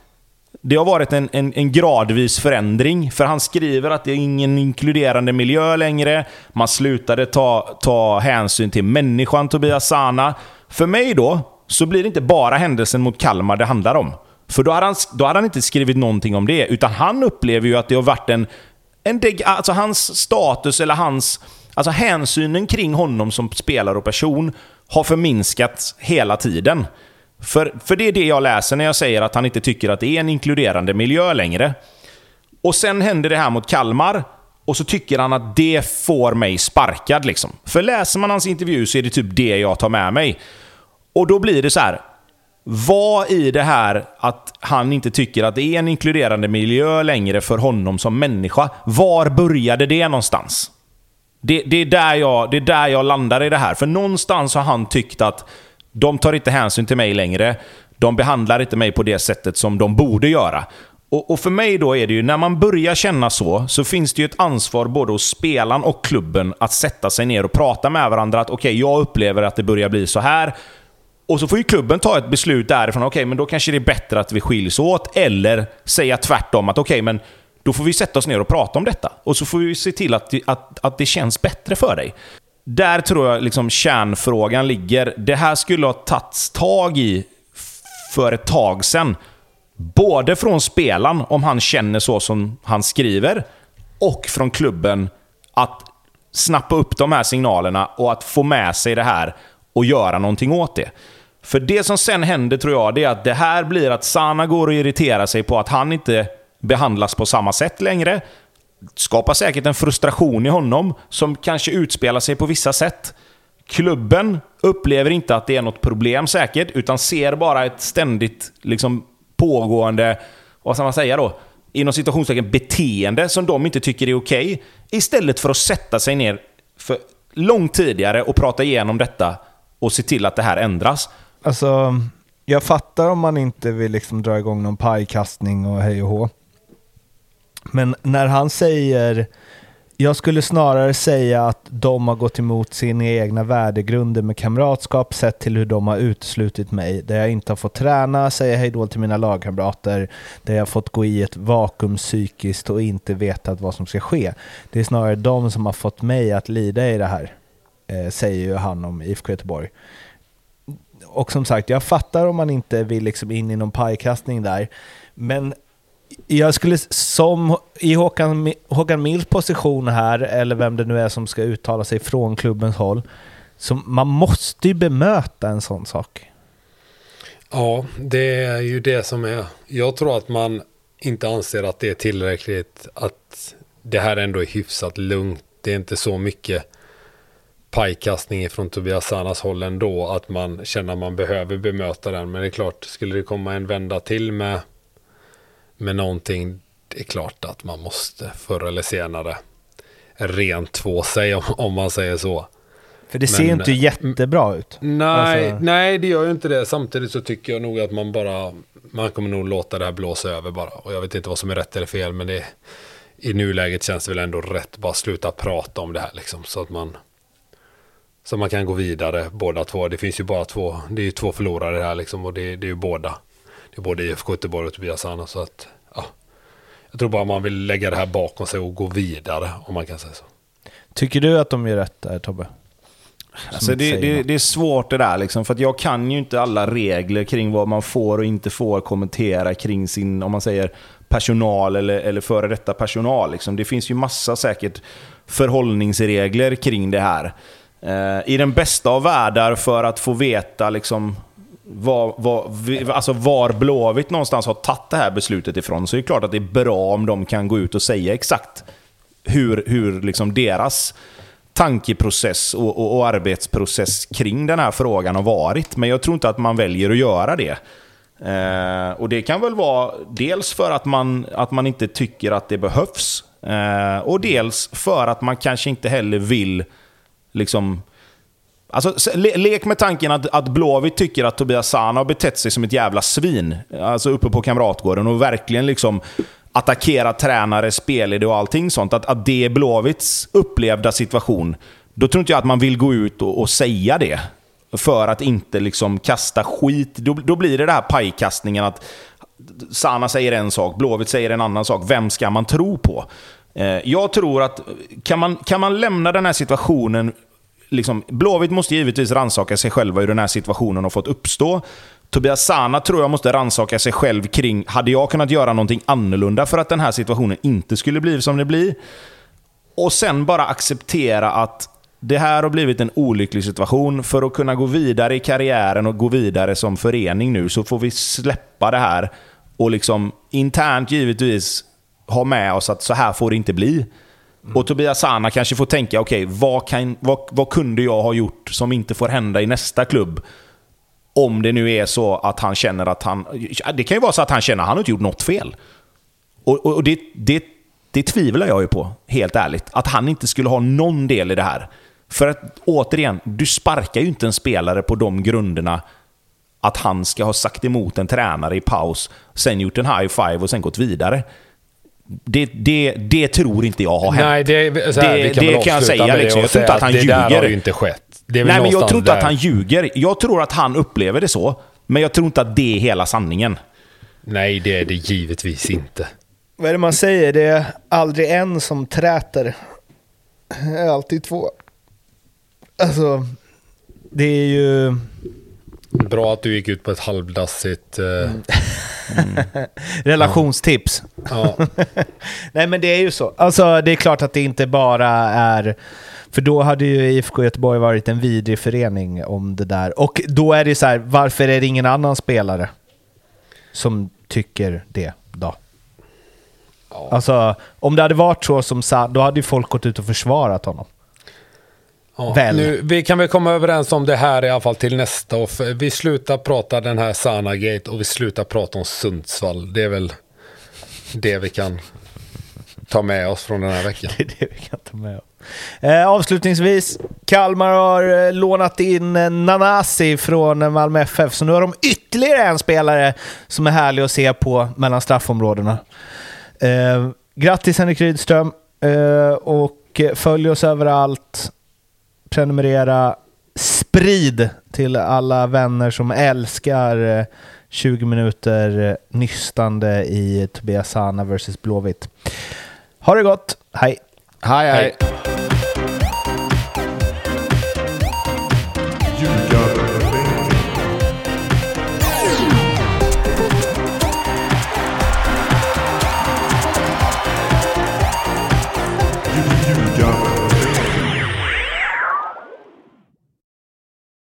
det har varit en, en, en, gradvis förändring. För han skriver att det är ingen inkluderande miljö längre. Man slutade ta, ta hänsyn till människan Tobias Sana. För mig då, så blir det inte bara händelsen mot Kalmar det handlar om. För då hade han, då hade han inte skrivit någonting om det. Utan han upplever ju att det har varit en... en alltså hans status, eller hans... Alltså hänsynen kring honom som spelare och person har förminskats hela tiden. För, för det är det jag läser när jag säger att han inte tycker att det är en inkluderande miljö längre. Och sen händer det här mot Kalmar, och så tycker han att det får mig sparkad. Liksom. För läser man hans intervju så är det typ det jag tar med mig. Och då blir det så här. Vad i det här att han inte tycker att det är en inkluderande miljö längre för honom som människa, var började det någonstans? Det, det, är där jag, det är där jag landar i det här. För någonstans har han tyckt att de tar inte hänsyn till mig längre. De behandlar inte mig på det sättet som de borde göra. Och, och, för mig då är det ju, när man börjar känna så, så finns det ju ett ansvar både hos spelaren och klubben att sätta sig ner och prata med varandra. Att okej, okay, jag upplever att det börjar bli så här. Och så får ju klubben ta ett beslut därifrån. Okej, okay, men då kanske det är bättre att vi skiljs åt. Eller säga tvärtom, att okej, okay, men då får vi sätta oss ner och prata om detta. Och så får vi se till att, att, att det känns bättre för dig. Där tror jag liksom kärnfrågan ligger. Det här skulle ha tagits tag i för ett tag sedan. Både från spelaren, om han känner så som han skriver, och från klubben att snappa upp de här signalerna och att få med sig det här och göra någonting åt det. För det som sen händer tror jag, det är att det här blir att Sana går och irriterar sig på att han inte behandlas på samma sätt längre. Skapar säkert en frustration i honom som kanske utspelar sig på vissa sätt. Klubben upplever inte att det är något problem säkert, utan ser bara ett ständigt liksom, pågående, vad ska man säga då? Inom situationstecken beteende som de inte tycker är okej. Okay, istället för att sätta sig ner för långt tidigare och prata igenom detta och se till att det här ändras. Alltså, jag fattar om man inte vill liksom dra igång någon pajkastning och hej och hå. Men när han säger, jag skulle snarare säga att de har gått emot sina egna värdegrunder med kamratskap sett till hur de har uteslutit mig, där jag inte har fått träna, säga hejdå till mina lagkamrater, där jag har fått gå i ett vakuum psykiskt och inte vetat vad som ska ske. Det är snarare de som har fått mig att lida i det här, eh, säger ju han om IFK Göteborg. Och som sagt, jag fattar om man inte vill liksom in i någon pajkastning där, men jag skulle, som i Håkan, Håkan Mills position här, eller vem det nu är som ska uttala sig från klubbens håll, så man måste ju bemöta en sån sak. Ja, det är ju det som är. Jag tror att man inte anser att det är tillräckligt, att det här ändå är hyfsat lugnt. Det är inte så mycket pajkastning från Tobias Sanas håll ändå, att man känner att man behöver bemöta den. Men det är klart, skulle det komma en vända till med med någonting, det är klart att man måste förr eller senare rent två sig om, om man säger så. För det ser ju inte jättebra ut. Nej, alltså... nej, det gör ju inte det. Samtidigt så tycker jag nog att man bara, man kommer nog låta det här blåsa över bara. Och jag vet inte vad som är rätt eller fel, men det, i nuläget känns det väl ändå rätt bara sluta prata om det här liksom. Så att man, så man kan gå vidare båda två. Det finns ju bara två, det är ju två förlorare här liksom och det, det är ju båda. Det är både IFK Göteborg och Tobias Anna. Så att, ja. Jag tror bara man vill lägga det här bakom sig och gå vidare, om man kan säga så. Tycker du att de gör rätt där, Tobbe? Alltså det, det, det, är svårt det där, liksom, för att jag kan ju inte alla regler kring vad man får och inte får kommentera kring sin, om man säger personal eller, eller före detta personal. Liksom. Det finns ju massa säkert förhållningsregler kring det här. Eh, I den bästa av världar för att få veta liksom, var, var, alltså var Blåvitt någonstans har tagit det här beslutet ifrån, så är det klart att det är bra om de kan gå ut och säga exakt hur, hur liksom deras tankeprocess och, och, och, arbetsprocess kring den här frågan har varit. Men jag tror inte att man väljer att göra det. Eh, och Det kan väl vara dels för att man, att man inte tycker att det behövs, eh, och dels för att man kanske inte heller vill liksom Alltså, le lek med tanken att, att Blåvitt tycker att Tobias Sana har betett sig som ett jävla svin. Alltså uppe på Kamratgården och verkligen liksom attackerat tränare, spelidé och allting sånt. Att, att det är Blåvitts upplevda situation. Då tror inte jag att man vill gå ut och, och säga det. För att inte liksom kasta skit. Då, då blir det den här pajkastningen att Sana säger en sak, Blåvitt säger en annan sak. Vem ska man tro på? Eh, jag tror att kan man, kan man lämna den här situationen Liksom, Blåvitt måste givetvis ransaka sig själva hur den här situationen har fått uppstå. Tobias Sana tror jag måste ransaka sig själv kring, hade jag kunnat göra någonting annorlunda för att den här situationen inte skulle bli som det blir? Och sen bara acceptera att det här har blivit en olycklig situation. För att kunna gå vidare i karriären och gå vidare som förening nu så får vi släppa det här och liksom internt givetvis ha med oss att så här får det inte bli. Mm. Och Tobias Sana kanske får tänka, okej, okay, vad, vad, vad kunde jag ha gjort som inte får hända i nästa klubb? Om det nu är så att han känner att han... Det kan ju vara så att han känner att han inte gjort något fel. Och, och det, det, det tvivlar jag ju på, helt ärligt. Att han inte skulle ha någon del i det här. För att återigen, du sparkar ju inte en spelare på de grunderna att han ska ha sagt emot en tränare i paus, sen gjort en high five och sen gått vidare. Det, det, det tror inte jag har hänt. Nej, det, så här, det, kan, det kan jag säga. Liksom. Jag tror inte att han det ljuger. Det har ju inte skett. Nej, men jag tror inte där. att han ljuger. Jag tror att han upplever det så. Men jag tror inte att det är hela sanningen. Nej, det är det givetvis inte. Vad är det man säger? Det är aldrig en som träter. Det är alltid två. Alltså, det är ju... Bra att du gick ut på ett halvdassigt... Uh... Mm. Relationstips. Ja. Nej men det är ju så. Alltså det är klart att det inte bara är... För då hade ju IFK Göteborg varit en vidrig förening om det där. Och då är det så här, varför är det ingen annan spelare som tycker det då? Ja. Alltså, om det hade varit så som sa, då hade ju folk gått ut och försvarat honom. Ja, väl. Nu, vi kan väl komma överens om det här i alla fall till nästa. Och vi slutar prata den här Sana-gate och vi slutar prata om Sundsvall. Det är väl det vi kan ta med oss från den här veckan. Det är det vi kan ta med oss. Eh, avslutningsvis, Kalmar har eh, lånat in eh, Nanasi från Malmö FF, så nu har de ytterligare en spelare som är härlig att se på mellan straffområdena. Eh, grattis Henrik Rydström eh, och följ oss överallt prenumerera, sprid till alla vänner som älskar 20 eh, minuter eh, nystande i Tobias Sana vs Blåvitt. Ha det gott, hej! Hej hej! hej.